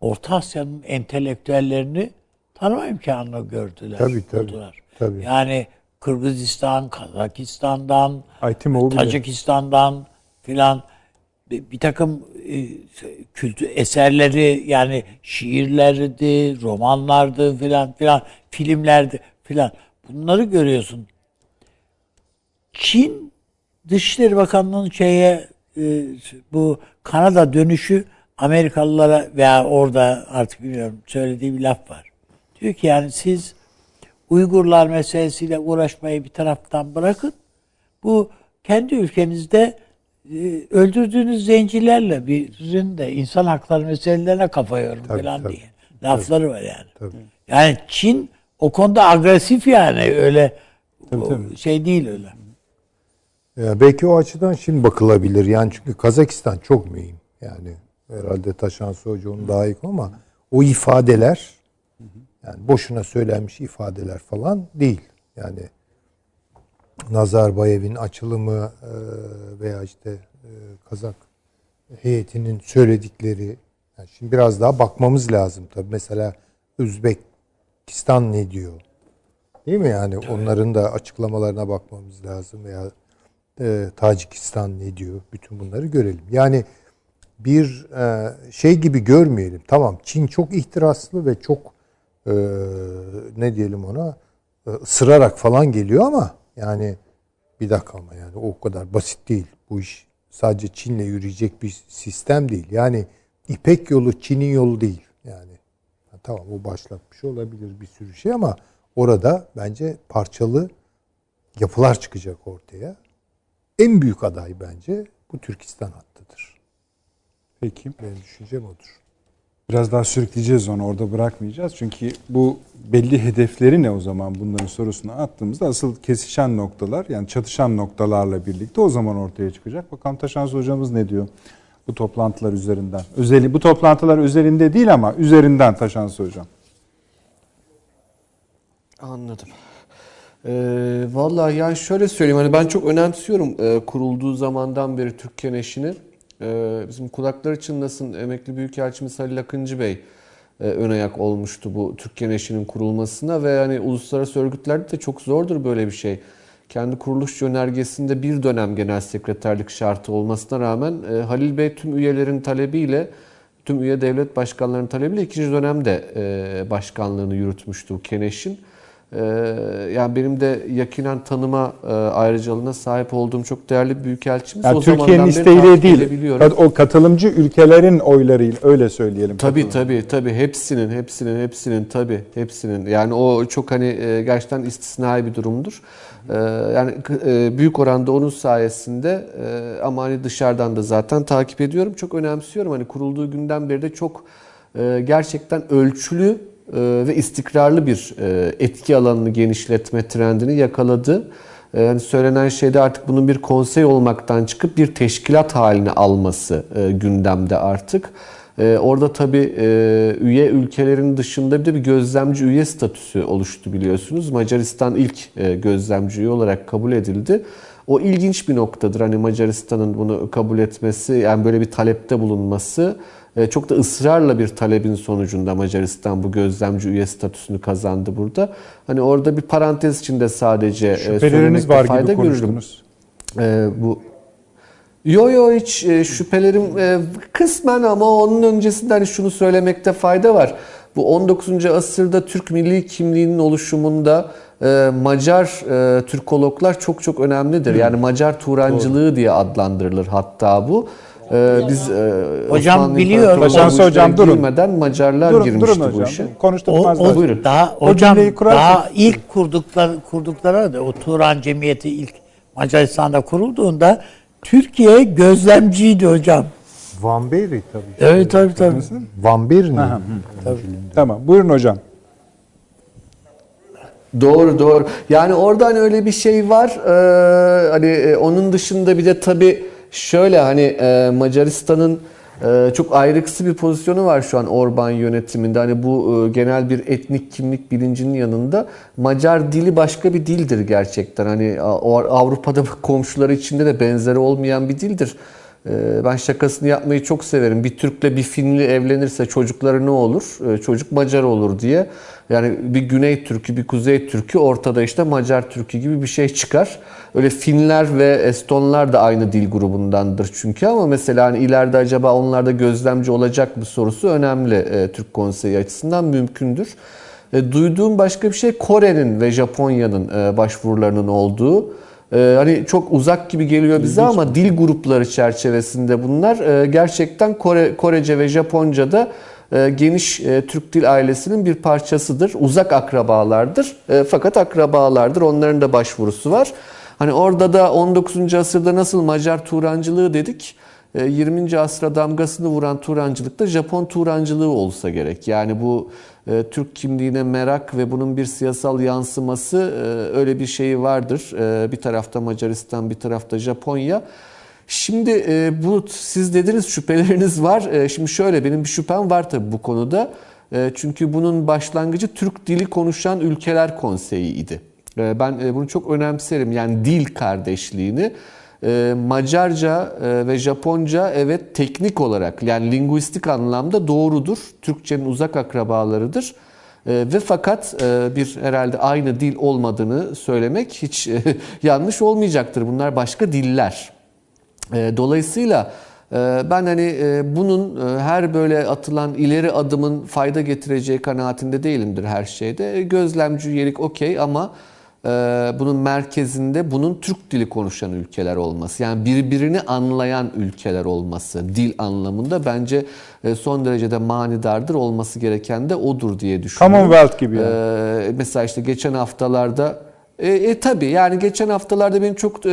Orta Asya'nın entelektüellerini tanıma imkanını gördüler. Tabii, tabii, buldular. tabii. Yani Kırgızistan, Kazakistan'dan, Aytimoğlu. Tacikistan'dan filan bir, bir takım e, kültür eserleri yani şiirlerdi, romanlardı filan filan, filmlerdi filan. Bunları görüyorsun. Çin Dışişleri Bakanlığı'nın şeye e, bu Kanada dönüşü Amerikalılara veya orada artık bilmiyorum söylediği bir laf var. Diyor ki yani siz Uygurlar meselesiyle uğraşmayı bir taraftan bırakın. Bu kendi ülkenizde e, öldürdüğünüz zencilerle birin de insan hakları meselelerine kafa yorun Tabii, falan tabii. diye. Lafları var yani. Tabii. Yani Çin o konuda agresif yani öyle Tabii, tabii. şey değil öyle. Belki o açıdan şimdi bakılabilir. Yani çünkü Kazakistan çok mühim. Yani herhalde Taşan Hoca onu daha iyi ama o ifadeler yani boşuna söylenmiş ifadeler falan değil. Yani Nazarbayev'in açılımı e, veya işte e, Kazak heyetinin söyledikleri yani şimdi biraz daha bakmamız lazım tabii. Mesela Özbekistan ne diyor? Değil mi yani onların da açıklamalarına bakmamız lazım veya e, Tacikistan ne diyor? Bütün bunları görelim. Yani bir e, şey gibi görmeyelim. Tamam Çin çok ihtiraslı ve çok e, ne diyelim ona e, ısırarak falan geliyor ama yani bir dakika ama yani o kadar basit değil. Bu iş sadece Çin'le yürüyecek bir sistem değil. Yani İpek yolu Çin'in yolu değil. Yani tamam o başlatmış olabilir bir sürü şey ama orada bence parçalı yapılar çıkacak ortaya. En büyük aday bence bu Türkistan hattıdır. Peki. Benim düşüncem odur. Biraz daha sürükleyeceğiz onu orada bırakmayacağız. Çünkü bu belli hedefleri ne o zaman bunların sorusunu attığımızda asıl kesişen noktalar yani çatışan noktalarla birlikte o zaman ortaya çıkacak. Bakalım Taşans hocamız ne diyor bu toplantılar üzerinden. Özeli bu toplantılar üzerinde değil ama üzerinden Taşans hocam. Anladım. Ee, vallahi yani şöyle söyleyeyim hani ben çok önemsiyorum e, kurulduğu zamandan beri Türkiye eşini. Ee, bizim kulakları çınlasın emekli büyükelçimiz Halil Akıncı Bey e, ön ayak olmuştu bu Türkiye eşinin kurulmasına ve hani uluslararası örgütlerde de çok zordur böyle bir şey. Kendi kuruluş yönergesinde bir dönem genel sekreterlik şartı olmasına rağmen e, Halil Bey tüm üyelerin talebiyle tüm üye devlet başkanlarının talebiyle ikinci dönemde e, başkanlığını yürütmüştü bu Keneş'in. E, yani benim de yakinen tanıma e, ayrıcalığına sahip olduğum çok değerli bir büyükelçimiz. Yani O Türkiye'nin isteğiyle değil. O katılımcı ülkelerin oylarıyla öyle söyleyelim. Tabii tabii tabii hepsinin hepsinin hepsinin tabii hepsinin yani o çok hani e, gerçekten istisnai bir durumdur. E, yani e, büyük oranda onun sayesinde ama hani dışarıdan da zaten takip ediyorum. Çok önemsiyorum. Hani kurulduğu günden beri de çok gerçekten ölçülü ve istikrarlı bir e, etki alanını genişletme trendini yakaladı. E, Yani söylenen şeyde artık bunun bir konsey olmaktan çıkıp bir teşkilat haline alması e, gündemde artık. E, orada tabii e, üye ülkelerin dışında bir de bir gözlemci üye statüsü oluştu biliyorsunuz. Macaristan ilk gözlemci üye olarak kabul edildi. O ilginç bir noktadır hani Macaristan'ın bunu kabul etmesi, yani böyle bir talepte bulunması. E, Çok da ısrarla bir talebin sonucunda Macaristan bu gözlemci üye statüsünü kazandı burada. Hani orada bir parantez içinde sadece e, Şüpheleriniz söylemekte var fayda gibi görürüm. konuştunuz. E, bu Yo yo hiç e, şüphelerim e, kısmen ama onun öncesinde hani şunu söylemekte fayda var. Bu 19. asırda Türk milli kimliğinin oluşumunda e, Macar e, Türkologlar çok çok önemlidir. Yani Macar Turancılığı diye adlandırılır hatta bu. E, biz e, Hocam Osmanlı biliyor. İmparatorluğu Hocam, durun. girmeden Macarlar Durun, girmişti durun bu işe. O, Konuşturmaz o da. Buyurun. daha O hocam daha ilk kurdukları kurdukları da o Turan Cemiyeti ilk Macaristan'da kurulduğunda Türkiye gözlemciydi hocam. Van Beri tabii. Evet tabii tabii. Van Beri'nin Tamam. Buyurun hocam. Doğru doğru. Yani oradan öyle bir şey var. Ee, hani e, onun dışında bir de tabii şöyle hani e, Macaristan'ın e, çok ayrıksı bir pozisyonu var şu an Orban yönetiminde. Hani bu e, genel bir etnik kimlik bilincinin yanında Macar dili başka bir dildir gerçekten. Hani Avrupa'da komşuları içinde de benzeri olmayan bir dildir. Ee, Ben şakasını yapmayı çok severim. Bir Türk'le bir Finli evlenirse çocukları ne olur? Ee, Çocuk Macar olur diye. Yani bir Güney Türk'ü, bir Kuzey Türk'ü ortada işte Macar Türk'ü gibi bir şey çıkar. Öyle Finler ve Estonlar da aynı dil grubundandır çünkü ama mesela hani ileride acaba onlar da gözlemci olacak mı sorusu önemli e, Türk Konseyi açısından mümkündür. E, duyduğum başka bir şey Kore'nin ve Japonya'nın e, başvurularının olduğu. Ee, hani çok uzak gibi geliyor bize ama dil grupları çerçevesinde bunlar Ee, gerçekten Kore Korece ve Japonca da e, geniş e, Türk dil ailesinin bir parçasıdır. Uzak akrabalardır. E, fakat akrabalardır. Onların da başvurusu var. Hani orada da 19. asırda nasıl Macar Turancılığı dedik. e, 20. asra damgasını vuran Turancılık da Japon Turancılığı olsa gerek. Yani bu e, Türk kimliğine merak ve bunun bir siyasal yansıması e, öyle bir şeyi vardır. E, bir tarafta Macaristan, bir tarafta Japonya. Şimdi e, bu siz dediniz şüpheleriniz var. E, şimdi şöyle benim bir şüphem var tabii bu konuda. E, çünkü bunun başlangıcı Türk dili konuşan ülkeler konseyi idi. E, ben e, bunu çok önemserim. Yani dil kardeşliğini. E, Macarca e, ve Japonca evet teknik olarak yani linguistik anlamda doğrudur. Türkçenin uzak akrabalarıdır. E, ve fakat e, bir herhalde aynı dil olmadığını söylemek hiç e, yanlış olmayacaktır. Bunlar başka diller. E, Dolayısıyla ben hani bunun her böyle atılan ileri adımın fayda getireceği kanaatinde değilimdir her şeyde. Gözlemci üyelik okey ama bunun merkezinde bunun Türk dili konuşan ülkeler olması. Yani birbirini anlayan ülkeler olması dil anlamında bence e, son derecede manidardır. Olması gereken de odur diye düşünüyorum. Commonwealth gibi yani. Ee, mesela işte geçen haftalarda e, e tabii yani geçen haftalarda benim çok e,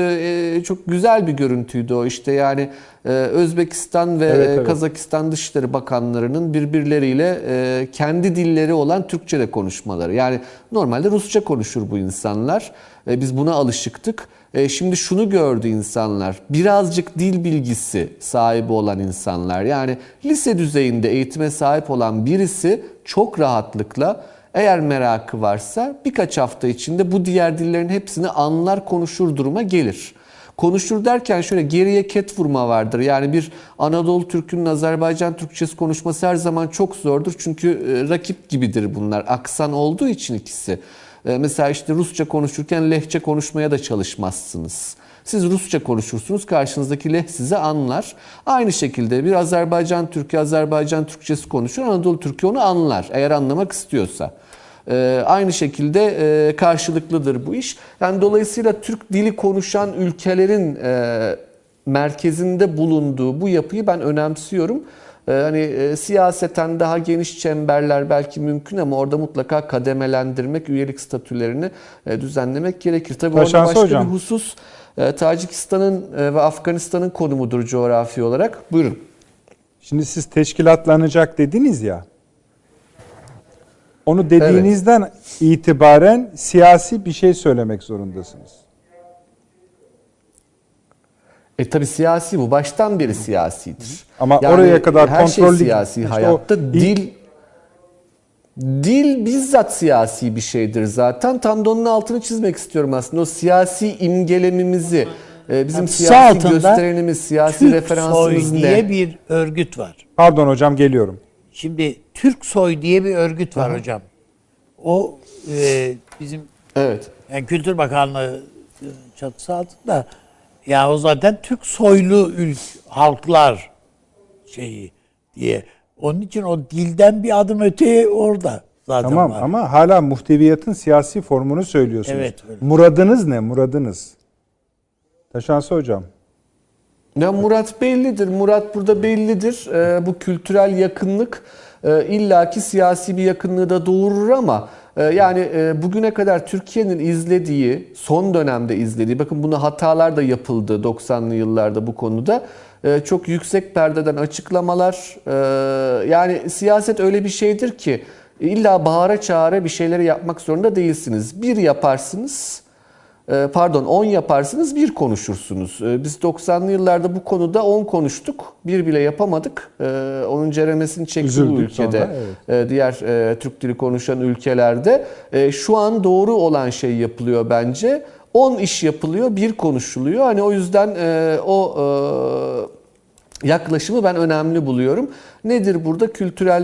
e, çok güzel bir görüntüydü o işte yani Özbekistan ve Evet, e, evet. Kazakistan Dışişleri Bakanlarının birbirleriyle e, kendi dilleri olan Türkçe'de konuşmaları. Yani normalde Rusça konuşur bu insanlar. E, biz buna alışıktık. Şimdi şunu gördü insanlar. Birazcık dil bilgisi sahibi olan insanlar. Yani lise düzeyinde eğitime sahip olan birisi çok rahatlıkla eğer merakı varsa birkaç hafta içinde bu diğer dillerin hepsini anlar konuşur duruma gelir. Konuşur derken şöyle geriye ket vurma vardır. Yani bir Anadolu Türk'ünün Azerbaycan Türkçesi konuşması her zaman çok zordur. Çünkü e, rakip gibidir bunlar. Aksan olduğu için ikisi. E, Mesela işte Rusça konuşurken lehçe konuşmaya da çalışmazsınız. Siz Rusça konuşursunuz, karşınızdaki leh size anlar. Aynı şekilde bir Azerbaycan Türk'ü Azerbaycan Türkçesi konuşur, Anadolu Türk'ü onu anlar eğer anlamak istiyorsa. Ee, aynı şekilde e, karşılıklıdır bu iş. Yani dolayısıyla Türk dili konuşan ülkelerin e, merkezinde bulunduğu bu yapıyı ben önemsiyorum. Ee, hani e, siyaseten daha geniş çemberler belki mümkün ama orada mutlaka kademelendirmek, üyelik statülerini e, düzenlemek gerekir. Tabii orada Taşansı başka hocam. bir husus e, Tacikistan'ın e, ve Afganistan'ın konumudur coğrafi olarak. Buyurun. Şimdi siz teşkilatlanacak dediniz ya. Onu dediğinizden itibaren siyasi bir şey söylemek zorundasınız. E tabi siyasi bu. Baştan beri siyasidir. Ama oraya kadar her şey kontrollü- siyasi İşte hayatta. o Dil dil bizzat siyasi bir şeydir zaten. Tam da onun altını çizmek istiyorum aslında. O siyasi imgelemimizi, e, bizim Çatısı siyasi gösterenimiz, siyasi Türk referansımız Soy ne? diye bir örgüt var. Pardon hocam geliyorum. Şimdi Türk Soy diye bir örgüt var hocam. O e, bizim Evet. yani Kültür Bakanlığı e, çatısı altında ya o zaten Türk soylu ülk halklar şeyi diye. Onun için o dilden bir adım öteye orada zaten Tamam var. ama hala muhteviyatın siyasi formunu söylüyorsunuz. Evet, öyle. Muradınız ne? Muradınız. Taşansı hocam. Ya Murat bellidir. Murat burada bellidir. Ee, bu kültürel yakınlık e, illaki siyasi bir yakınlığı da doğurur ama Ee, yani e, bugüne kadar Türkiye'nin izlediği, son dönemde izlediği, bakın buna hatalar da yapıldı 90'lı yıllarda bu konuda. Ee, çok yüksek perdeden açıklamalar. Ee, yani siyaset öyle bir şeydir ki illa bağıra çağıra bir şeyleri yapmak zorunda değilsiniz. Bir yaparsınız, e, pardon 10 yaparsınız bir konuşursunuz. Ee, Biz 90'lı yıllarda bu konuda 10 konuştuk. Bir bile yapamadık. Ee, Onun ceremesini çekti bu Üzüldük ülkede. sonra, evet. Diğer e, Türk dili konuşan ülkelerde. Şu an doğru olan şey yapılıyor bence. 10 iş yapılıyor, bir konuşuluyor. Hani o yüzden e, o e, yaklaşımı ben önemli buluyorum. Nedir burada? Kültürel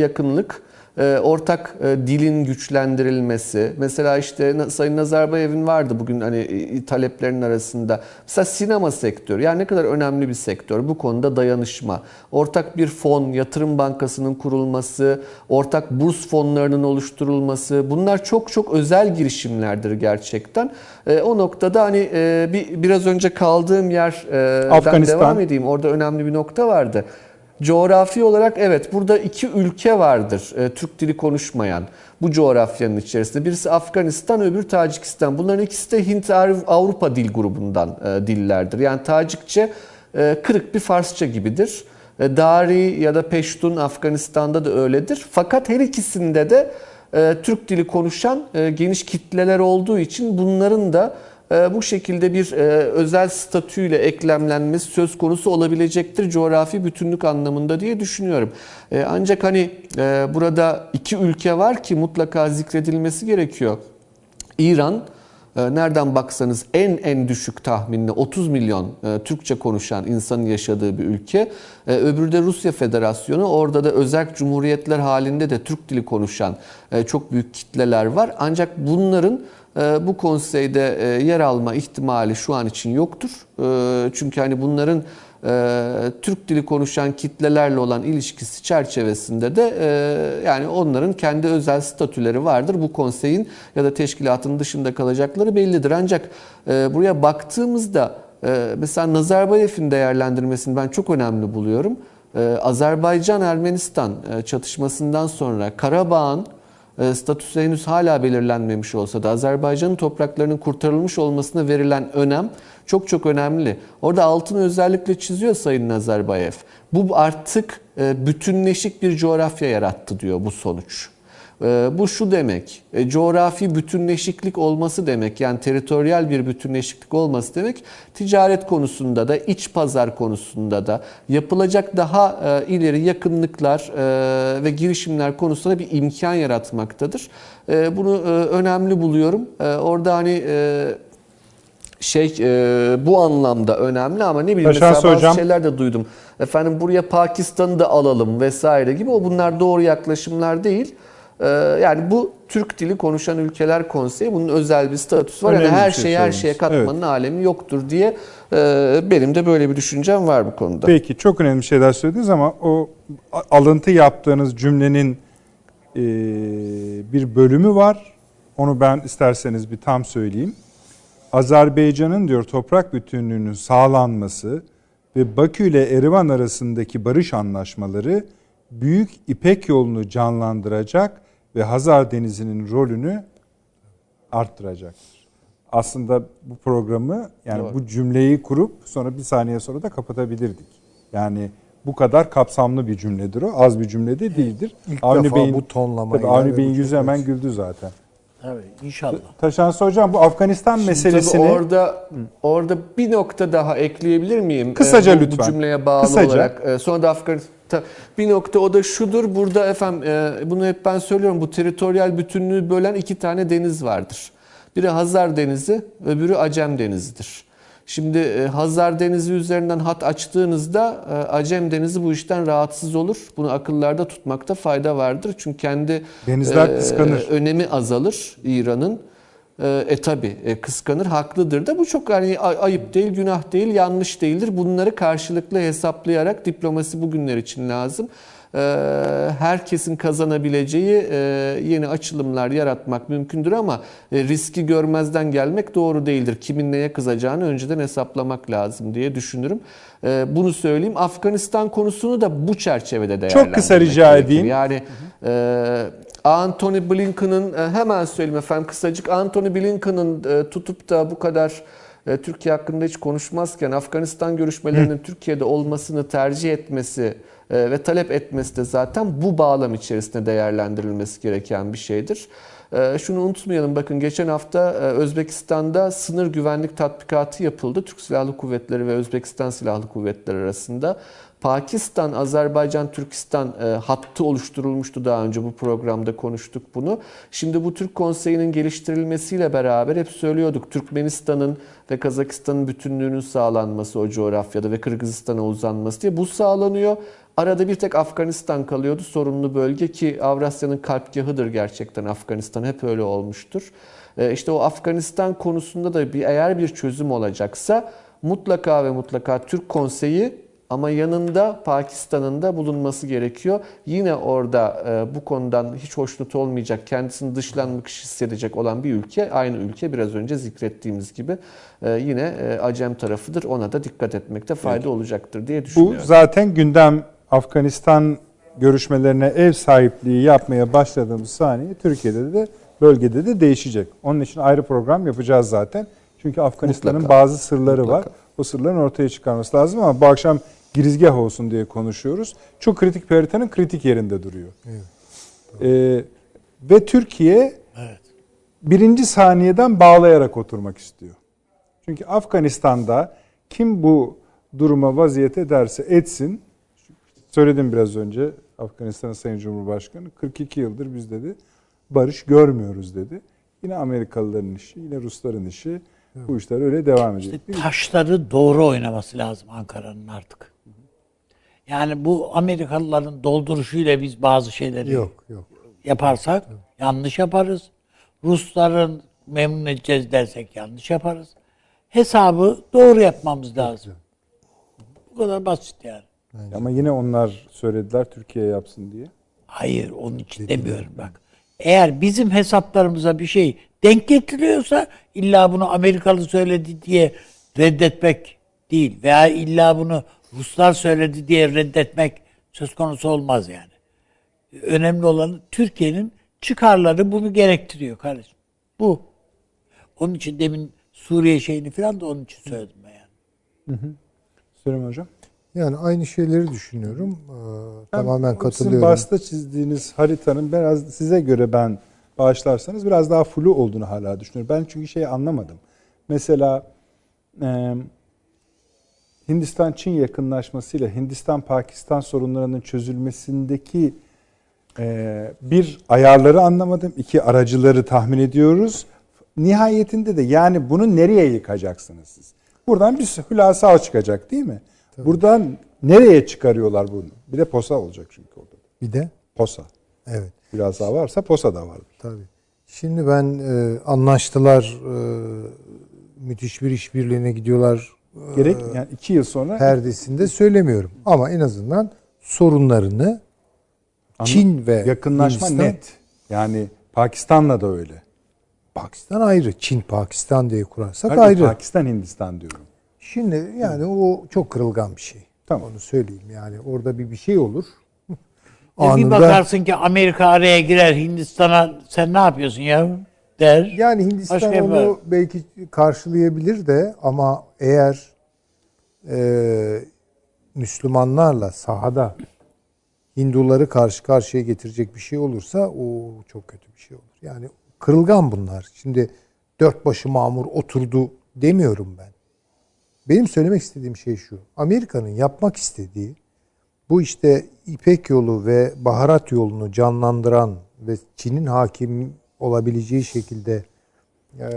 yakınlık, ortak e, dilin güçlendirilmesi. Mesela işte Sayın Nazarbayev'in vardı bugün hani e, taleplerinin arasında. Mesela sinema sektörü. Yani ne kadar önemli bir sektör. Bu konuda dayanışma. Ortak bir fon, yatırım bankasının kurulması, ortak burs fonlarının oluşturulması. Bunlar çok çok özel girişimlerdir gerçekten. E, o noktada hani e, bir biraz önce kaldığım yerden Afganistan. devam edeyim. Orada önemli bir nokta vardı. Coğrafi olarak evet burada iki ülke vardır e, Türk dili konuşmayan bu coğrafyanın içerisinde. Birisi Afganistan öbürü Tacikistan. Bunların ikisi de Hint Avrupa dil grubundan e, dillerdir. Yani Tacikçe e, kırık bir Farsça gibidir. E, Dari ya da Peştun Afganistan'da da öyledir. Fakat her ikisinde de e, Türk dili konuşan e, geniş kitleler olduğu için bunların da bu şekilde bir e, özel statüyle eklemlenmesi söz konusu olabilecektir coğrafi bütünlük anlamında diye düşünüyorum. E, Ancak hani e, burada iki ülke var ki mutlaka zikredilmesi gerekiyor. İran e, nereden baksanız en en düşük tahminle 30 milyon Türkçe konuşan insanın yaşadığı bir ülke. Öbürü de Rusya Federasyonu. Orada da özel cumhuriyetler halinde de Türk dili konuşan çok büyük kitleler var. Ancak bunların bu konseyde e, yer alma ihtimali şu an için yoktur. E, Çünkü hani bunların e, Türk dili konuşan kitlelerle olan ilişkisi çerçevesinde de e, yani onların kendi özel statüleri vardır. Bu konseyin ya da teşkilatın dışında kalacakları bellidir. Ancak buraya baktığımızda mesela Nazarbayev'in değerlendirmesini ben çok önemli buluyorum. Azerbaycan-Ermenistan çatışmasından sonra Karabağ'ın statüsü henüz hala belirlenmemiş olsa da Azerbaycan'ın topraklarının kurtarılmış olmasına verilen önem çok çok önemli. Orada altını özellikle çiziyor Sayın Nazarbayev. Bu artık e, bütünleşik bir coğrafya yarattı diyor bu sonuç. E, Bu şu demek, e, coğrafi bütünleşiklik olması demek, yani teritoryal bir bütünleşiklik olması demek, ticaret konusunda da, iç pazar konusunda da yapılacak daha e, ileri yakınlıklar e, ve girişimler konusunda bir imkan yaratmaktadır. Bunu önemli buluyorum. Orada hani şey e, bu anlamda önemli ama ne bileyim Taşan mesela bazı Hocam- şeyler de duydum. Efendim buraya Pakistan'ı da alalım vesaire gibi o bunlar doğru yaklaşımlar değil. E, yani bu Türk dili konuşan ülkeler konseyi bunun özel bir statüsü var. Yani Önemli her şey şeyi her şeye katmanın alemi yoktur diye e, benim de böyle bir düşüncem var bu konuda. Peki çok önemli şeyler söylediniz ama o alıntı yaptığınız cümlenin e, bir bölümü var. Onu ben isterseniz bir tam söyleyeyim. Azerbaycan'ın diyor toprak bütünlüğünün sağlanması ve Bakü ile Erivan arasındaki barış anlaşmaları Büyük İpek yolunu canlandıracak ve Hazar Denizi'nin rolünü arttıracaktır. Aslında bu programı yani Doğru. bu cümleyi kurup sonra bir saniye sonra da kapatabilirdik. Yani bu kadar kapsamlı bir cümledir o. Az bir cümle de değildir. İlk defa bu tonlamayla Avni Bey'in yüzü hemen güldü zaten. Tabii inşallah. Taşansı hocam bu Afganistan Tabii meselesini orada orada bir nokta daha ekleyebilir miyim? Kısaca Ee, bu, lütfen. Bu cümleye bağlı Kısaca. olarak. Ee, sonra da Afganistan bir nokta o da şudur. Burada efendim e, bunu hep ben söylüyorum. Bu teritoryal bütünlüğü bölen iki tane deniz vardır. Biri Hazar Denizi, öbürü Acem Denizi'dir. Şimdi e, Hazar Denizi üzerinden hat açtığınızda e, Acem Denizi bu işten rahatsız olur. Bunu akıllarda tutmakta fayda vardır. Çünkü kendi Denizler e, kıskanır. önemi azalır İran'ın. E, tabi e, kıskanır haklıdır da bu çok ay- ayıp değil günah değil yanlış değildir. Bunları karşılıklı hesaplayarak diplomasi bugünler için lazım. E, herkesin kazanabileceği e, yeni açılımlar yaratmak mümkündür ama e, riski görmezden gelmek doğru değildir. Kimin neye kızacağını önceden hesaplamak lazım diye düşünürüm. E, bunu söyleyeyim. Afganistan konusunu da bu çerçevede değerlendirmek Çok kısa rica gerekir. edeyim. Yani e, Anthony Blinken'ın hemen söyleyeyim efendim kısacık Anthony Blinken'ın tutup da bu kadar Türkiye hakkında hiç konuşmazken Afganistan görüşmelerinin Türkiye'de olmasını tercih etmesi ve talep etmesi de zaten bu bağlam içerisinde değerlendirilmesi gereken bir şeydir. E, Şunu unutmayalım bakın geçen hafta e, Özbekistan'da sınır güvenlik tatbikatı yapıldı. Türk Silahlı Kuvvetleri ve Özbekistan Silahlı Kuvvetleri arasında. Pakistan, Azerbaycan, Türkistan e, hattı oluşturulmuştu daha önce bu programda konuştuk bunu. Şimdi bu Türk Konseyi'nin geliştirilmesiyle beraber hep söylüyorduk Türkmenistan'ın ve Kazakistan'ın bütünlüğünün sağlanması o coğrafyada ve Kırgızistan'a uzanması diye bu sağlanıyor. Arada bir tek Afganistan kalıyordu sorunlu bölge ki Avrasya'nın kalpgahıdır gerçekten Afganistan hep öyle olmuştur. E, işte o Afganistan konusunda da bir eğer bir çözüm olacaksa mutlaka ve mutlaka Türk Konseyi ama yanında Pakistan'ın da bulunması gerekiyor. Yine orada e, bu konudan hiç hoşnut olmayacak, kendisini dışlanmış hissedecek olan bir ülke, aynı ülke biraz önce zikrettiğimiz gibi e, yine e, Acem tarafıdır. Ona da dikkat etmekte fayda olacaktır diye Bu düşünüyorum. zaten gündem Afganistan görüşmelerine ev sahipliği yapmaya başladığımız saniye Türkiye'de de bölgede de değişecek. Onun için ayrı program yapacağız zaten. Çünkü Afganistan'ın Mutlaka. bazı sırları Mutlaka. var. O sırların ortaya çıkarması lazım ama bu akşam girizgah olsun diye konuşuyoruz. Çok kritik bir haritanın kritik yerinde duruyor. Ee, ve Türkiye Evet. birinci saniyeden bağlayarak oturmak istiyor. Çünkü Afganistan'da kim bu duruma vaziyet ederse etsin, söyledim biraz önce Afganistan'ın Sayın Cumhurbaşkanı 42 yıldır biz dedi barış görmüyoruz dedi. Yine Amerikalıların işi, yine Rusların işi. Bu işler öyle devam edecek. İşte taşları doğru oynaması lazım Ankara'nın artık. Yani bu Amerikalıların dolduruşuyla biz bazı şeyleri Yok yok. yaparsak yanlış yaparız. Rusların memnun edeceğiz dersek yanlış yaparız. Hesabı doğru yapmamız lazım. Bu kadar basit yani. Ama yine onlar söylediler Türkiye yapsın diye. Hayır onun için demiyorum bak. Eğer bizim hesaplarımıza bir şey denk getiriyorsa illa bunu Amerikalı söyledi diye reddetmek değil veya illa bunu Ruslar söyledi diye reddetmek söz konusu olmaz yani. Önemli olan Türkiye'nin çıkarları bunu gerektiriyor kardeşim. Bu. Onun için demin Suriye şeyini falan da onun için söyledim ben yani. Süleyman Hocam. Yani aynı şeyleri düşünüyorum. Ee, Ben tamamen Sizin katılıyorum. başta çizdiğiniz haritanın biraz size göre ben bağışlarsanız biraz daha flu olduğunu hala düşünüyorum. Ben çünkü şeyi anlamadım. Mesela e, Hindistan-Çin yakınlaşmasıyla Hindistan-Pakistan sorunlarının çözülmesindeki e, bir ayarları anlamadım. iki aracıları tahmin ediyoruz. Nihayetinde de yani bunu nereye yıkacaksınız siz? Buradan bir hülasa çıkacak değil mi? Buradan nereye çıkarıyorlar bunu? Bir de posa olacak çünkü orada. Bir de Posa. evet. Hülasa varsa posa da vardır. Tabii. Şimdi ben e, anlaştılar e, müthiş bir işbirliğine gidiyorlar Gerek yani iki yıl sonra perdesinde söylemiyorum. Ama en azından sorunlarını Çin ve yakınlaşma Hindistan- net. Yani Pakistan'la da öyle. Pakistan ayrı. Çin Pakistan diye kurarsak Hayır, ayrı. Pakistan Hindistan diyorum. Şimdi yani o çok kırılgan bir şey. Tamam. Onu söyleyeyim yani orada bir bir şey olur. E bir bakarsın ki Amerika araya girer Hindistan'a sen ne yapıyorsun ya der. Yani Hindistan Başka onu belki karşılayabilir de ama eğer e, Müslümanlarla sahada Hinduları karşı karşıya getirecek bir şey olursa o çok kötü bir şey olur. Yani kırılgan bunlar. Şimdi dört başı mamur oturdu demiyorum ben. Benim söylemek istediğim şey şu. Amerika'nın yapmak istediği bu işte İpek yolu ve baharat yolunu canlandıran ve Çin'in hakim olabileceği şekilde e,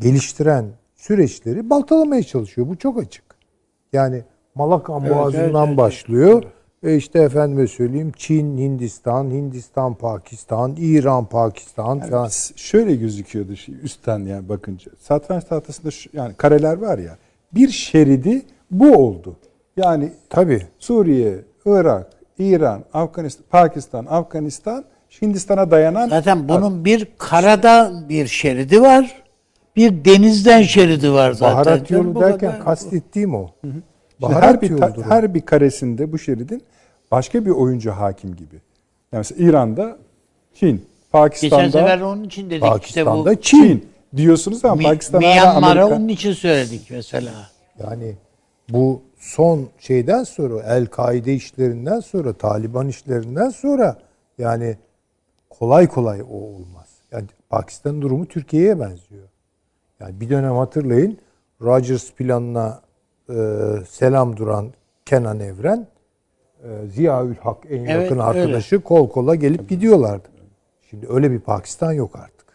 geliştiren süreçleri baltalamaya çalışıyor. Bu çok açık. Yani Malaka Boğazı'ndan evet, evet. başlıyor. E işte efendime söyleyeyim Çin, Hindistan, Hindistan, Pakistan, İran, Pakistan falan. S- Şöyle gözüküyordu şey, üstten yani bakınca. Satranç tahtasında şu, yani kareler var ya. Bir şeridi bu oldu. Yani Tabii. Suriye, Irak, İran, Afganistan, Pakistan, Afganistan, Hindistan'a dayanan Zaten bunun bir karada bir şeridi var. Bir denizden şeridi var zaten. Baharat yolu bu derken kadar. kastettiğim o. Şimdi Baharat her bir o. her bir karesinde bu şeridin başka bir oyuncu hakim gibi. Yani mesela İran'da Çin. Pakistan'da Geçen sefer onun için dedik Pakistan'da işte bu Çin. Çin diyorsunuz ama Mi- Pakistan'a hala Myanmar'a Amerika. onun için söyledik mesela. Yani bu son şeyden sonra El-Kaide işlerinden sonra Taliban işlerinden sonra yani kolay kolay o olmaz. Yani Pakistan'ın durumu Türkiye'ye benziyor. Yani bir dönem hatırlayın Rogers planına e, selam duran Kenan Evren e, Ziyaül Hak en Evet, yakın öyle. arkadaşı kol kola gelip gidiyorlardı. Şimdi öyle bir Pakistan yok artık.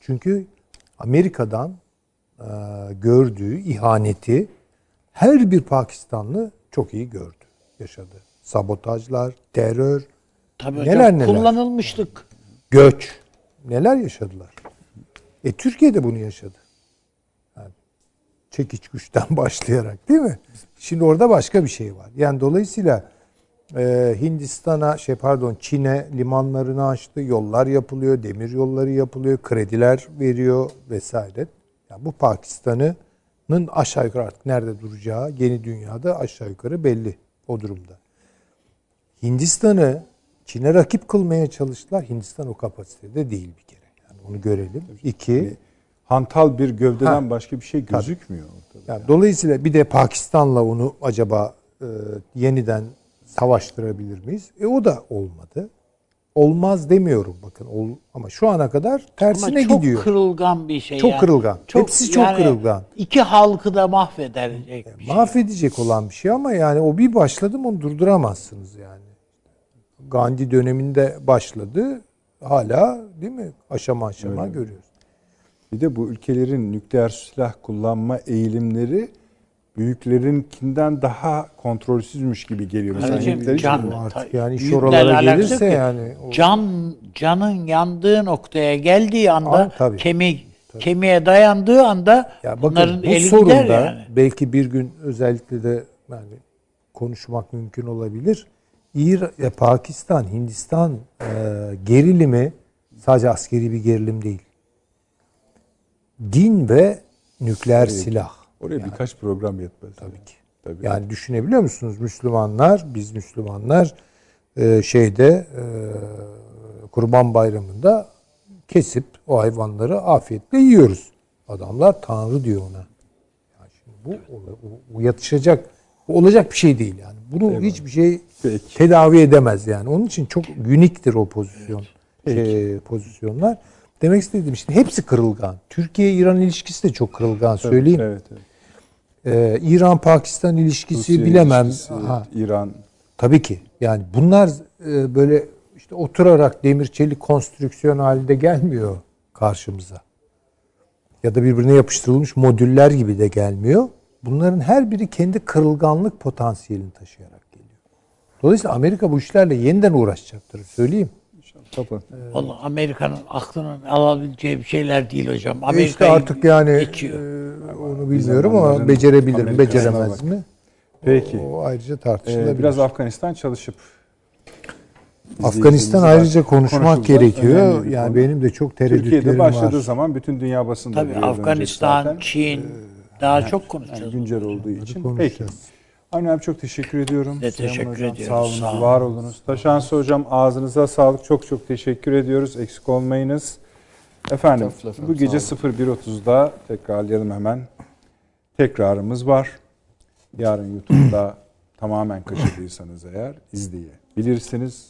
Çünkü Amerika'dan e, gördüğü ihaneti her bir Pakistanlı çok iyi gördü, yaşadı. Sabotajlar, terör, Tabii Neler hocam neler. kullanılmıştık. göç neler yaşadılar. E Türkiye de bunu yaşadı. Yani çekiç güçten başlayarak değil mi? Şimdi orada başka bir şey var. Yani dolayısıyla e, Hindistan'a şey pardon Çin'e limanlarını açtı, yollar yapılıyor, demir yolları yapılıyor, krediler veriyor vesaire. Yani bu Pakistan'ın aşağı yukarı artık nerede duracağı yeni dünyada aşağı yukarı belli o durumda. Hindistan'ı Çin'e rakip kılmaya çalıştılar. Hindistan o kapasitede değil bir kere. Yani onu görelim. İki, Hantal bir gövdeden Ha. başka bir şey gözükmüyor ortada. yani dolayısıyla bir de Pakistan'la onu acaba e, yeniden savaştırabilir miyiz? E o da olmadı. Olmaz demiyorum bakın. Ol, ama şu ana kadar tersine Ama çok gidiyor. kırılgan bir şey. Çok yani. kırılgan. Hepsi çok kırılgan. İki halkı da mahvedecek bir şey. Mahvedecek olan bir şey ama yani o bir başladı mı onu durduramazsınız yani. Gandhi döneminde başladı. Hala değil mi? Aşama aşama Öyle. görüyoruz. Bir de bu ülkelerin nükleer silah kullanma eğilimleri büyüklerinkinden daha kontrolsüzmüş gibi geliyor. Mesela Kardeşim, can-. Artık yani alakası gelirse yani o- Can canın yandığı noktaya geldiği anda Aa, tabii. kemik kemiğe dayandığı anda Ya bakın bunların bu eli sorunda gider yani. belki bir gün özellikle de yani konuşmak mümkün olabilir. İr, Pakistan, Hindistan e, gerilimi sadece askeri bir gerilim değil. Din ve nükleer silah. Oraya birkaç program yetmez. Tabii ki. Tabii. Yani düşünebiliyor musunuz? Müslümanlar, biz Müslümanlar e, şeyde e, Kurban Bayramı'nda kesip o hayvanları afiyetle yiyoruz. Adamlar Tanrı diyor ona. Yani şimdi bu o- o yatışacak, bu olacak bir şey değil yani. Bunu hiçbir şey Peki. tedavi edemez yani. Onun için çok uniktir o pozisyon. Şey, pozisyonlar. Demek istediğim işte hepsi kırılgan. Türkiye-İran ilişkisi de çok kırılgan söyleyeyim. Evet, evet. Ee, İran-Pakistan ilişkisi Rusya bilemem. ilişkisi, Aha, İran. tabii ki. Yani bunlar e, böyle işte oturarak demir çelik konstrüksiyon halinde gelmiyor karşımıza. Ya da birbirine yapıştırılmış modüller gibi de gelmiyor. Bunların her biri kendi kırılganlık potansiyelini taşıyarak geliyor. Dolayısıyla Amerika bu işlerle yeniden uğraşacaktır söyleyeyim. Kapat. Vallahi Amerika'nın aklının alabileceği bir şeyler değil hocam. Amerika işte artık yani geçiyor. e, onu bilmiyorum ama becerebilir mi, beceremez mi? Peki. O ayrıca Ee, tartışılabilir. biraz Afganistan çalışıp Afganistan ayrıca konuşmak gerekiyor. Yani konu. benim de çok tereddütlerim Türkiye'de başladığı var. zaman bütün dünya basında Tabii Afganistan, Çin daha çok yani konuşacağız. güncel olduğu için. Peki. Avni abi çok teşekkür ediyorum. Size teşekkür hocam, ediyoruz. Sağ olunuz, Sağ olun. var olunuz. Taşansı hocam ağzınıza sağlık. Çok çok teşekkür ediyoruz. Eksik olmayınız. Efendim Estağfurullah bu gece sağ 01.30'da tekrarlayalım hemen. Tekrarımız var. Yarın YouTube'da tamamen kaçırdıysanız eğer izleyebilirsiniz.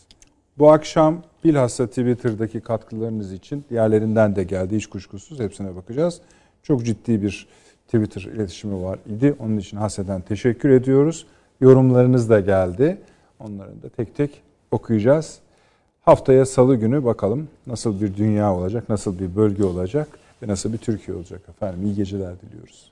Bu akşam bilhassa Twitter'daki katkılarınız için diğerlerinden de geldi hiç kuşkusuz hepsine bakacağız. Çok ciddi bir Twitter iletişimi var idi. Onun için haseden teşekkür ediyoruz. Yorumlarınız da geldi. Onların da tek tek okuyacağız. Haftaya salı günü bakalım nasıl bir dünya olacak, nasıl bir bölge olacak ve nasıl bir Türkiye olacak efendim. İyi geceler diliyoruz.